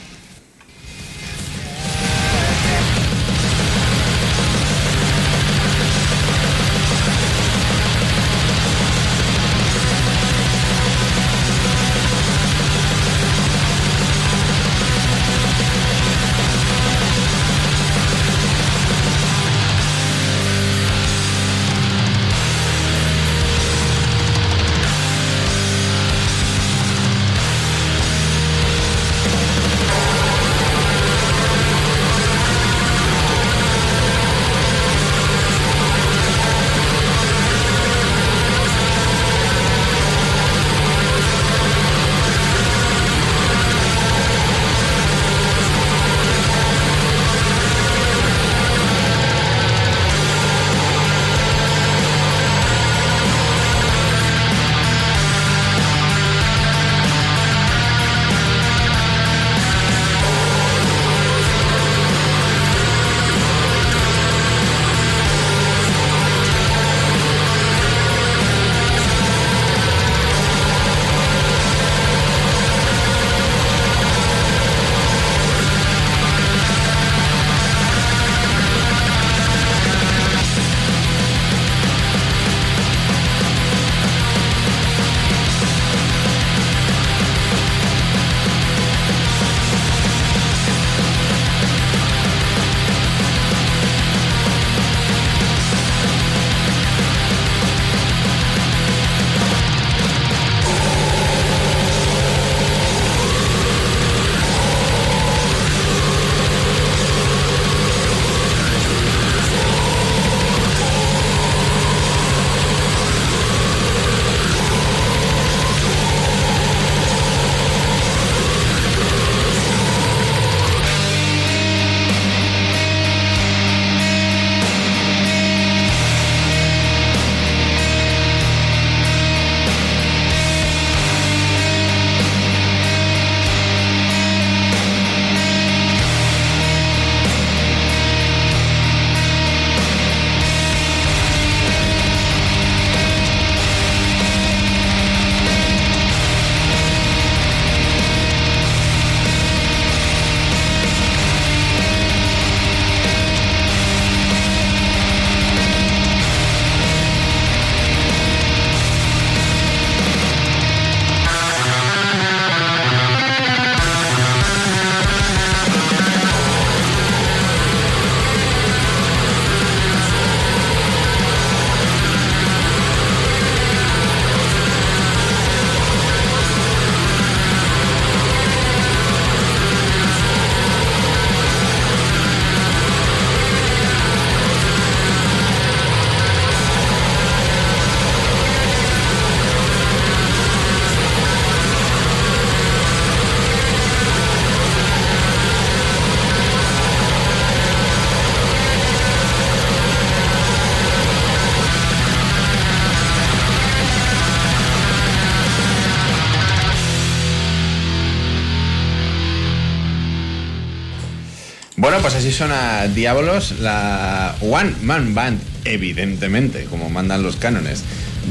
pues así suena Diabolos, la One Man Band, evidentemente, como mandan los cánones,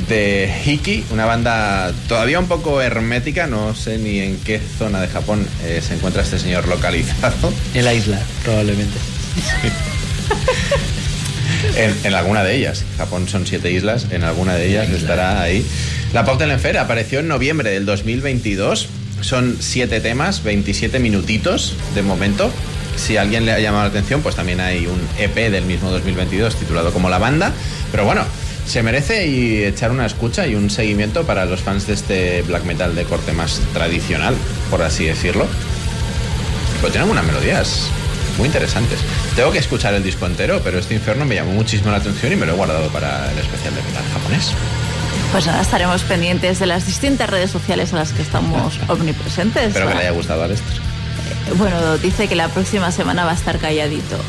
de Hiki, una banda todavía un poco hermética, no sé ni en qué zona de Japón eh, se encuentra este señor localizado. En la isla, probablemente. En, en alguna de ellas. Japón son siete islas, en alguna de ellas estará ahí. La Pop de Lenfer apareció en noviembre del 2022. Son siete temas, 27 minutitos de momento. Si a alguien le ha llamado la atención, pues también hay un EP del mismo 2022 titulado como La Banda. Pero bueno, se merece y echar una escucha y un seguimiento para los fans de este black metal de corte más tradicional, por así decirlo. Pero tiene algunas melodías muy interesantes. Tengo que escuchar el disco entero, pero este infierno me llamó muchísimo la atención y me lo he guardado para el especial de metal japonés. Pues ahora estaremos pendientes de las distintas redes sociales a las que estamos omnipresentes. Espero que le haya gustado a Lester. Bueno, dice que la próxima semana va a estar calladito.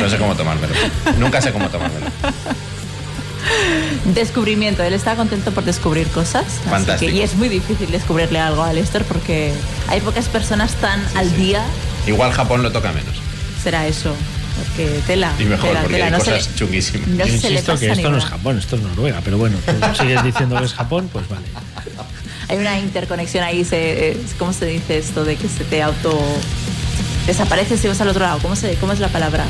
No sé cómo tomármelo. Nunca sé cómo tomármelo. Descubrimiento, él está contento por descubrir cosas. así Fantástico. que- y es muy difícil descubrirle algo a Lester porque hay pocas personas tan al día. Igual Japón lo toca menos. Será eso. Porque tela. Y mejor, tela, porque tela, hay no se cosas le- chunguísimas. No Yo se le insisto pasa que esto no es. Japón, esto es Noruega, pero bueno, tú sigues diciendo que es Japón, pues vale. Hay una interconexión ahí, se, ¿cómo se dice esto? De que se te auto desapareces y vas al otro lado. ¿Cómo, se, cómo es la palabra?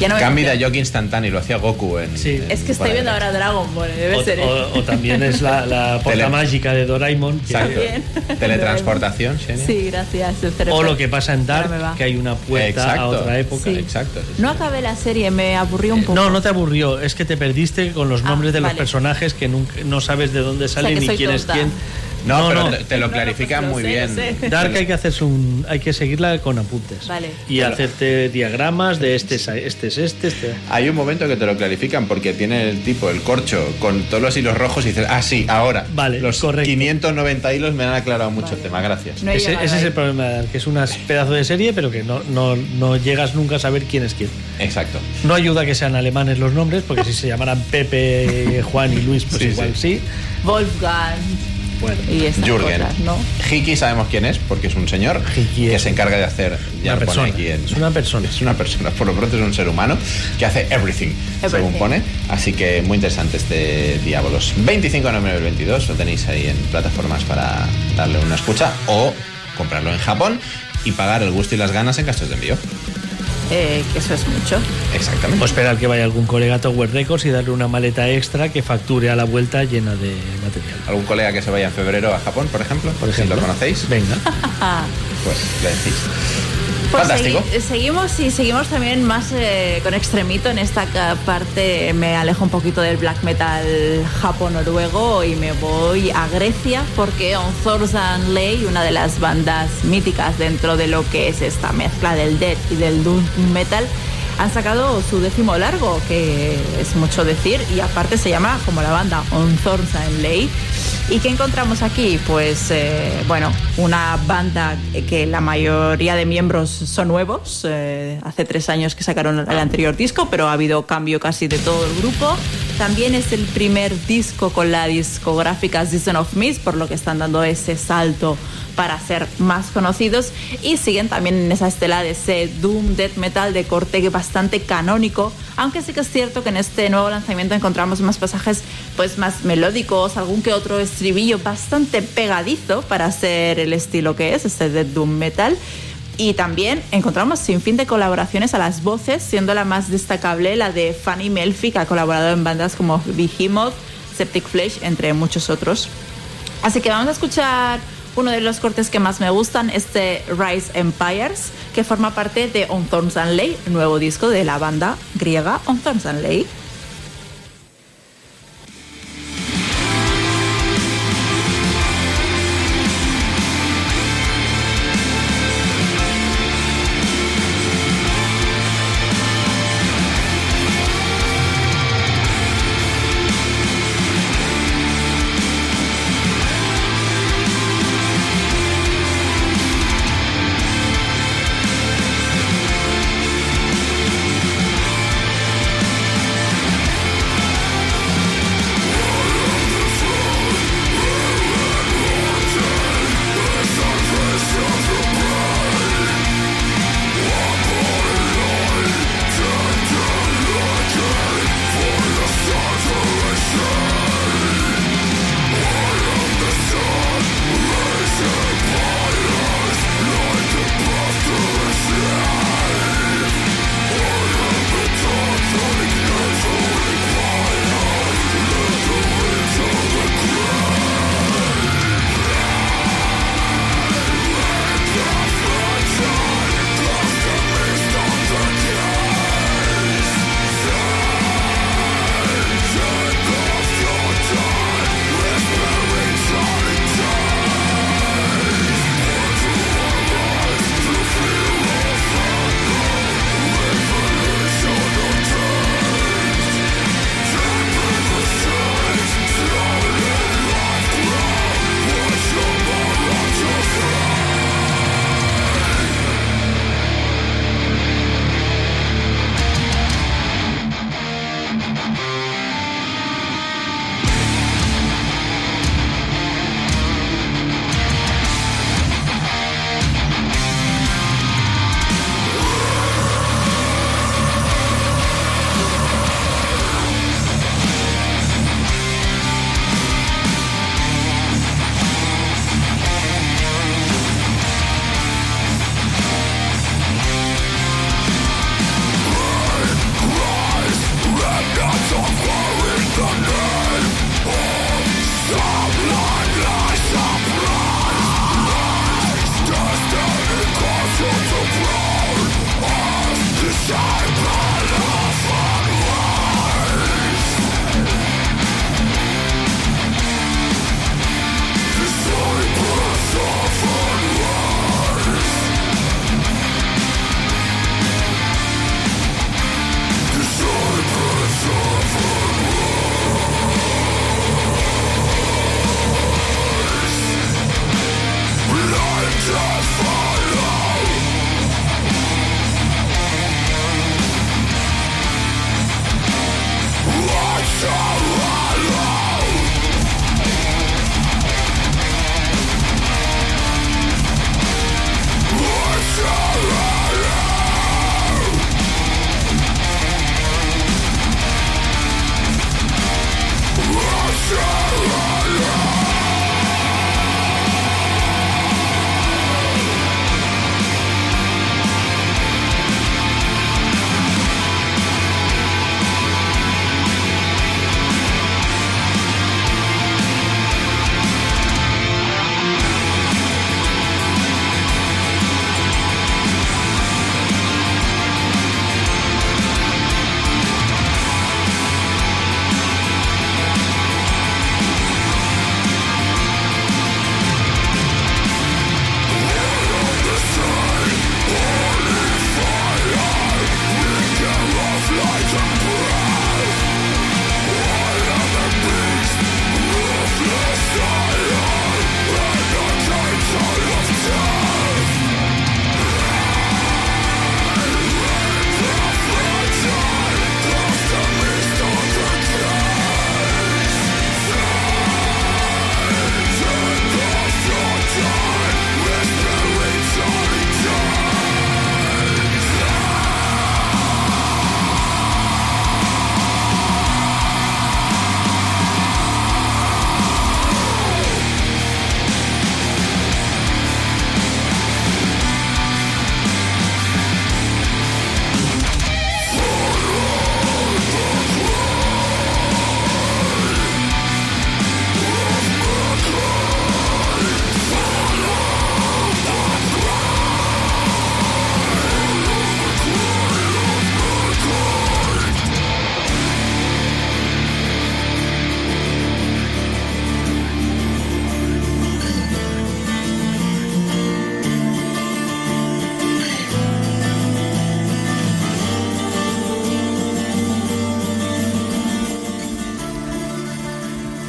Ya no Cambio de yoke instantáneo, lo hacía Goku en. Sí. en- Es que estoy viendo ahora Dragon Ball, debe O, ser. ¿eh? o- o también es la, la porta Tele- mágica de Doraemon. que-. Teletransportación, Xenia. Sí, gracias. o lo que pasa en. Dark, que hay una puerta a otra época. Sí. Exacto. sí, sí. No acabé la serie, me aburrió un poco. No, no te aburrió, es que te perdiste con los Ah, nombres de los vale. personajes que nunca, no sabes de dónde salen ni quién es quién. No, pero no. Te, te lo No, no, clarifican pues muy sé, bien. sé. Dark hay que hacerse un, hay que seguirla con apuntes. Vale. Y hacerte diagramas de este es este es este, este. Hay un momento que te lo clarifican porque tiene el tipo, el corcho, con todos los hilos rojos y dices, ah, sí, ahora. Vale, Los correcto. 590 hilos me han aclarado mucho Vale. el tema, gracias. No Ese, es el problema de Dark, que es un pedazo de serie, pero que no, no, no llegas nunca a saber quién es quién. Exacto. No ayuda que sean alemanes los nombres, porque si se llamaran Pepe, Juan y Luis, pues Sí, igual sí. Wolfgang Bueno, y Jürgen. cosas, ¿no? Hiki sabemos quién es, porque es un señor Hiki que es se encarga de hacer. Ya una pone persona. aquí en- Es una persona. Es una persona, por lo pronto es un ser humano que hace everything, según pone. Así que muy interesante este Diabolos. 25 de noviembre del 22, lo tenéis ahí en plataformas para darle una escucha o comprarlo en Japón y pagar el gusto y las ganas en gastos de envío. Eh, que eso es mucho. Exactamente. O esperar que vaya algún colega a Tower Records y darle una maleta extra que facture a la vuelta llena de material. ¿Algún colega que se vaya en febrero a Japón, por ejemplo? Por ejemplo. Si lo conocéis, Venga. pues le decís. Pues seguimos y seguimos también más eh, con extremito en esta parte. Me alejo un poquito del black metal japo-noruego y me voy a Grecia porque On Thousand Ley, una de las bandas míticas dentro de lo que es esta mezcla del death y del doom metal, han sacado su décimo largo, que es mucho decir, y aparte se llama como la banda On Thousand Ley. ¿Y qué encontramos aquí? Pues, eh, bueno, una banda que la mayoría de miembros son nuevos. eh, hace tres años que sacaron el anterior disco, pero ha habido cambio casi de todo el grupo. También es el primer disco con la discográfica Season of Mist, por lo que están dando ese salto para ser más conocidos. Y siguen también en esa estela de ese doom death metal de corte bastante canónico. Aunque sí que es cierto que en este nuevo lanzamiento encontramos más pasajes pues más melódicos algún que otro estribillo bastante pegadizo para ser el estilo que es este death doom metal. Y también encontramos sin fin de colaboraciones a las voces, siendo la más destacable la de Fanny Melfi, que ha colaborado en bandas como Behemoth, Septic Flesh, entre muchos otros. Así que vamos a escuchar uno de los cortes que más me gustan, este Rise Empires, que forma parte de On Thorns and Ley, nuevo disco de la banda griega On Thorns and Ley.「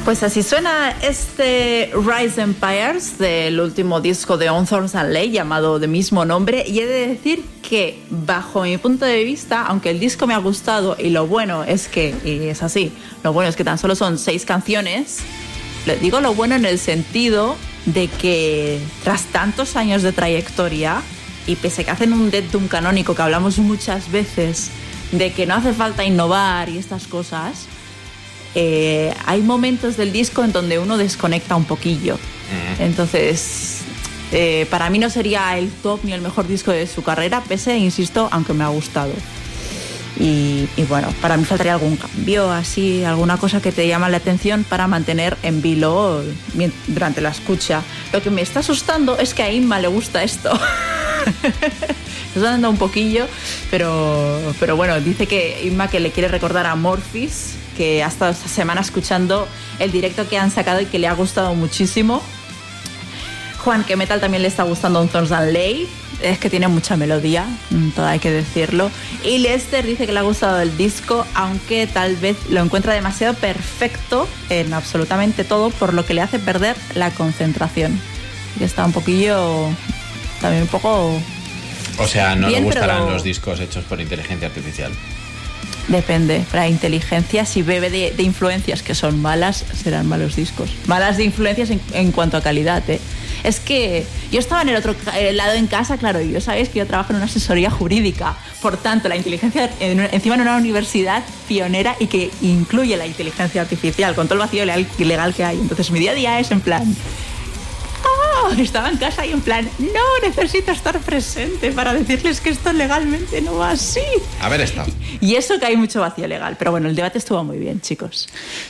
Pues así suena este Rise Empires del último disco de On Thorns and Lay llamado de mismo nombre. Y he de decir que bajo mi punto de vista, aunque el disco me ha gustado y lo bueno es que, y es así, lo bueno es que tan solo son seis canciones, le digo lo bueno en el sentido de que tras tantos años de trayectoria y pese a que hacen un Dead Doom canónico que hablamos muchas veces de que no hace falta innovar y estas cosas, eh, hay momentos del disco en donde uno desconecta un poquillo. Entonces, eh, para mí no sería el top ni el mejor disco de su carrera, pese, insisto, aunque me ha gustado. Y, y bueno, para mí faltaría algún cambio, así, alguna cosa que te llama la atención para mantener en vilo durante la escucha. Lo que me está asustando es que a Inma le gusta esto. Está dando un poquillo, pero, pero bueno, dice que Inma que le quiere recordar a Morphis, que ha estado esta semana escuchando el directo que han sacado y que le ha gustado muchísimo. Juan, que Metal también le está gustando un Thorns and Lay. Es que tiene mucha melodía, mm, todo hay que decirlo. Y Lester dice que le ha gustado el disco, aunque tal vez lo encuentra demasiado perfecto en absolutamente todo, por lo que le hace perder la concentración. Y que está un poquillo, también un poco O sea, no Bien, le gustarán pero- los discos hechos por inteligencia artificial. Depende, la inteligencia, si bebe de, influencias que son malas, serán malos discos. Malas de influencias en, en cuanto a calidad, ¿eh? Es que yo estaba en el otro eh, lado en casa, claro, y yo sabéis que yo trabajo en una asesoría jurídica. Por tanto, la inteligencia, en encima en una universidad pionera y que incluye la inteligencia artificial, con todo el vacío legal que hay. Entonces, mi día a día es en plan, Estaba en casa y en plan, no, necesito estar presente para decirles que esto legalmente no va así. Haber estado. Y eso que hay mucho vacío legal. Pero bueno, el debate estuvo muy bien, chicos.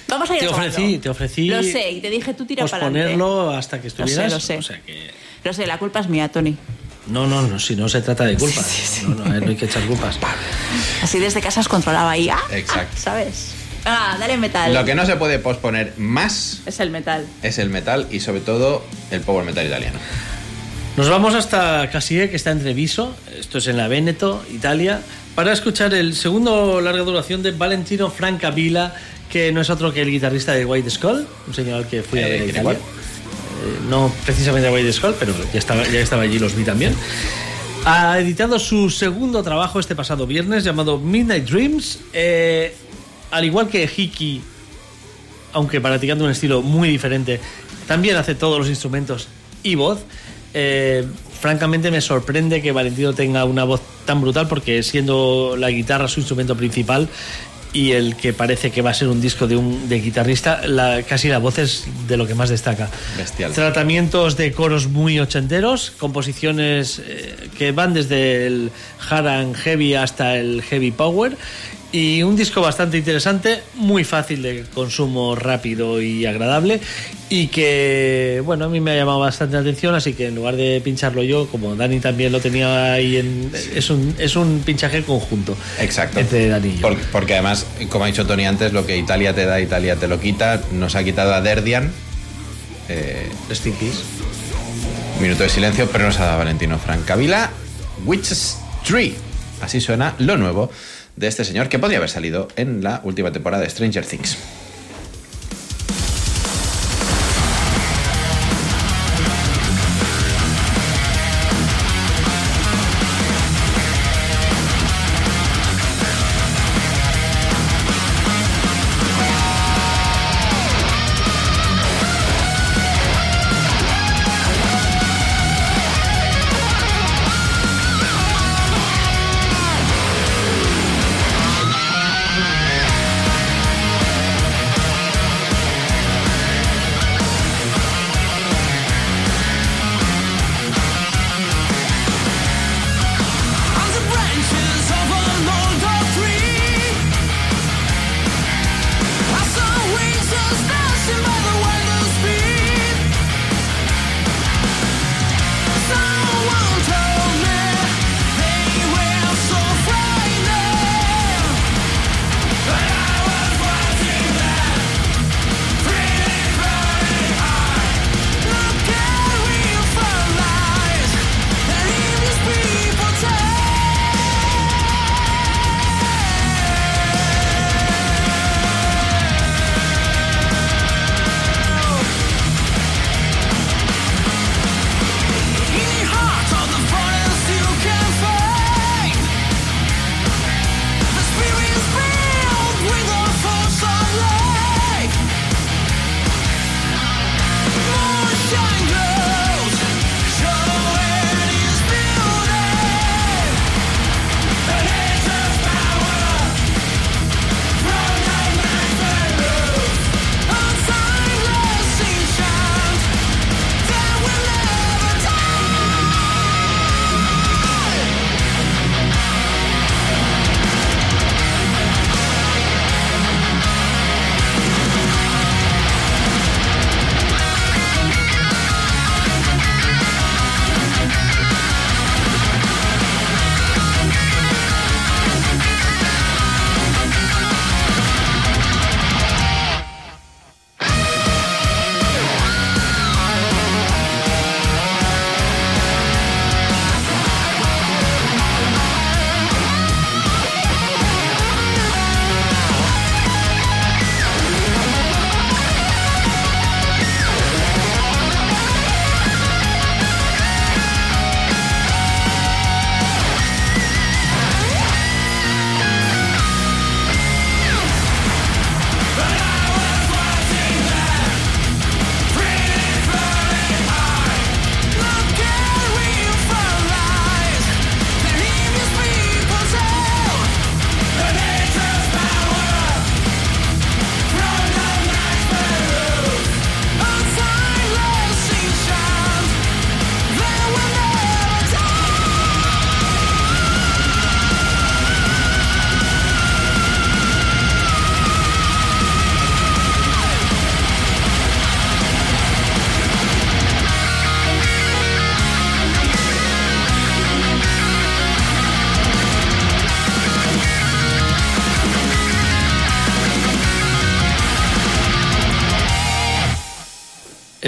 Vamos a ir Te ofrecí, te ofrecí Lo sé, y te dije, tú tira para adelante. posponerlo hasta que Lo sé, estuvieras. lo sé. O sea que Lo sé, la culpa es mía, Tony. no, no, no, si no se trata de culpa. No, no, no hay que echar culpas. Así desde casa os controlaba ahí. ¡Ah! Exacto. ¿Sabes? Ah, dale metal. Lo que no se puede posponer más Es el metal. es el metal y sobre todo el power metal italiano. Nos vamos hasta Casie, que está en Treviso, esto es en la Veneto, Italia, para escuchar el segundo larga duración de Valentino Francavilla, que no es otro que el guitarrista de White Skull, un señor al que fui a Eh, ver a ¿quién Italia. igual? Eh, no precisamente a White Skull, pero ya estaba, ya estaba allí, los vi también. Ha editado su segundo trabajo este pasado viernes llamado Midnight Dreams. Eh, al igual que Hiki, aunque practicando un estilo muy diferente, también hace todos los instrumentos y voz. Eh, francamente me sorprende que Valentino tenga una voz tan brutal porque siendo la guitarra su instrumento principal y el que parece que va a ser un disco de un de guitarrista, la- casi la voz es de lo que más destaca. Bestial. Tratamientos de coros muy ochenteros, composiciones eh, que van desde el hard and heavy hasta el heavy power y un disco bastante interesante, muy fácil de consumo rápido y agradable y que, bueno, a mí me ha llamado bastante la atención, así que en lugar de pincharlo yo, como Dani también lo tenía ahí en... Es un, es un pinchaje conjunto. Exacto. Entre Dani y yo. Porque, porque además, como ha dicho Tony antes, lo que Italia te da, Italia te lo quita. Nos ha quitado a Derdian. Eh, un minuto de silencio, pero nos ha dado Valentino Francavila. Witch's Tree. Así suena lo nuevo de este señor que podría haber salido en la última temporada de Stranger Things.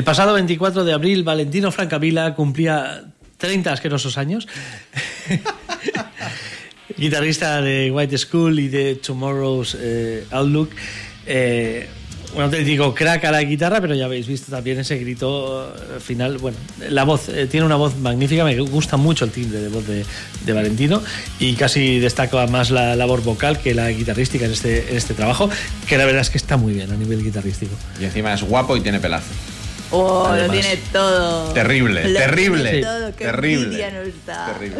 Pasado 24 de abril, Valentino Francavila cumplía 30 asquerosos años. Guitarrista de White School y de Tomorrow's eh, Outlook. Eh, un auténtico crack a la guitarra, pero ya habéis visto también ese grito eh, final. Bueno, la voz, eh, tiene una voz magnífica, me gusta mucho el timbre de voz de, de Valentino y casi destaca más la labor vocal que la guitarrística en este, en este trabajo, que la verdad es que está muy bien a nivel guitarrístico. Y encima es guapo y tiene pelazo. Oh, lo tiene todo. Terrible, Lo terrible, tiene todo, qué terrible. Terrible.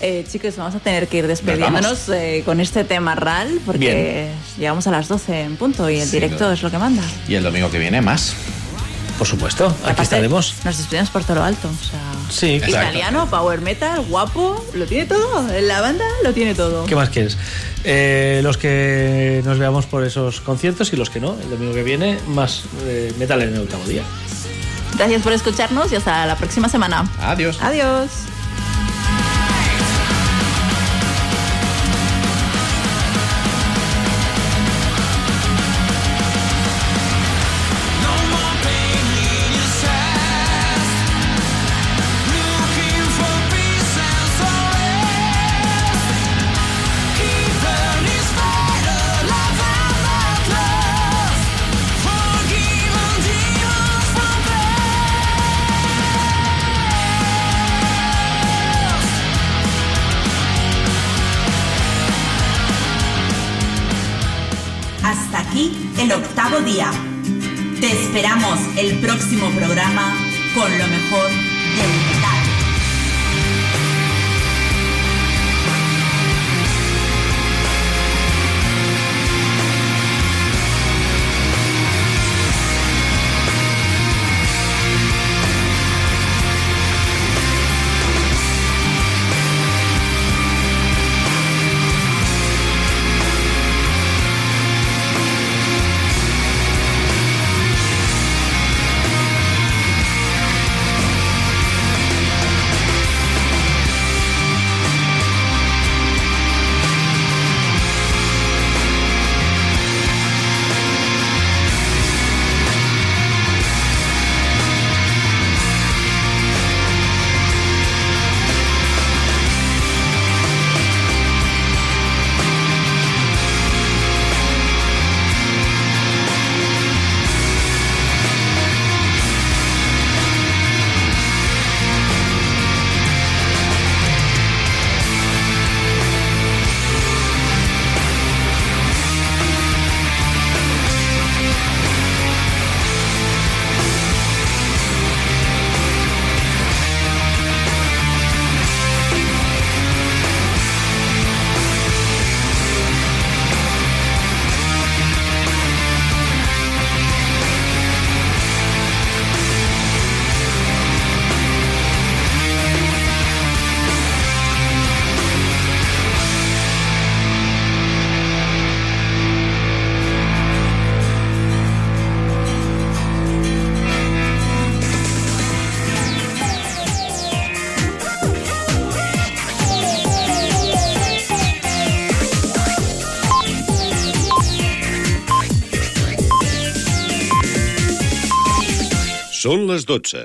Eh, chicos, vamos a tener que ir despidiéndonos eh, con este tema RAL porque llegamos a las 12 en punto y el Sí, directo es lo que manda. Y el domingo que viene más. Por supuesto, aquí Aparte, estaremos. Nos despedimos por todo lo alto. O sea, Sí, Exacto. italiano, power metal, guapo, lo tiene todo. La banda lo tiene todo. ¿Qué más quieres? Eh, los que nos veamos por esos conciertos y los que no, el domingo que viene, más eh, metal en el octavo día. Gracias por escucharnos y hasta la próxima semana. Adiós. Adiós. Te esperamos el próximo programa con lo mejor Són les 12.